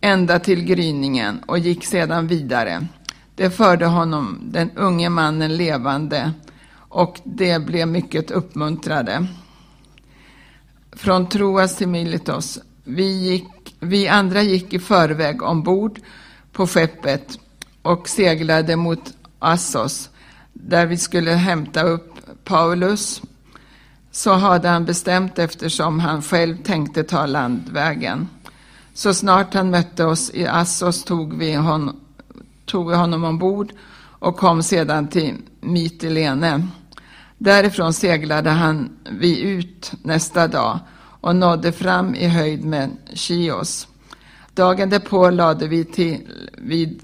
S7: ända till gryningen och gick sedan vidare. Det förde honom, den unge mannen, levande och de blev mycket uppmuntrade. Från Troas till Militos. Vi, gick, vi andra gick i förväg ombord på skeppet och seglade mot Assos, där vi skulle hämta upp Paulus. Så hade han bestämt eftersom han själv tänkte ta landvägen. Så snart han mötte oss i Assos tog vi, hon, tog vi honom ombord och kom sedan till Mytilene. Därifrån seglade han vi ut nästa dag och nådde fram i höjd med Chios. Dagen därpå lade vi till vid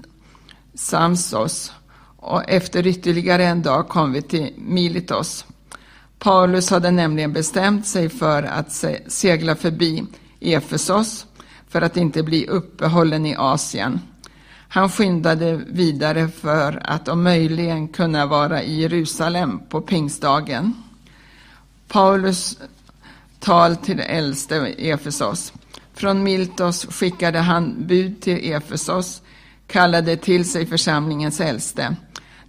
S7: Samsos och efter ytterligare en dag kom vi till Militos. Paulus hade nämligen bestämt sig för att segla förbi Efesos för att inte bli uppehållen i Asien. Han skyndade vidare för att om möjligen kunna vara i Jerusalem på pingstdagen. Paulus tal till äldste Efesos. Från Miltos skickade han bud till Efesos, kallade till sig församlingens äldste.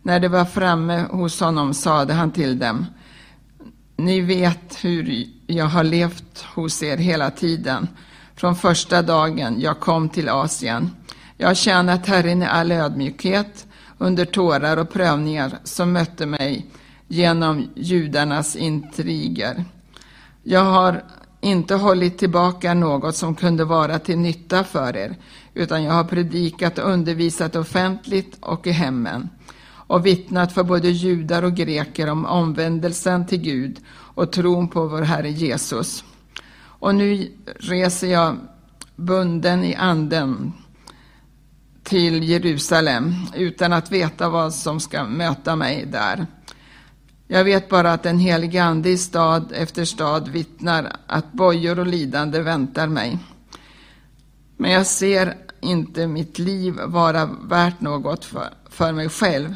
S7: När de var framme hos honom sade han till dem, ni vet hur jag har levt hos er hela tiden, från första dagen jag kom till Asien. Jag har tjänat Herren i all ödmjukhet under tårar och prövningar som mötte mig genom judarnas intriger. Jag har inte hållit tillbaka något som kunde vara till nytta för er, utan jag har predikat och undervisat offentligt och i hemmen och vittnat för både judar och greker om omvändelsen till Gud och tron på vår Herre Jesus. Och nu reser jag bunden i anden till Jerusalem utan att veta vad som ska möta mig där. Jag vet bara att den helige Ande i stad efter stad vittnar att bojor och lidande väntar mig. Men jag ser inte mitt liv vara värt något för, för mig själv.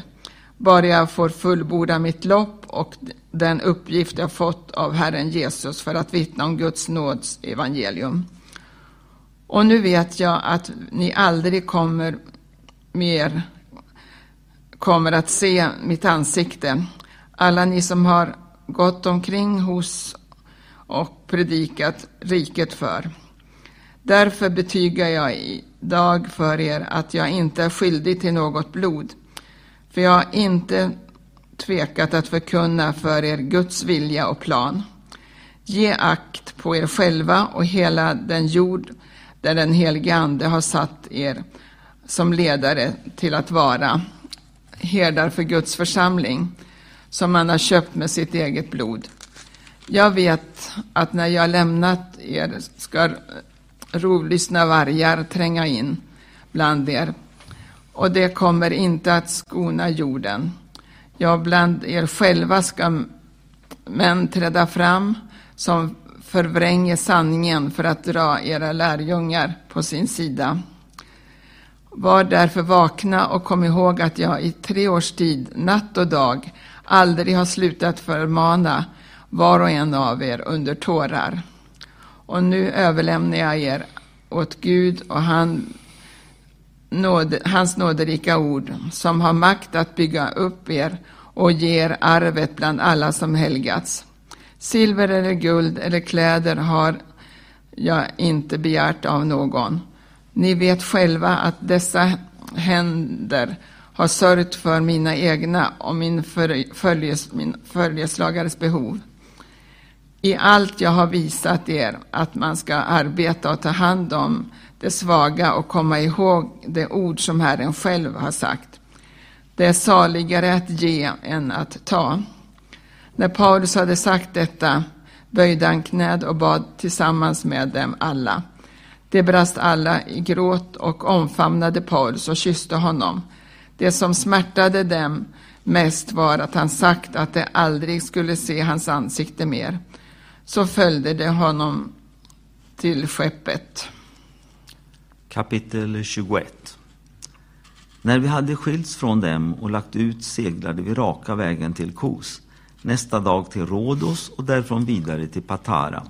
S7: Bara jag får fullborda mitt lopp och den uppgift jag fått av Herren Jesus för att vittna om Guds nåds evangelium. Och nu vet jag att ni aldrig kommer mer kommer att se mitt ansikte. Alla ni som har gått omkring hos och predikat riket för. Därför betygar jag idag för er att jag inte är skyldig till något blod. För jag har inte tvekat att förkunna för er Guds vilja och plan. Ge akt på er själva och hela den jord där den helige Ande har satt er som ledare till att vara herdar för Guds församling som man har köpt med sitt eget blod. Jag vet att när jag lämnat er ska rovlystna vargar tränga in bland er och det kommer inte att skona jorden. Ja, bland er själva ska män träda fram som förvränger sanningen för att dra era lärjungar på sin sida. Var därför vakna och kom ihåg att jag i tre års tid, natt och dag, aldrig har slutat förmana var och en av er under tårar. Och nu överlämnar jag er åt Gud och han nåd, hans nåderika ord, som har makt att bygga upp er och ger arvet bland alla som helgats. Silver eller guld eller kläder har jag inte begärt av någon. Ni vet själva att dessa händer har sörjt för mina egna och min, följes, min följeslagares behov. I allt jag har visat er att man ska arbeta och ta hand om det svaga och komma ihåg det ord som Herren själv har sagt. Det är saligare att ge än att ta. När Paulus hade sagt detta böjde han knäd och bad tillsammans med dem alla. De brast alla i gråt och omfamnade Paulus och kysste honom. Det som smärtade dem mest var att han sagt att de aldrig skulle se hans ansikte mer. Så följde de honom till skeppet.
S6: Kapitel 21 När vi hade skilts från dem och lagt ut seglade vi raka vägen till Kos, nästa dag till Rhodos och därifrån vidare till Patara.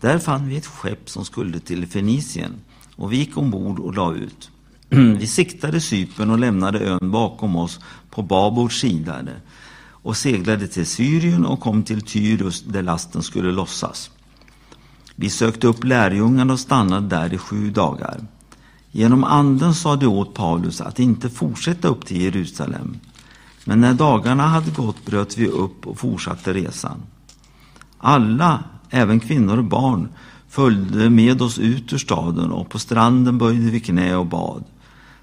S6: Där fann vi ett skepp som skulle till Fenicien och vi gick ombord och la ut. *clears throat* Vi siktade Cypern och lämnade ön bakom oss på Babors sida och seglade till Syrien och kom till Tyrus där lasten skulle lossas. Vi sökte upp lärjungarna och stannade där i sju dagar. Genom anden sa de åt Paulus att inte fortsätta upp till Jerusalem. Men när dagarna hade gått bröt vi upp och fortsatte resan. Alla, även kvinnor och barn, följde med oss ut ur staden och på stranden böjde vi knä och bad.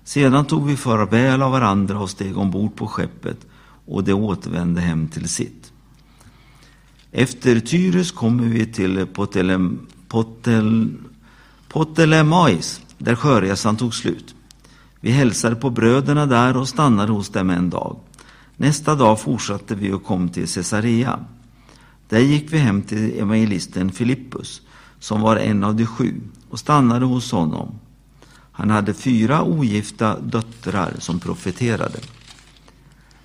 S6: Sedan tog vi farväl av varandra och steg ombord på skeppet och de återvände hem till sitt. Efter Tyrus kommer vi till Potelem, Potel, Potelemais, där sjöresan tog slut. Vi hälsade på bröderna där och stannade hos dem en dag. Nästa dag fortsatte vi och kom till Caesarea. Där gick vi hem till evangelisten Filippus, som var en av de sju, och stannade hos honom. Han hade fyra ogifta döttrar som profeterade.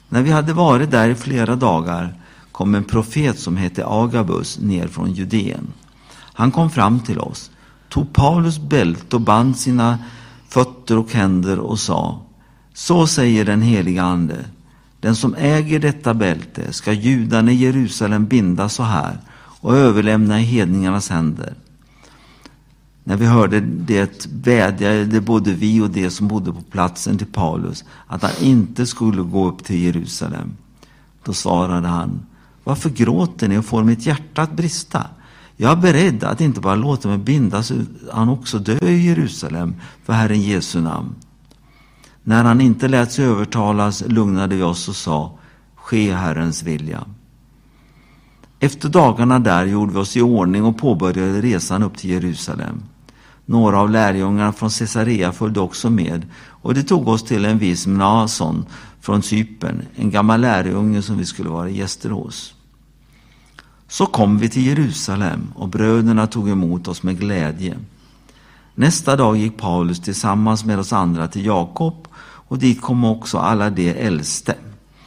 S6: När vi hade varit där i flera dagar kom en profet som hette Agabus ner från Judeen. Han kom fram till oss, tog Paulus bälte och band sina fötter och händer och sa Så säger den heliga Ande, den som äger detta bälte ska judarna i Jerusalem binda så här och överlämna i hedningarnas händer. När vi hörde det vädjade både vi och de som bodde på platsen till Paulus att han inte skulle gå upp till Jerusalem. Då svarade han, varför gråter ni och får mitt hjärta att brista? Jag är beredd att inte bara låta mig bindas utan också dö i Jerusalem för Herren Jesu namn. När han inte lät sig övertalas lugnade vi oss och sa, ske Herrens vilja. Efter dagarna där gjorde vi oss i ordning och påbörjade resan upp till Jerusalem. Några av lärjungarna från Caesarea följde också med och det tog oss till en viss Mnason från Cypern, en gammal lärjunge som vi skulle vara gäster hos. Så kom vi till Jerusalem och bröderna tog emot oss med glädje. Nästa dag gick Paulus tillsammans med oss andra till Jakob och dit kom också alla de äldste.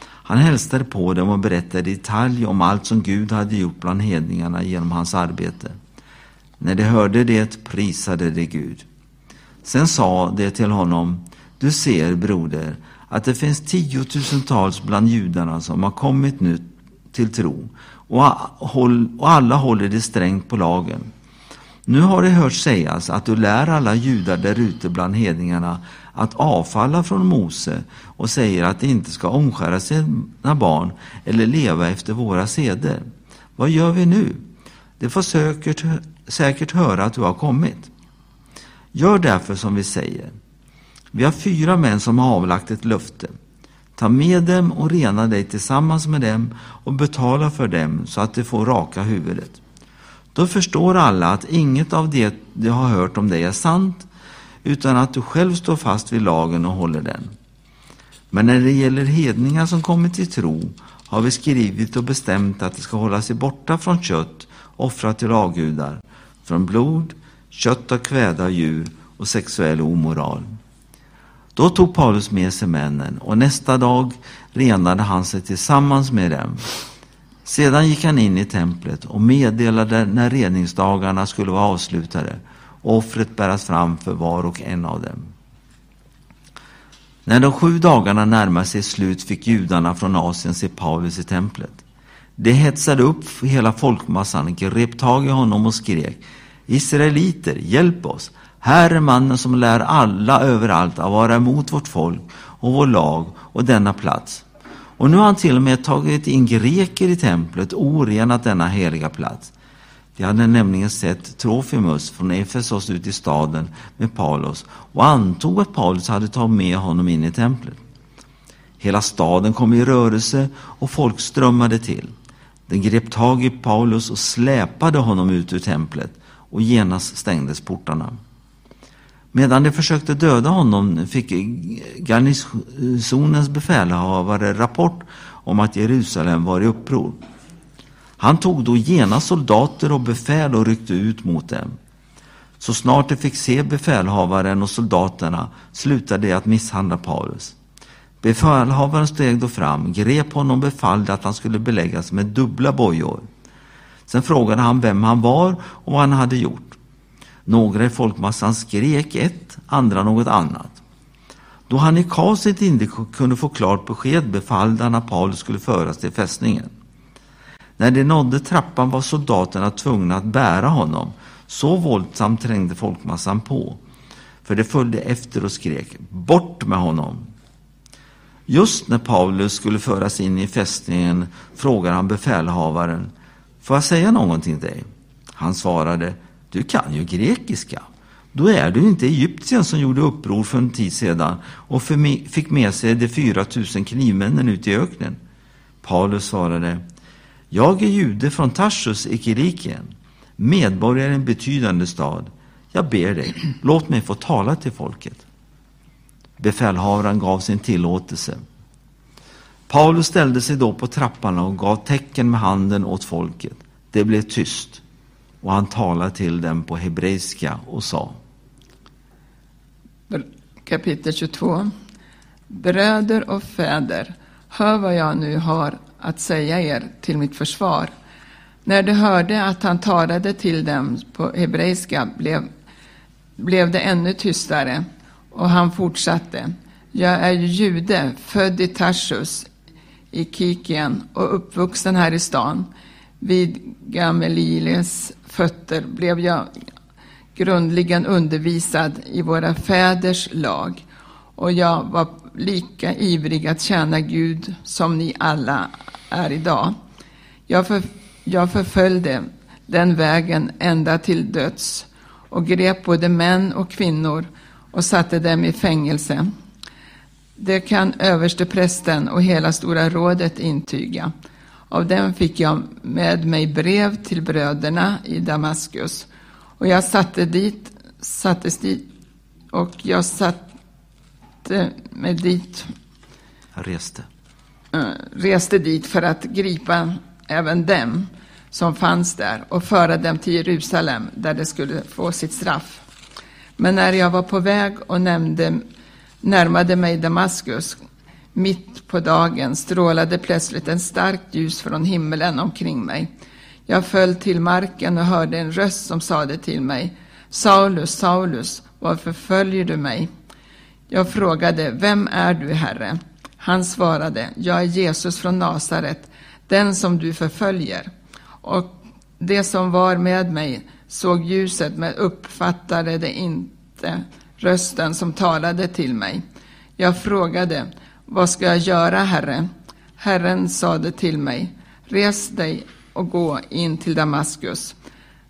S6: Han hälsade på dem och berättade i detalj om allt som Gud hade gjort bland hedningarna genom hans arbete. När de hörde det prisade de Gud. Sen sa de till honom, du ser broder, att det finns tiotusentals bland judarna som har kommit nu till tro och alla håller det strängt på lagen. Nu har det hört sägas att du lär alla judar där ute bland hedningarna att avfalla från Mose och säger att de inte ska omskära sina barn eller leva efter våra seder. Vad gör vi nu? De får säkert, säkert höra att du har kommit. Gör därför som vi säger. Vi har fyra män som har avlagt ett löfte. Ta med dem och rena dig tillsammans med dem och betala för dem så att de får raka huvudet. Då förstår alla att inget av det de har hört om dig är sant, utan att du själv står fast vid lagen och håller den. Men när det gäller hedningar som kommit till tro har vi skrivit och bestämt att de ska hålla sig borta från kött offrat till avgudar, från blod, kött av kväda djur och sexuell omoral. Då tog Paulus med sig männen och nästa dag renade han sig tillsammans med dem. Sedan gick han in i templet och meddelade när reningsdagarna skulle vara avslutade och offret bäras fram för var och en av dem. När de sju dagarna närmade sig slut fick judarna från Asien se Paulus i templet. De hetsade upp hela folkmassan, grep tag i honom och skrek Israeliter, hjälp oss! Här är mannen som lär alla överallt att vara emot vårt folk och vår lag och denna plats. Och nu har han till och med tagit in greker i templet och orenat denna heliga plats. De hade nämligen sett Trofimus från Efesos ut i staden med Paulus och antog att Paulus hade tagit med honom in i templet. Hela staden kom i rörelse och folk strömmade till. Den grep tag i Paulus och släpade honom ut ur templet och genast stängdes portarna. Medan de försökte döda honom fick garnisonens befälhavare rapport om att Jerusalem var i uppror. Han tog då genast soldater och befäl och ryckte ut mot dem. Så snart de fick se befälhavaren och soldaterna slutade de att misshandla Paulus. Befälhavaren steg då fram, grep honom och befallde att han skulle beläggas med dubbla bojor. Sen frågade han vem han var och vad han hade gjort. Några i folkmassan skrek ett, andra något annat. Då han i kaoset inte kunde få klart besked befallde han att Paulus skulle föras till fästningen. När de nådde trappan var soldaterna tvungna att bära honom. Så våldsamt trängde folkmassan på. För de följde efter och skrek ”Bort med honom!” Just när Paulus skulle föras in i fästningen frågade han befälhavaren ”Får jag säga någonting till dig?” Han svarade ”Du kan ju grekiska. Då är du inte Egyptien som gjorde uppror för en tid sedan och fick med sig de fyra tusen knivmännen ut i öknen?” Paulus svarade jag är jude från Tarsus i Kirikien, medborgare i en betydande stad. Jag ber dig, låt mig få tala till folket. Befälhavaren gav sin tillåtelse. Paulus ställde sig då på trappan och gav tecken med handen åt folket. Det blev tyst och han talade till dem på hebreiska och sa.
S7: Kapitel 22. Bröder och fäder, hör vad jag nu har att säga er till mitt försvar. När de hörde att han talade till dem på hebreiska blev, blev det ännu tystare och han fortsatte. Jag är jude, född i Tarsus i Kikien och uppvuxen här i stan. Vid Gamaliels fötter blev jag grundligen undervisad i våra fäders lag och jag var lika ivrig att tjäna Gud som ni alla är idag. Jag, för, jag förföljde den vägen ända till döds och grep både män och kvinnor och satte dem i fängelse. Det kan översteprästen och hela Stora rådet intyga. Av dem fick jag med mig brev till bröderna i Damaskus och jag satte dit, sattes dit och jag satte mig dit.
S6: Reste.
S7: Eh, reste dit för att gripa även dem som fanns där och föra dem till Jerusalem där de skulle få sitt straff. Men när jag var på väg och nämnde, närmade mig Damaskus mitt på dagen strålade plötsligt en starkt ljus från himmelen omkring mig. Jag föll till marken och hörde en röst som sade till mig Saulus, Saulus, varför följer du mig? Jag frågade, vem är du, Herre? Han svarade, jag är Jesus från Nasaret, den som du förföljer. Och det som var med mig såg ljuset men uppfattade det inte rösten som talade till mig. Jag frågade, vad ska jag göra, Herre? Herren sade till mig, res dig och gå in till Damaskus.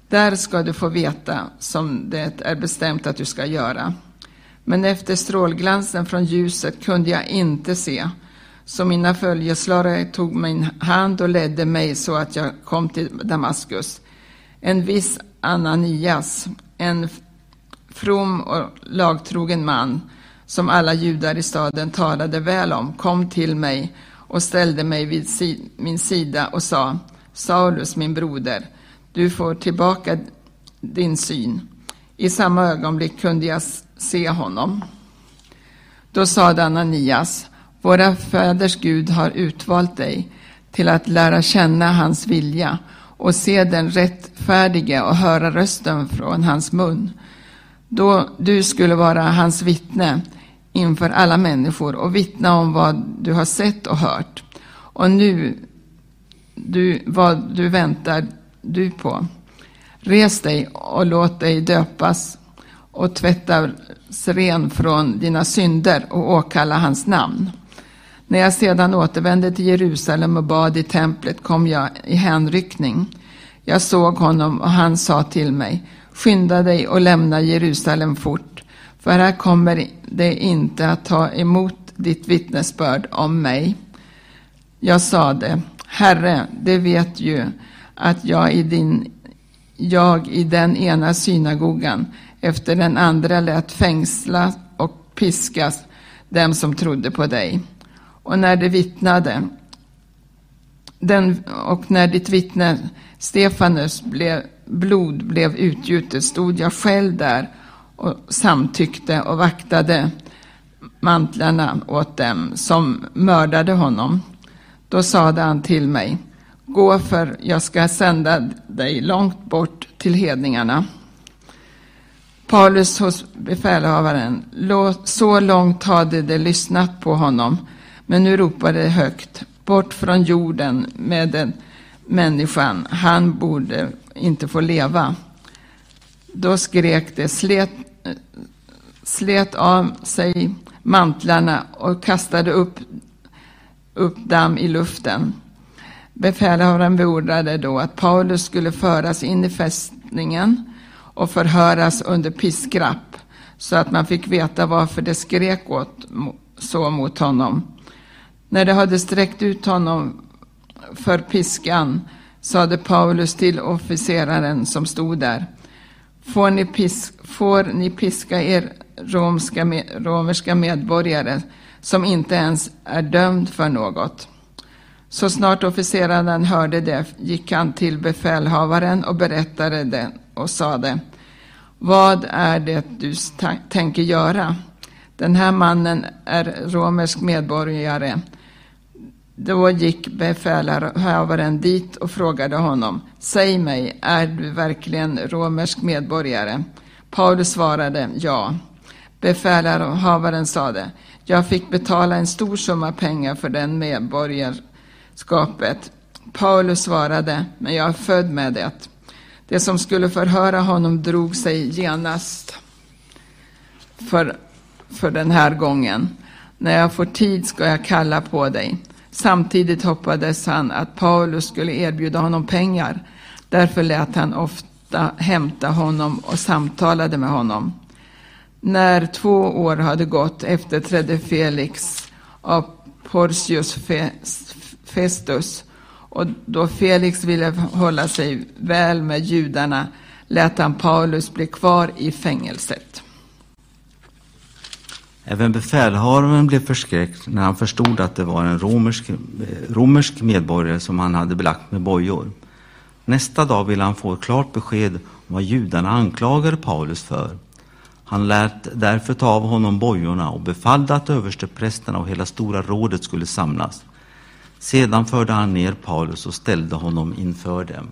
S7: Där ska du få veta som det är bestämt att du ska göra. Men efter strålglansen från ljuset kunde jag inte se. Så mina följeslagare tog min hand och ledde mig så att jag kom till Damaskus. En viss Ananias, en from och lagtrogen man, som alla judar i staden talade väl om, kom till mig och ställde mig vid min sida och sa, Saulus, min broder, du får tillbaka din syn. I samma ögonblick kunde jag se honom. Då sade Ananias, våra fäders Gud har utvalt dig till att lära känna hans vilja och se den rättfärdige och höra rösten från hans mun. Då du skulle vara hans vittne inför alla människor och vittna om vad du har sett och hört. Och nu, du, vad du väntar du på. Res dig och låt dig döpas och tvättas ren från dina synder och åkalla hans namn. När jag sedan återvände till Jerusalem och bad i templet kom jag i hänryckning. Jag såg honom och han sa till mig, skynda dig och lämna Jerusalem fort, för här kommer det inte att ta emot ditt vittnesbörd om mig. Jag sade, Herre, det vet ju att jag i, din, jag i den ena synagogan efter den andra lät fängsla och piskas dem som trodde på dig. Och när de vittnade, den, och när ditt vittne Stefanus blev, blod blev utgjutet stod jag själv där och samtyckte och vaktade mantlarna åt dem som mördade honom. Då sade han till mig, gå för jag ska sända dig långt bort till hedningarna. Paulus hos befälhavaren, så långt hade de lyssnat på honom, men nu ropade de högt, bort från jorden med den människan, han borde inte få leva. Då skrek de, slet, Eh, slet av sig mantlarna och kastade upp, upp damm i luften. Befälhavaren beordrade då att Paulus skulle föras in i fästningen och förhöras under piskrapp så att man fick veta varför det skrek åt så mot honom. När de hade sträckt ut honom för piskan sade Paulus till officeraren som stod där. Får ni, pisk, får ni piska er romska, romerska medborgare som inte ens är dömd för något? Så snart officeraren hörde det gick han till befälhavaren och berättade det och sade Vad är det du tänker göra? Den här mannen är romersk medborgare då gick befälhavaren dit och frågade honom, säg mig, är du verkligen romersk medborgare? Paulus svarade, ja. Befälhavaren sade, jag fick betala en stor summa pengar för den medborgarskapet. Paulus svarade, men jag är född med det. Det som skulle förhöra honom drog sig genast för, för den här gången. När jag får tid ska jag kalla på dig. Samtidigt hoppades han att Paulus skulle erbjuda honom pengar. Därför lät han ofta hämta honom och samtalade med honom. När två år hade gått efterträdde Felix av Porcius Festus och då Felix ville hålla sig väl med judarna lät han Paulus bli kvar i fängelset.
S6: Även befälhavaren blev förskräckt när han förstod att det var en romersk, eh, romersk medborgare som han hade belagt med bojor. Nästa dag ville han få ett klart besked om vad judarna anklagade Paulus för. Han lät därför ta av honom bojorna och befallde att översteprästerna och hela stora rådet skulle samlas. Sedan förde han ner Paulus och ställde honom inför dem.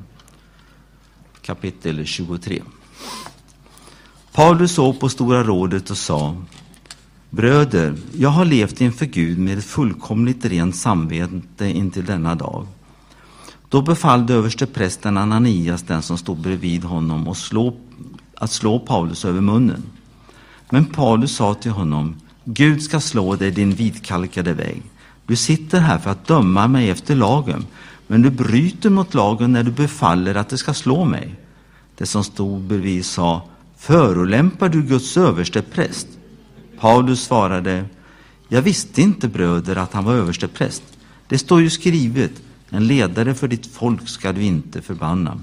S6: Kapitel 23 Paulus såg på Stora rådet och sa Bröder, jag har levt inför Gud med ett fullkomligt rent samvete intill denna dag. Då befallde översteprästen Ananias, den som stod bredvid honom, att slå, att slå Paulus över munnen. Men Paulus sa till honom, Gud ska slå dig din vitkalkade väg. Du sitter här för att döma mig efter lagen, men du bryter mot lagen när du befaller att det ska slå mig. Det som stod bredvid sa, förolämpar du Guds överstepräst? Paulus svarade, jag visste inte bröder att han var överstepräst. Det står ju skrivet, en ledare för ditt folk ska du inte förbanna.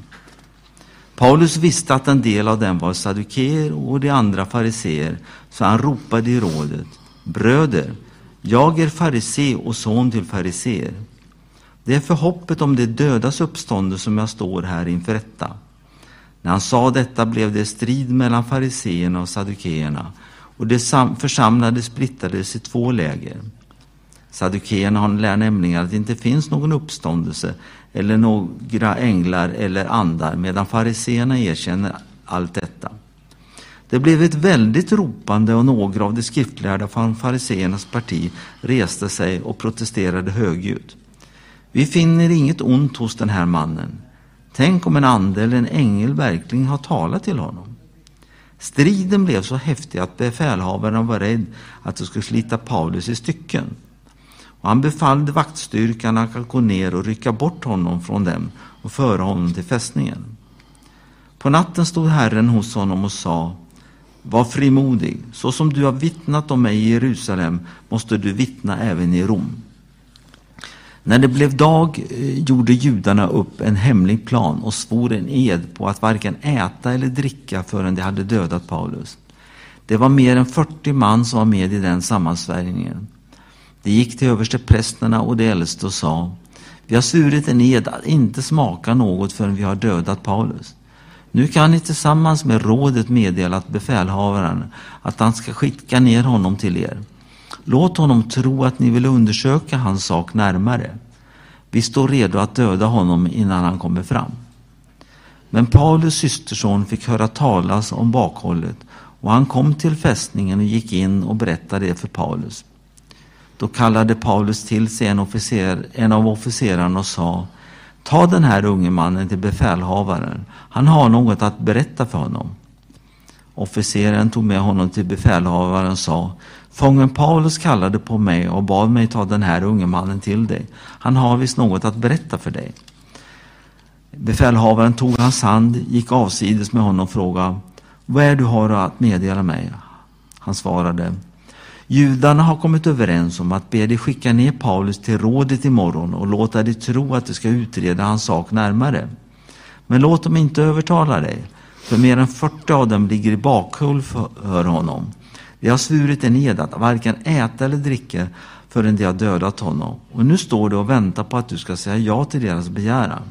S6: Paulus visste att en del av dem var saddukeer och de andra fariseer, så han ropade i rådet, bröder, jag är farisé och son till fariseer. Det är för hoppet om de dödas uppståndelse som jag står här inför rätta. När han sa detta blev det strid mellan fariseerna och saddukeerna och de församlade splittrades i två läger. Saddukeerna lär nämligen att det inte finns någon uppståndelse eller några änglar eller andar, medan fariseerna erkänner allt detta. Det blev ett väldigt ropande och några av de skriftlärda från fariseernas parti reste sig och protesterade högljutt. Vi finner inget ont hos den här mannen. Tänk om en ande eller en ängel verkligen har talat till honom. Striden blev så häftig att befälhavaren var rädd att det skulle slita Paulus i stycken. Och han befallde vaktstyrkan att gå ner och rycka bort honom från dem och föra honom till fästningen. På natten stod Herren hos honom och sa Var frimodig, så som du har vittnat om mig i Jerusalem måste du vittna även i Rom. När det blev dag eh, gjorde judarna upp en hemlig plan och svor en ed på att varken äta eller dricka förrän de hade dödat Paulus. Det var mer än 40 man som var med i den sammansvärjningen. De gick till översteprästerna och de äldste och sa Vi har svurit en ed att inte smaka något förrän vi har dödat Paulus. Nu kan ni tillsammans med rådet meddela att befälhavaren att han ska skicka ner honom till er. Låt honom tro att ni vill undersöka hans sak närmare. Vi står redo att döda honom innan han kommer fram. Men Paulus systerson fick höra talas om bakhållet och han kom till fästningen och gick in och berättade det för Paulus. Då kallade Paulus till sig en, officer, en av officerarna och sa Ta den här unge mannen till befälhavaren. Han har något att berätta för honom. Officeren tog med honom till befälhavaren och sa Fången Paulus kallade på mig och bad mig ta den här unge mannen till dig. Han har visst något att berätta för dig. Befälhavaren tog hans hand, gick avsides med honom och frågade Vad är du har att meddela mig? Han svarade Judarna har kommit överens om att be dig skicka ner Paulus till rådet imorgon och låta dig tro att de ska utreda hans sak närmare. Men låt dem inte övertala dig, för mer än 40 av dem ligger i bakhåll för honom. De har svurit en ed att varken äta eller dricka förrän de har dödat honom. Och nu står de och väntar på att du ska säga ja till deras begäran.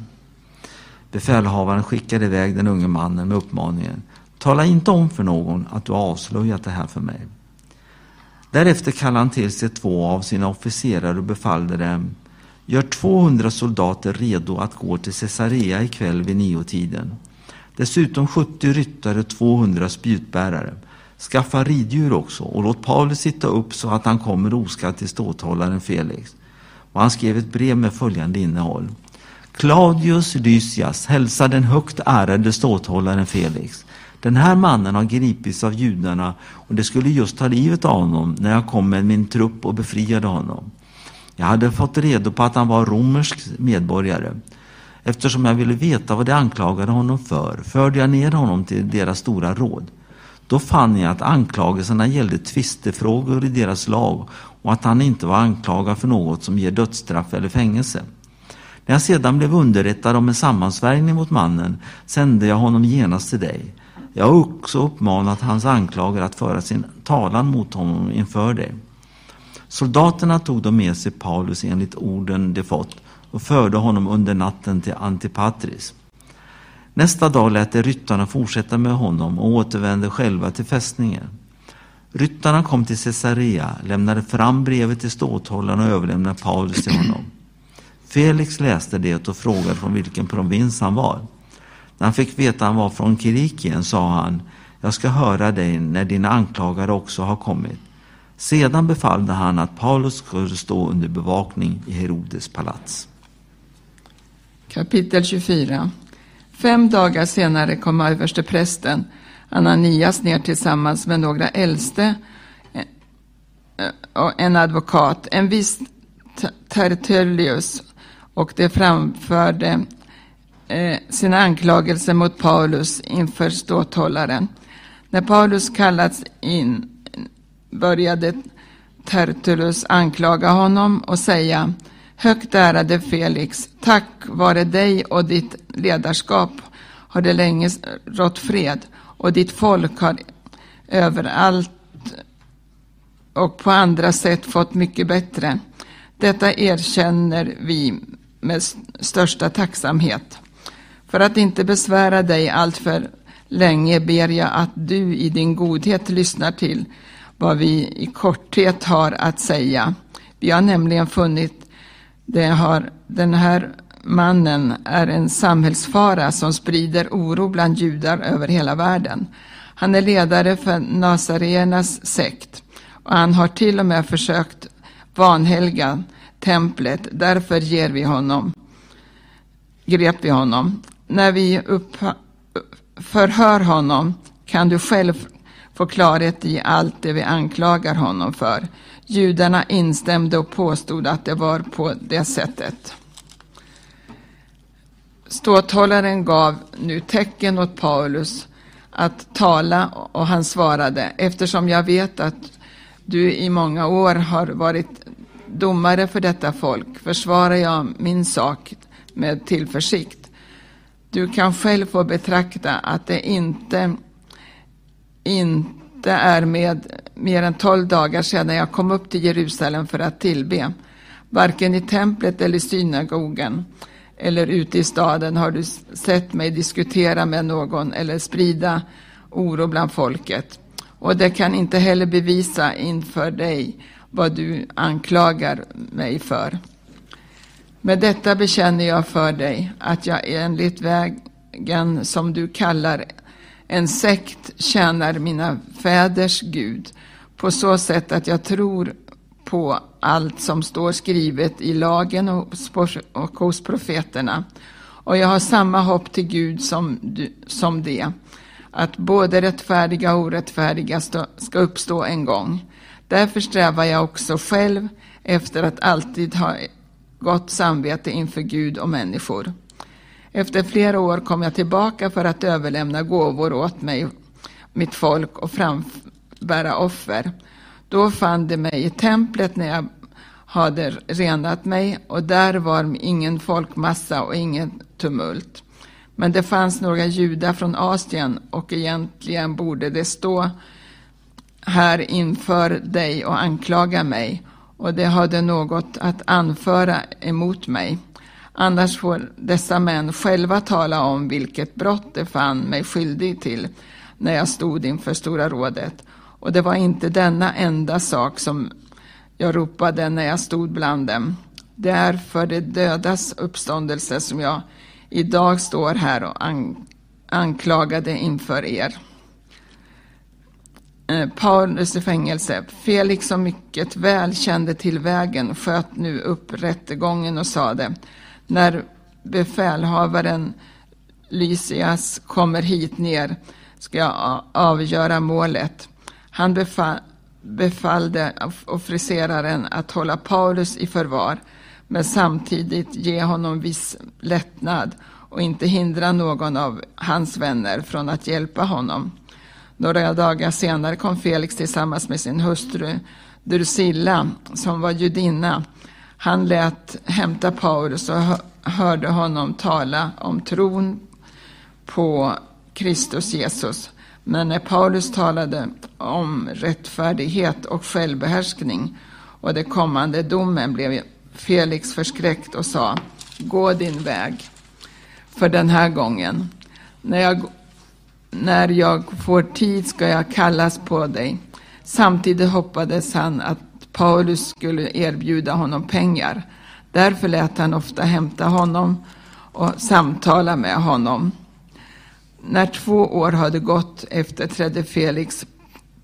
S6: Befälhavaren skickade iväg den unge mannen med uppmaningen Tala inte om för någon att du har avslöjat det här för mig. Därefter kallade han till sig två av sina officerare och befallde dem Gör 200 soldater redo att gå till Caesarea ikväll vid niotiden. Dessutom 70 ryttare och 200 spjutbärare. Skaffa riddjur också och låt Paulus sitta upp så att han kommer oskadd till ståthållaren Felix. Och han skrev ett brev med följande innehåll. Claudius Lysias hälsar den högt ärade ståthållaren Felix. Den här mannen har gripits av judarna och det skulle just ta livet av honom när jag kom med min trupp och befriade honom. Jag hade fått reda på att han var romersk medborgare. Eftersom jag ville veta vad de anklagade honom för förde jag ner honom till deras stora råd. Då fann jag att anklagelserna gällde tvistefrågor i deras lag och att han inte var anklagad för något som ger dödsstraff eller fängelse. När jag sedan blev underrättad om en sammansvärjning mot mannen sände jag honom genast till dig. Jag har också uppmanat hans anklagare att föra sin talan mot honom inför dig. Soldaterna tog då med sig Paulus enligt orden de fått och förde honom under natten till Antipatris. Nästa dag lät de ryttarna fortsätta med honom och återvände själva till fästningen. Ryttarna kom till Caesarea, lämnade fram brevet till ståthållaren och överlämnade Paulus till honom. Felix läste det och frågade från vilken provins han var. När han fick veta att han var från Kirikien sa han, jag ska höra dig när dina anklagare också har kommit. Sedan befallde han att Paulus skulle stå under bevakning i Herodes palats.
S7: Kapitel 24 Fem dagar senare kom översteprästen Ananias ner tillsammans med några äldste eh, och en advokat, en viss Tertullius, och de framförde eh, sina anklagelser mot Paulus inför ståthållaren. När Paulus kallats in eh, började Tertullus anklaga honom och säga Högt ärade Felix, tack vare dig och ditt ledarskap har det länge rått fred och ditt folk har överallt och på andra sätt fått mycket bättre. Detta erkänner vi med största tacksamhet. För att inte besvära dig alltför länge ber jag att du i din godhet lyssnar till vad vi i korthet har att säga. Vi har nämligen funnit det har, den här mannen är en samhällsfara som sprider oro bland judar över hela världen. Han är ledare för Nazarenas sekt och han har till och med försökt vanhelga templet. Därför ger vi honom, grep vi honom. När vi upp, förhör honom kan du själv få klarhet i allt det vi anklagar honom för. Judarna instämde och påstod att det var på det sättet. Ståthållaren gav nu tecken åt Paulus att tala och han svarade eftersom jag vet att du i många år har varit domare för detta folk försvarar jag min sak med tillförsikt. Du kan själv få betrakta att det inte, inte är med mer än tolv dagar sedan jag kom upp till Jerusalem för att tillbe. Varken i templet eller synagogan eller ute i staden har du sett mig diskutera med någon eller sprida oro bland folket. Och det kan inte heller bevisa inför dig vad du anklagar mig för. Med detta bekänner jag för dig att jag enligt vägen som du kallar en sekt tjänar mina fäders Gud på så sätt att jag tror på allt som står skrivet i lagen och hos profeterna. Och jag har samma hopp till Gud som, du, som det, att både rättfärdiga och orättfärdiga ska uppstå en gång. Därför strävar jag också själv efter att alltid ha gott samvete inför Gud och människor. Efter flera år kom jag tillbaka för att överlämna gåvor åt mig, mitt folk och frambära offer. Då fann de mig i templet när jag hade renat mig och där var ingen folkmassa och ingen tumult. Men det fanns några judar från Asien och egentligen borde det stå här inför dig och anklaga mig och det hade något att anföra emot mig. Annars får dessa män själva tala om vilket brott de fann mig skyldig till när jag stod inför Stora rådet. Och det var inte denna enda sak som jag ropade när jag stod bland dem. Det är för de dödas uppståndelse som jag idag står här och anklagade inför er. Eh, Paulus i fängelse. Felix som mycket väl kände till vägen sköt nu upp rättegången och sade när befälhavaren Lysias kommer hit ner ska jag avgöra målet. Han befall, befallde officeraren att hålla Paulus i förvar men samtidigt ge honom viss lättnad och inte hindra någon av hans vänner från att hjälpa honom. Några dagar senare kom Felix tillsammans med sin hustru Drusilla, som var judinna. Han lät hämta Paulus och hörde honom tala om tron på Kristus Jesus. Men när Paulus talade om rättfärdighet och självbehärskning och det kommande domen blev Felix förskräckt och sa Gå din väg för den här gången. När jag när jag får tid ska jag kallas på dig. Samtidigt hoppades han att Paulus skulle erbjuda honom pengar. Därför lät han ofta hämta honom och samtala med honom. När två år hade gått efter trädde Felix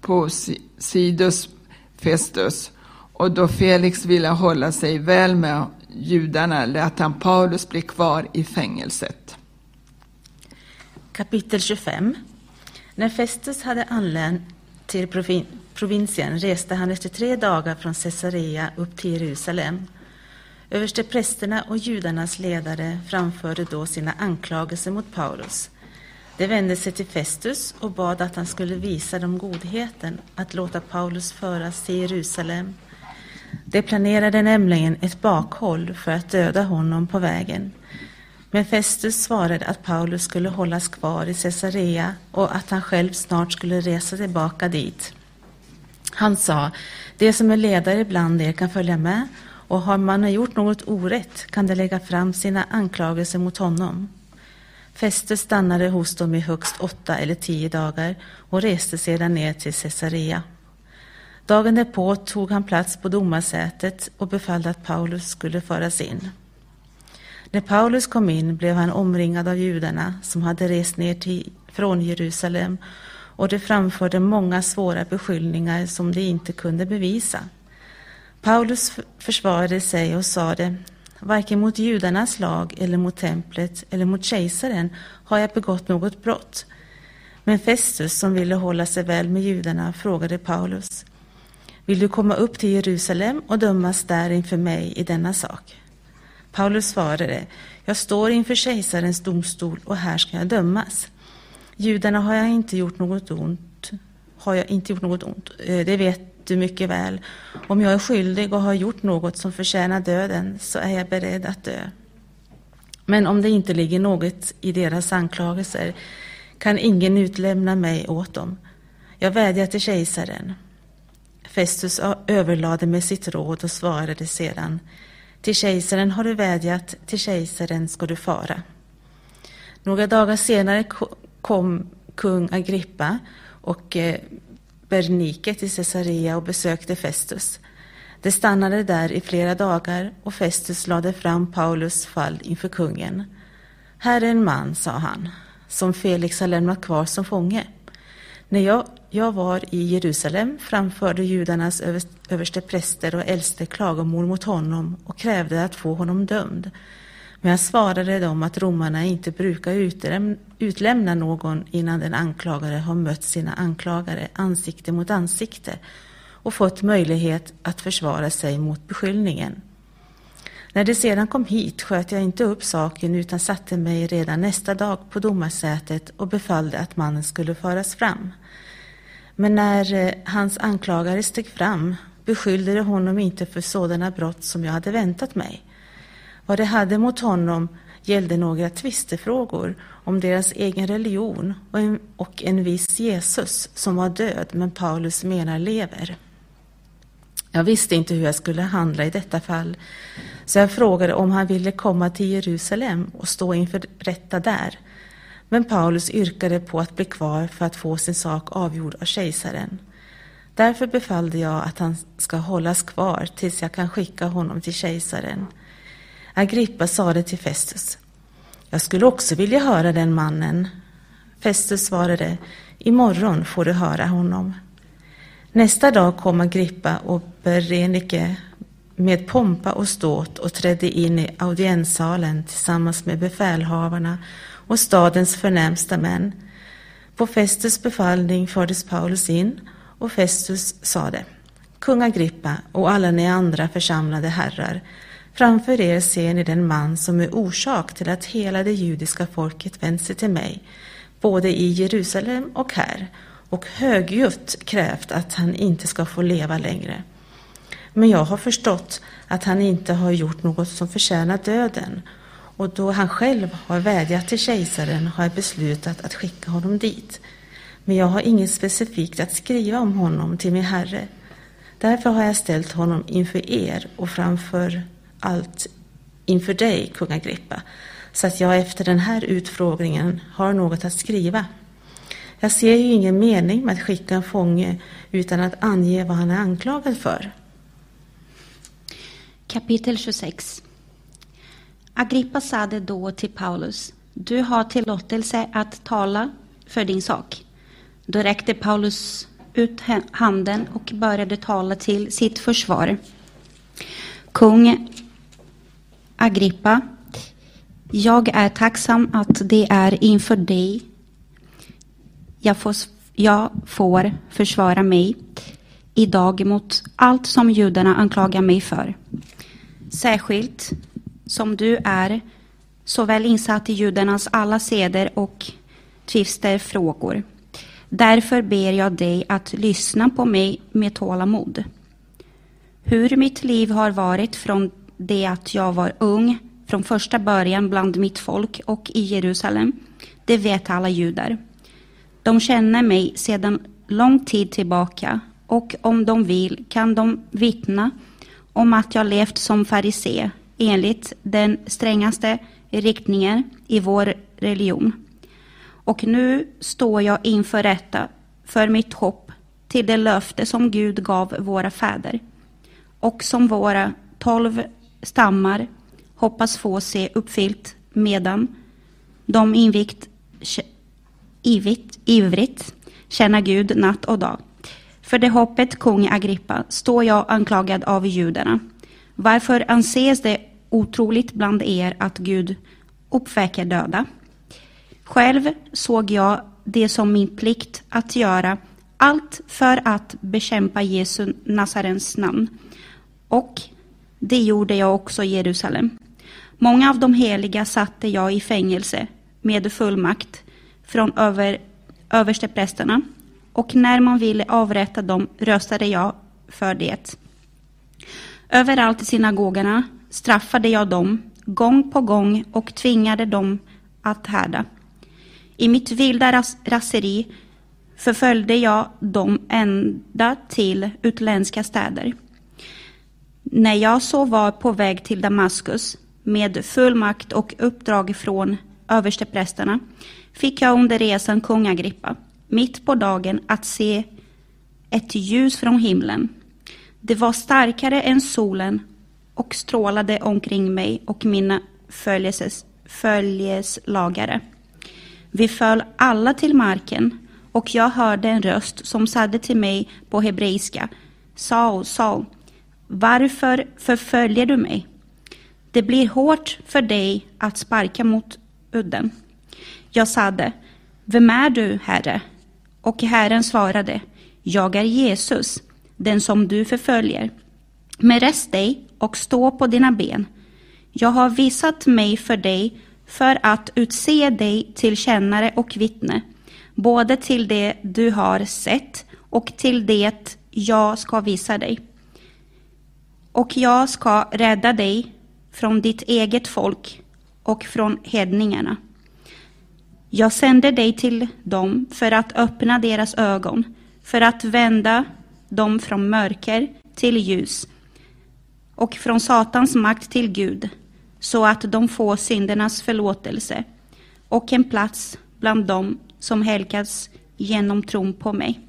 S7: på Sidus Festus och då Felix ville hålla sig väl med judarna lät han Paulus bli kvar i fängelset.
S8: Kapitel 25 När Festus hade anlänt till provinsen reste han efter tre dagar från Caesarea upp till Jerusalem. Översteprästerna och judarnas ledare framförde då sina anklagelser mot Paulus. De vände sig till Festus och bad att han skulle visa dem godheten att låta Paulus föras till Jerusalem. De planerade nämligen ett bakhåll för att döda honom på vägen. Men Festus svarade att Paulus skulle hållas kvar i Caesarea och att han själv snart skulle resa tillbaka dit. Han sa, de som är ledare bland er kan följa med och har man gjort något orätt kan de lägga fram sina anklagelser mot honom. Festus stannade hos dem i högst åtta eller tio dagar och reste sedan ner till Caesarea. Dagen därpå tog han plats på domarsätet och befallde att Paulus skulle föras in. När Paulus kom in blev han omringad av judarna som hade rest ner till, från Jerusalem och de framförde många svåra beskyllningar som de inte kunde bevisa. Paulus försvarade sig och sade Varken mot judarnas lag eller mot templet eller mot kejsaren har jag begått något brott. Men Festus, som ville hålla sig väl med judarna, frågade Paulus Vill du komma upp till Jerusalem och dömas där inför mig i denna sak? Paulus svarade Jag står inför kejsarens domstol och här ska jag dömas. Judarna har jag inte gjort något ont. Har jag inte gjort något ont. Eh, det vet du mycket väl. Om jag är skyldig och har gjort något som förtjänar döden så är jag beredd att dö. Men om det inte ligger något i deras anklagelser kan ingen utlämna mig åt dem. Jag vädjar till kejsaren. Festus överlade med sitt råd och svarade sedan Till kejsaren har du vädjat, till kejsaren ska du fara. Några dagar senare kom kung Agrippa och eh, Bernike till Caesarea och besökte Festus. De stannade där i flera dagar och Festus lade fram Paulus fall inför kungen. Här är en man, sa han, som Felix har lämnat kvar som fånge. När jag, jag var i Jerusalem framförde judarnas överste präster och äldste klagomål mot honom och krävde att få honom dömd. Men jag svarade dem att romarna inte brukar utlämna någon innan den anklagade har mött sina anklagare ansikte mot ansikte och fått möjlighet att försvara sig mot beskyllningen. När det sedan kom hit sköt jag inte upp saken utan satte mig redan nästa dag på domarsätet och befallde att mannen skulle föras fram. Men när eh, hans anklagare steg fram beskyllde de honom inte för sådana brott som jag hade väntat mig. Vad de hade mot honom gällde några tvistefrågor om deras egen religion och en, och en viss Jesus som var död men Paulus menar lever. Jag visste inte hur jag skulle handla i detta fall, så jag frågade om han ville komma till Jerusalem och stå inför rätta där. Men Paulus yrkade på att bli kvar för att få sin sak avgjord av kejsaren. Därför befallde jag att han ska hållas kvar tills jag kan skicka honom till kejsaren. Agrippa sade till Festus. Jag skulle också vilja höra den mannen. Festus svarade. Imorgon får du höra honom. Nästa dag kom Agrippa och Berenike med pompa och ståt och trädde in i audienssalen tillsammans med befälhavarna och stadens förnämsta män. På Festus befallning fördes Paulus in och Festus sade Kung Agrippa och alla ni andra församlade herrar Framför er ser ni den man som är orsak till att hela det judiska folket vänt sig till mig, både i Jerusalem och här, och högljutt krävt att han inte ska få leva längre. Men jag har förstått att han inte har gjort något som förtjänar döden, och då han själv har vädjat till kejsaren har jag beslutat att skicka honom dit. Men jag har inget specifikt att skriva om honom till min herre. Därför har jag ställt honom inför er och framför allt inför dig, kung Agrippa, så att jag efter den här utfrågningen har något att skriva. Jag ser ju ingen mening med att skicka en fånge utan att ange vad han är anklagad för.
S9: Kapitel 26 Agrippa sade då till Paulus, du har tillåtelse att tala för din sak. Då räckte Paulus ut handen och började tala till sitt försvar. Kung Agrippa, jag är tacksam att det är inför dig jag får, jag får försvara mig idag mot allt som judarna anklagar mig för. Särskilt som du är så väl insatt i judarnas alla seder och tvister frågor. Därför ber jag dig att lyssna på mig med tålamod. Hur mitt liv har varit från det att jag var ung, från första början bland mitt folk och i Jerusalem, det vet alla judar. De känner mig sedan lång tid tillbaka och om de vill kan de vittna om att jag levt som farisé enligt den strängaste riktningen i vår religion. Och nu står jag inför rätta för mitt hopp till det löfte som Gud gav våra fäder och som våra tolv stammar hoppas få se uppfyllt medan de invigt, ivrigt, ivrigt tjäna Gud natt och dag. För det hoppet, kung Agrippa, står jag anklagad av judarna. Varför anses det otroligt bland er att Gud uppväcker döda? Själv såg jag det som min plikt att göra allt för att bekämpa Jesu Nazarens namn. Och det gjorde jag också i Jerusalem. Många av de heliga satte jag i fängelse med fullmakt från över, översteprästerna och när man ville avrätta dem röstade jag för det. Överallt i synagogorna straffade jag dem gång på gång och tvingade dem att härda. I mitt vilda ras raseri förföljde jag dem ända till utländska städer. När jag så var på väg till Damaskus med fullmakt och uppdrag från översteprästerna fick jag under resan kung Agrippa mitt på dagen att se ett ljus från himlen. Det var starkare än solen och strålade omkring mig och mina följeses, följeslagare. Vi föll alla till marken och jag hörde en röst som sade till mig på hebreiska Saul, Saul, varför förföljer du mig? Det blir hårt för dig att sparka mot udden. Jag sade, vem är du, Herre? Och Herren svarade, jag är Jesus, den som du förföljer. Men rest dig och stå på dina ben. Jag har visat mig för dig för att utse dig till kännare och vittne, både till det du har sett och till det jag ska visa dig. Och jag ska rädda dig från ditt eget folk och från hedningarna. Jag sänder dig till dem för att öppna deras ögon, för att vända dem från mörker till ljus och från Satans makt till Gud, så att de får syndernas förlåtelse och en plats bland dem som helgats genom tron på mig.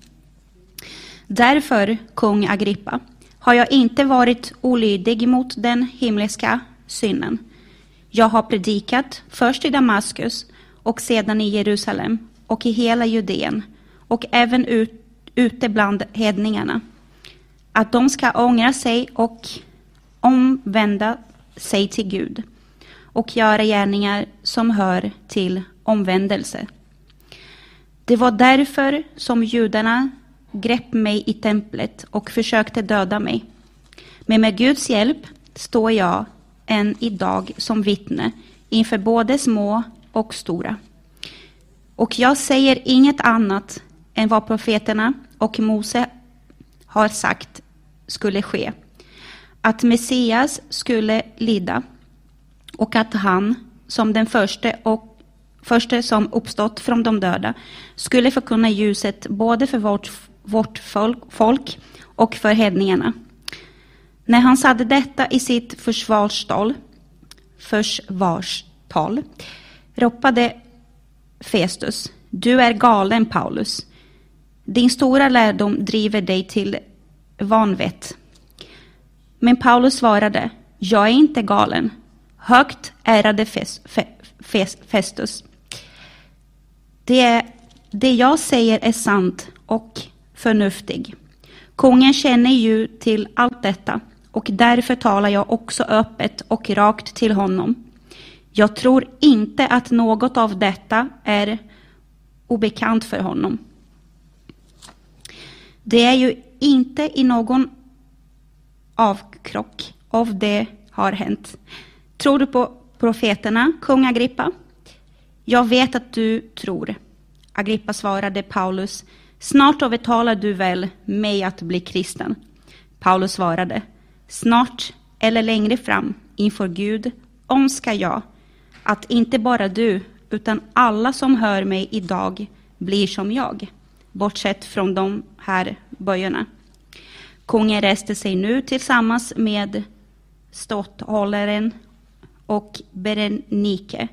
S9: Därför, kung Agrippa, har jag inte varit olydig mot den himmelska synen. Jag har predikat först i Damaskus och sedan i Jerusalem och i hela Judeen och även ut, ute bland hedningarna. Att de ska ångra sig och omvända sig till Gud och göra gärningar som hör till omvändelse. Det var därför som judarna grep mig i templet och försökte döda mig. Men med Guds hjälp står jag än idag som vittne inför både små och stora. Och jag säger inget annat än vad profeterna och Mose har sagt skulle ske. Att Messias skulle lida och att han som den första och första som uppstått från de döda skulle förkunna ljuset både för vårt, vårt folk, folk och för hedningarna. När han sade detta i sitt försvarstal, försvarstal ropade Festus, du är galen Paulus. Din stora lärdom driver dig till vanvett. Men Paulus svarade, jag är inte galen. Högt ärade Festus. Det, det jag säger är sant och förnuftig. Kungen känner ju till allt detta och därför talar jag också öppet och rakt till honom. Jag tror inte att något av detta är obekant för honom. Det är ju inte i någon avkrock av det har hänt. Tror du på profeterna, kung Agrippa? Jag vet att du tror. Agrippa svarade Paulus, snart övertalar du väl mig att bli kristen? Paulus svarade, snart eller längre fram inför Gud önskar jag att inte bara du, utan alla som hör mig idag blir som jag, bortsett från de här böjerna. Kungen reste sig nu tillsammans med ståthållaren och Berenike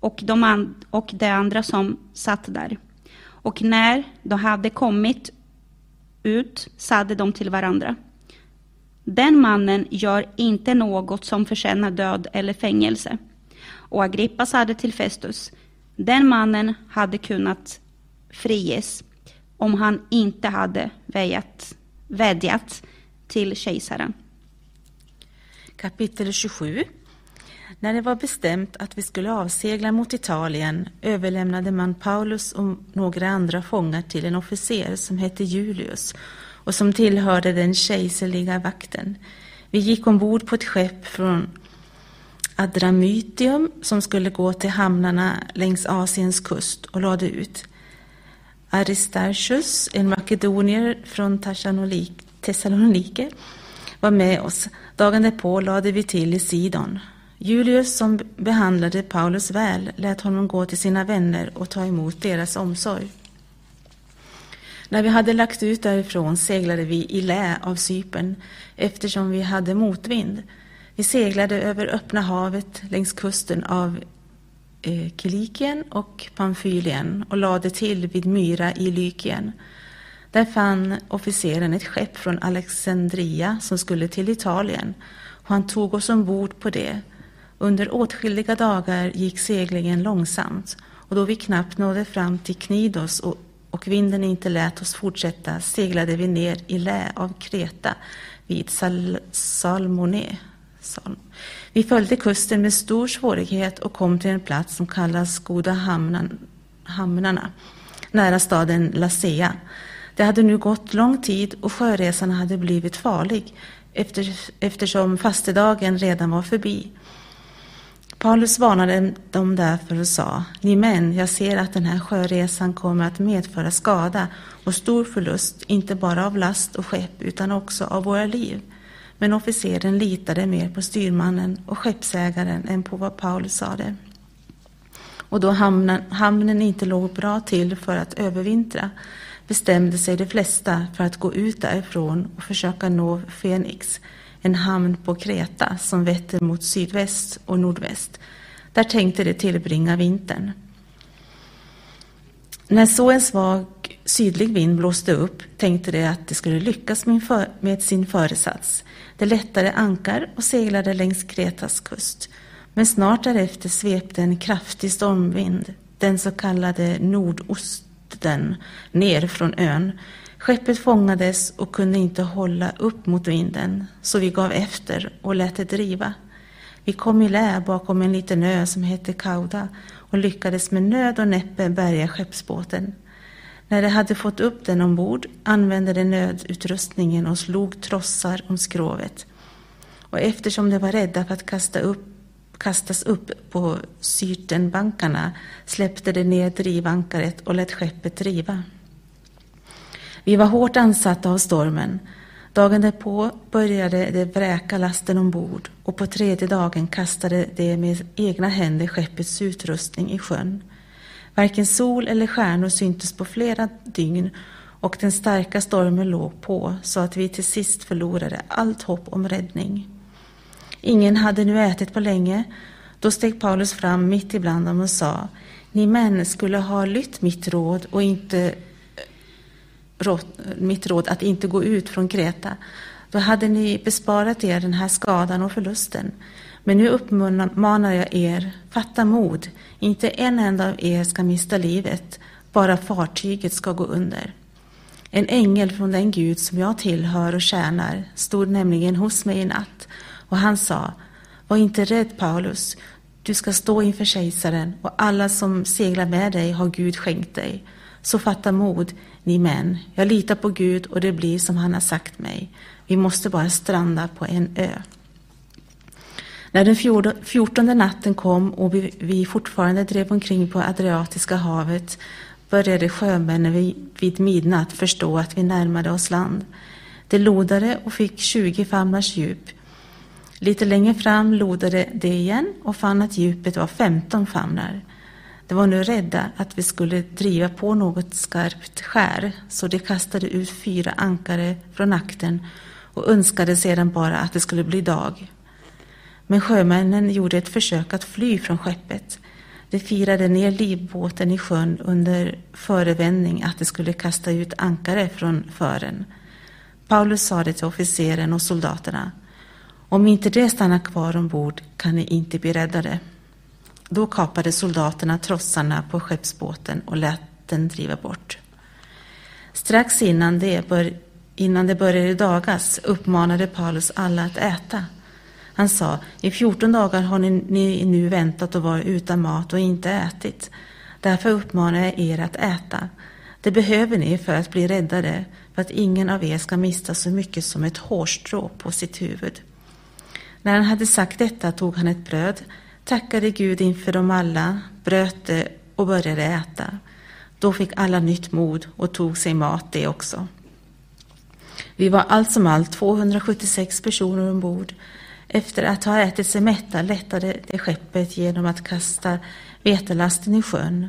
S9: och de, and och de andra som satt där. Och när de hade kommit ut sade de till varandra. Den mannen gör inte något som förtjänar död eller fängelse. Och Agrippa sade till Festus, den mannen hade kunnat friges om han inte hade vädjat, vädjat till kejsaren.
S8: Kapitel 27 när det var bestämt att vi skulle avsegla mot Italien överlämnade man Paulus och några andra fångar till en officer som hette Julius och som tillhörde den kejserliga vakten. Vi gick ombord på ett skepp från Adramytium som skulle gå till hamnarna längs Asiens kust och lade ut. Aristarchus, en makedonier från Thessalonike, var med oss. Dagen därpå lade vi till i Sidon. Julius, som behandlade Paulus väl, lät honom gå till sina vänner och ta emot deras omsorg. När vi hade lagt ut därifrån seglade vi i lä av Cypern eftersom vi hade motvind. Vi seglade över öppna havet längs kusten av eh, Kilikien och Pamfylien och lade till vid Myra i Lykien. Där fann officeren ett skepp från Alexandria som skulle till Italien och han tog oss ombord på det. Under åtskilliga dagar gick seglingen långsamt och då vi knappt nådde fram till Knidos och, och vinden inte lät oss fortsätta seglade vi ner i lä av Kreta vid Sal Salmone. Salm. Vi följde kusten med stor svårighet och kom till en plats som kallas Goda hamnan, hamnarna, nära staden Lasea. Det hade nu gått lång tid och sjöresan hade blivit farlig efter, eftersom fastedagen redan var förbi. Paulus varnade dem därför och sa, ni män, jag ser att den här sjöresan kommer att medföra skada och stor förlust, inte bara av last och skepp utan också av våra liv. Men officeren litade mer på styrmannen och skeppsägaren än på vad Paulus sade. Och då hamnen, hamnen inte låg bra till för att övervintra bestämde sig de flesta för att gå ut därifrån och försöka nå Fenix, en hamn på Kreta som vetter mot sydväst och nordväst. Där tänkte de tillbringa vintern. När så en svag sydlig vind blåste upp tänkte de att de skulle lyckas med sin föresats. De lättade ankar och seglade längs Kretas kust. Men snart därefter svepte en kraftig stormvind, den så kallade nordosten, ner från ön. Skeppet fångades och kunde inte hålla upp mot vinden, så vi gav efter och lät det driva. Vi kom i lä bakom en liten ö som hette Kauda och lyckades med nöd och näppe bärga skeppsbåten. När de hade fått upp den ombord använde de nödutrustningen och slog trossar om skrovet. Och eftersom de var rädda för att kasta upp, kastas upp på syrtenbankarna släppte de ner drivankaret och lät skeppet driva. Vi var hårt ansatta av stormen. Dagen därpå började de vräka lasten ombord och på tredje dagen kastade de med egna händer skeppets utrustning i sjön. Varken sol eller stjärnor syntes på flera dygn och den starka stormen låg på så att vi till sist förlorade allt hopp om räddning. Ingen hade nu ätit på länge. Då steg Paulus fram mitt ibland dem och sa Ni män skulle ha lytt mitt råd och inte mitt råd att inte gå ut från Kreta. Då hade ni besparat er den här skadan och förlusten. Men nu uppmanar jag er, fatta mod. Inte en enda av er ska mista livet, bara fartyget ska gå under. En ängel från den Gud som jag tillhör och tjänar stod nämligen hos mig i natt och han sa, var inte rädd Paulus, du ska stå inför kejsaren och alla som seglar med dig har Gud skänkt dig. Så fatta mod, ni män. Jag litar på Gud och det blir som han har sagt mig. Vi måste bara stranda på en ö. När den fjortonde natten kom och vi fortfarande drev omkring på Adriatiska havet började sjömännen vid midnatt förstå att vi närmade oss land. De lodade och fick 20 famnars djup. Lite längre fram lodade de igen och fann att djupet var 15 famnar. De var nu rädda att vi skulle driva på något skarpt skär, så de kastade ut fyra ankare från akten och önskade sedan bara att det skulle bli dag. Men sjömännen gjorde ett försök att fly från skeppet. De firade ner livbåten i sjön under förevändning att de skulle kasta ut ankare från fören. Paulus sa det till officeren och soldaterna. Om inte det stannar kvar ombord kan ni inte bli räddade. Då kapade soldaterna trossarna på skeppsbåten och lät den driva bort. Strax innan det, bör, innan det började dagas uppmanade Paulus alla att äta. Han sa, i 14 dagar har ni, ni nu väntat och varit utan mat och inte ätit. Därför uppmanar jag er att äta. Det behöver ni för att bli räddade, för att ingen av er ska mista så mycket som ett hårstrå på sitt huvud. När han hade sagt detta tog han ett bröd, tackade Gud inför dem alla, bröt det och började äta. Då fick alla nytt mod och tog sig mat det också. Vi var allt som allt 276 personer ombord. Efter att ha ätit sig mätta lättade det skeppet genom att kasta vetelasten i sjön.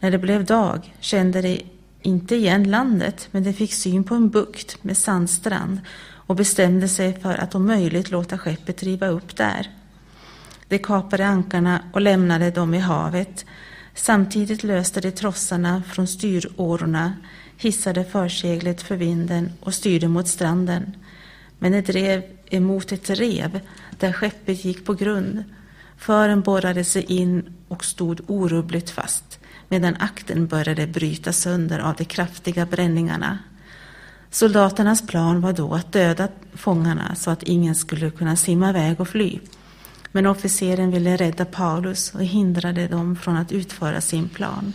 S8: När det blev dag kände de inte igen landet, men de fick syn på en bukt med sandstrand och bestämde sig för att om möjligt låta skeppet riva upp där. De kapade ankarna och lämnade dem i havet. Samtidigt löste de trossarna från styrårorna, hissade förseglet för vinden och styrde mot stranden. Men de drev emot ett rev där skeppet gick på grund. Fören borrade sig in och stod orubbligt fast medan akten började bryta sönder av de kraftiga bränningarna. Soldaternas plan var då att döda fångarna så att ingen skulle kunna simma iväg och fly. Men officeren ville rädda Paulus och hindrade dem från att utföra sin plan.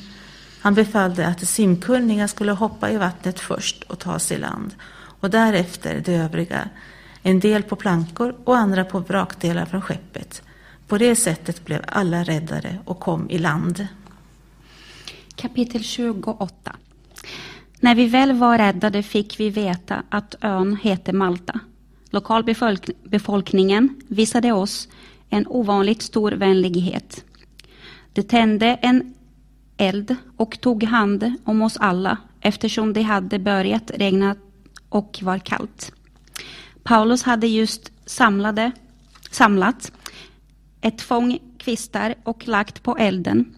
S8: Han befallde att de simkunniga skulle hoppa i vattnet först och ta sig i land och därefter de övriga, en del på plankor och andra på vrakdelar från skeppet. På det sättet blev alla räddade och kom i land.
S9: Kapitel 28 När vi väl var räddade fick vi veta att ön heter Malta. Lokalbefolkningen visade oss en ovanligt stor vänlighet. De tände en eld och tog hand om oss alla eftersom det hade börjat regna och var kallt. Paulus hade just samlade, samlat ett fång kvistar och lagt på elden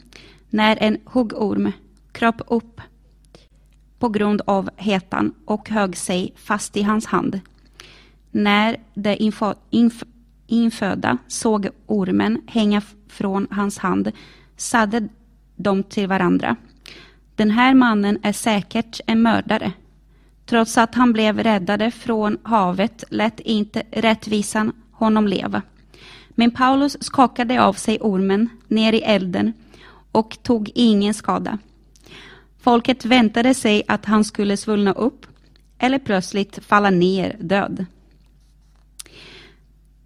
S9: när en huggorm kröp upp på grund av hetan och högg sig fast i hans hand. När de inför inf, infödda såg ormen hänga från hans hand sade de till varandra. Den här mannen är säkert en mördare. Trots att han blev räddade från havet lät inte rättvisan honom leva. Men Paulus skakade av sig ormen ner i elden och tog ingen skada. Folket väntade sig att han skulle svullna upp eller plötsligt falla ner död.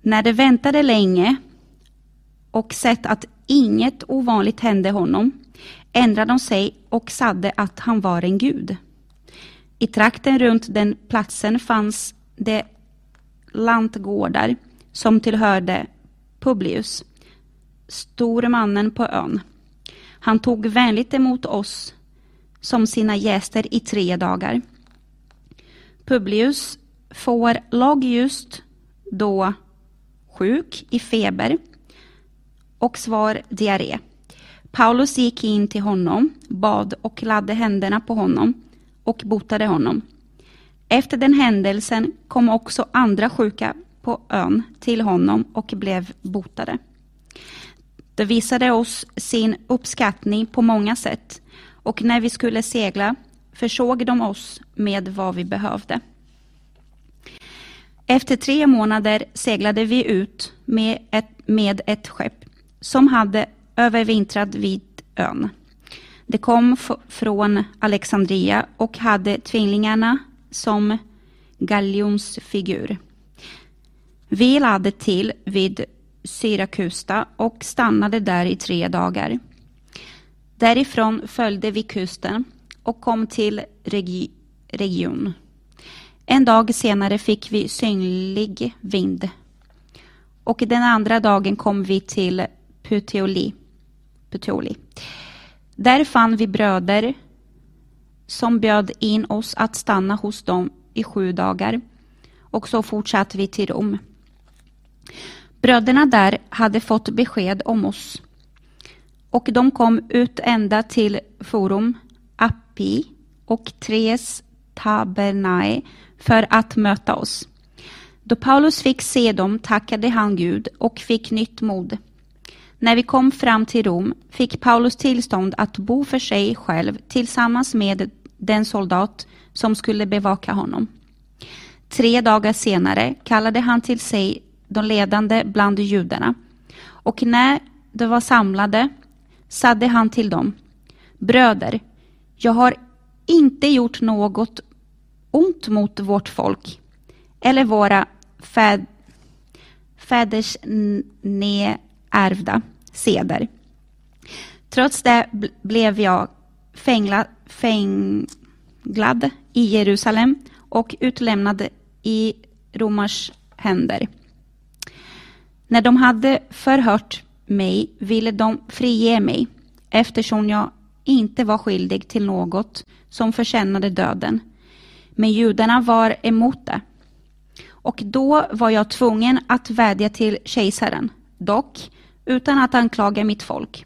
S9: När de väntade länge och sett att inget ovanligt hände honom ändrade de sig och sade att han var en gud. I trakten runt den platsen fanns det lantgårdar som tillhörde Publius, stormannen på ön. Han tog vänligt emot oss som sina gäster i tre dagar. Publius får lag just då sjuk i feber och svar diarré. Paulus gick in till honom, bad och lade händerna på honom och botade honom. Efter den händelsen kom också andra sjuka på ön till honom och blev botade. De visade oss sin uppskattning på många sätt och när vi skulle segla försåg de oss med vad vi behövde. Efter tre månader seglade vi ut med ett, med ett skepp som hade övervintrat vid ön. Det kom från Alexandria och hade tvillingarna som galjonsfigur. Vi lade till vid Syrakusta och stannade där i tre dagar. Därifrån följde vi kusten och kom till regi region. En dag senare fick vi synlig vind. Och den andra dagen kom vi till Puteoli. Puteoli. Där fann vi bröder som bjöd in oss att stanna hos dem i sju dagar. Och så fortsatte vi till Rom. Bröderna där hade fått besked om oss. Och de kom ut ända till Forum, Appi och Tres Tabernae för att möta oss. Då Paulus fick se dem tackade han Gud och fick nytt mod. När vi kom fram till Rom fick Paulus tillstånd att bo för sig själv tillsammans med den soldat som skulle bevaka honom. Tre dagar senare kallade han till sig de ledande bland judarna och när de var samlade sade han till dem Bröder, jag har inte gjort något ont mot vårt folk eller våra fäd fäders neärvda seder. Trots det blev jag fängla, fänglad i Jerusalem och utlämnad i romars händer. När de hade förhört mig ville de frige mig eftersom jag inte var skyldig till något som förtjänade döden. Men judarna var emot det. Och då var jag tvungen att vädja till kejsaren, dock utan att anklaga mitt folk.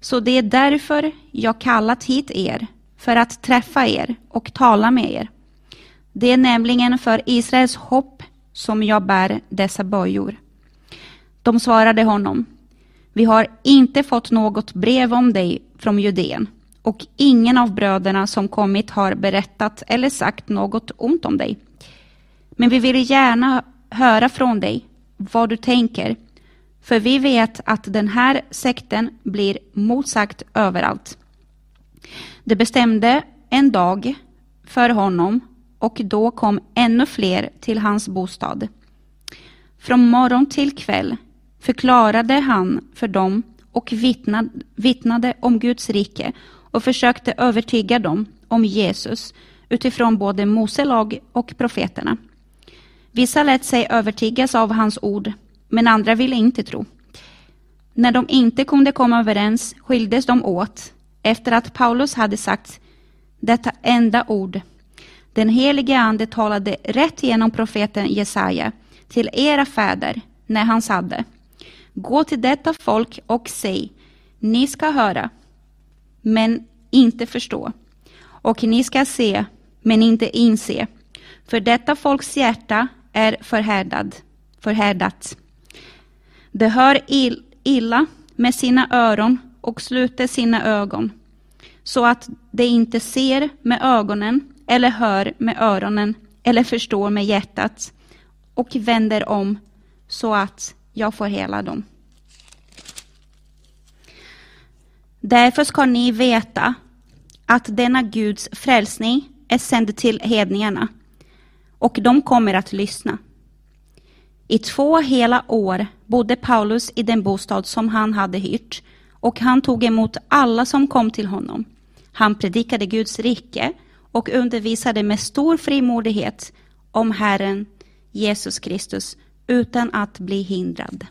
S9: Så det är därför jag kallat hit er, för att träffa er och tala med er. Det är nämligen för Israels hopp som jag bär dessa böjor. De svarade honom, vi har inte fått något brev om dig från Judeen och ingen av bröderna som kommit har berättat eller sagt något ont om dig. Men vi vill gärna höra från dig vad du tänker, för vi vet att den här sekten blir motsagt överallt. Det bestämde en dag för honom och då kom ännu fler till hans bostad. Från morgon till kväll förklarade han för dem och vittnade, vittnade om Guds rike och försökte övertyga dem om Jesus utifrån både Mose lag och profeterna. Vissa lät sig övertygas av hans ord, men andra ville inte tro. När de inte kunde komma överens skildes de åt efter att Paulus hade sagt detta enda ord. Den helige Ande talade rätt genom profeten Jesaja till era fäder när han sade Gå till detta folk och säg Ni ska höra, men inte förstå. Och ni ska se, men inte inse. För detta folks hjärta är förhärdad, förhärdat. Det hör illa med sina öron och sluter sina ögon, så att det inte ser med ögonen eller hör med öronen eller förstår med hjärtat och vänder om så att jag får hela dem. Därför ska ni veta att denna Guds frälsning är sänd till hedningarna och de kommer att lyssna. I två hela år bodde Paulus i den bostad som han hade hyrt och han tog emot alla som kom till honom. Han predikade Guds rike och undervisade med stor frimodighet om Herren Jesus Kristus utan att bli hindrad.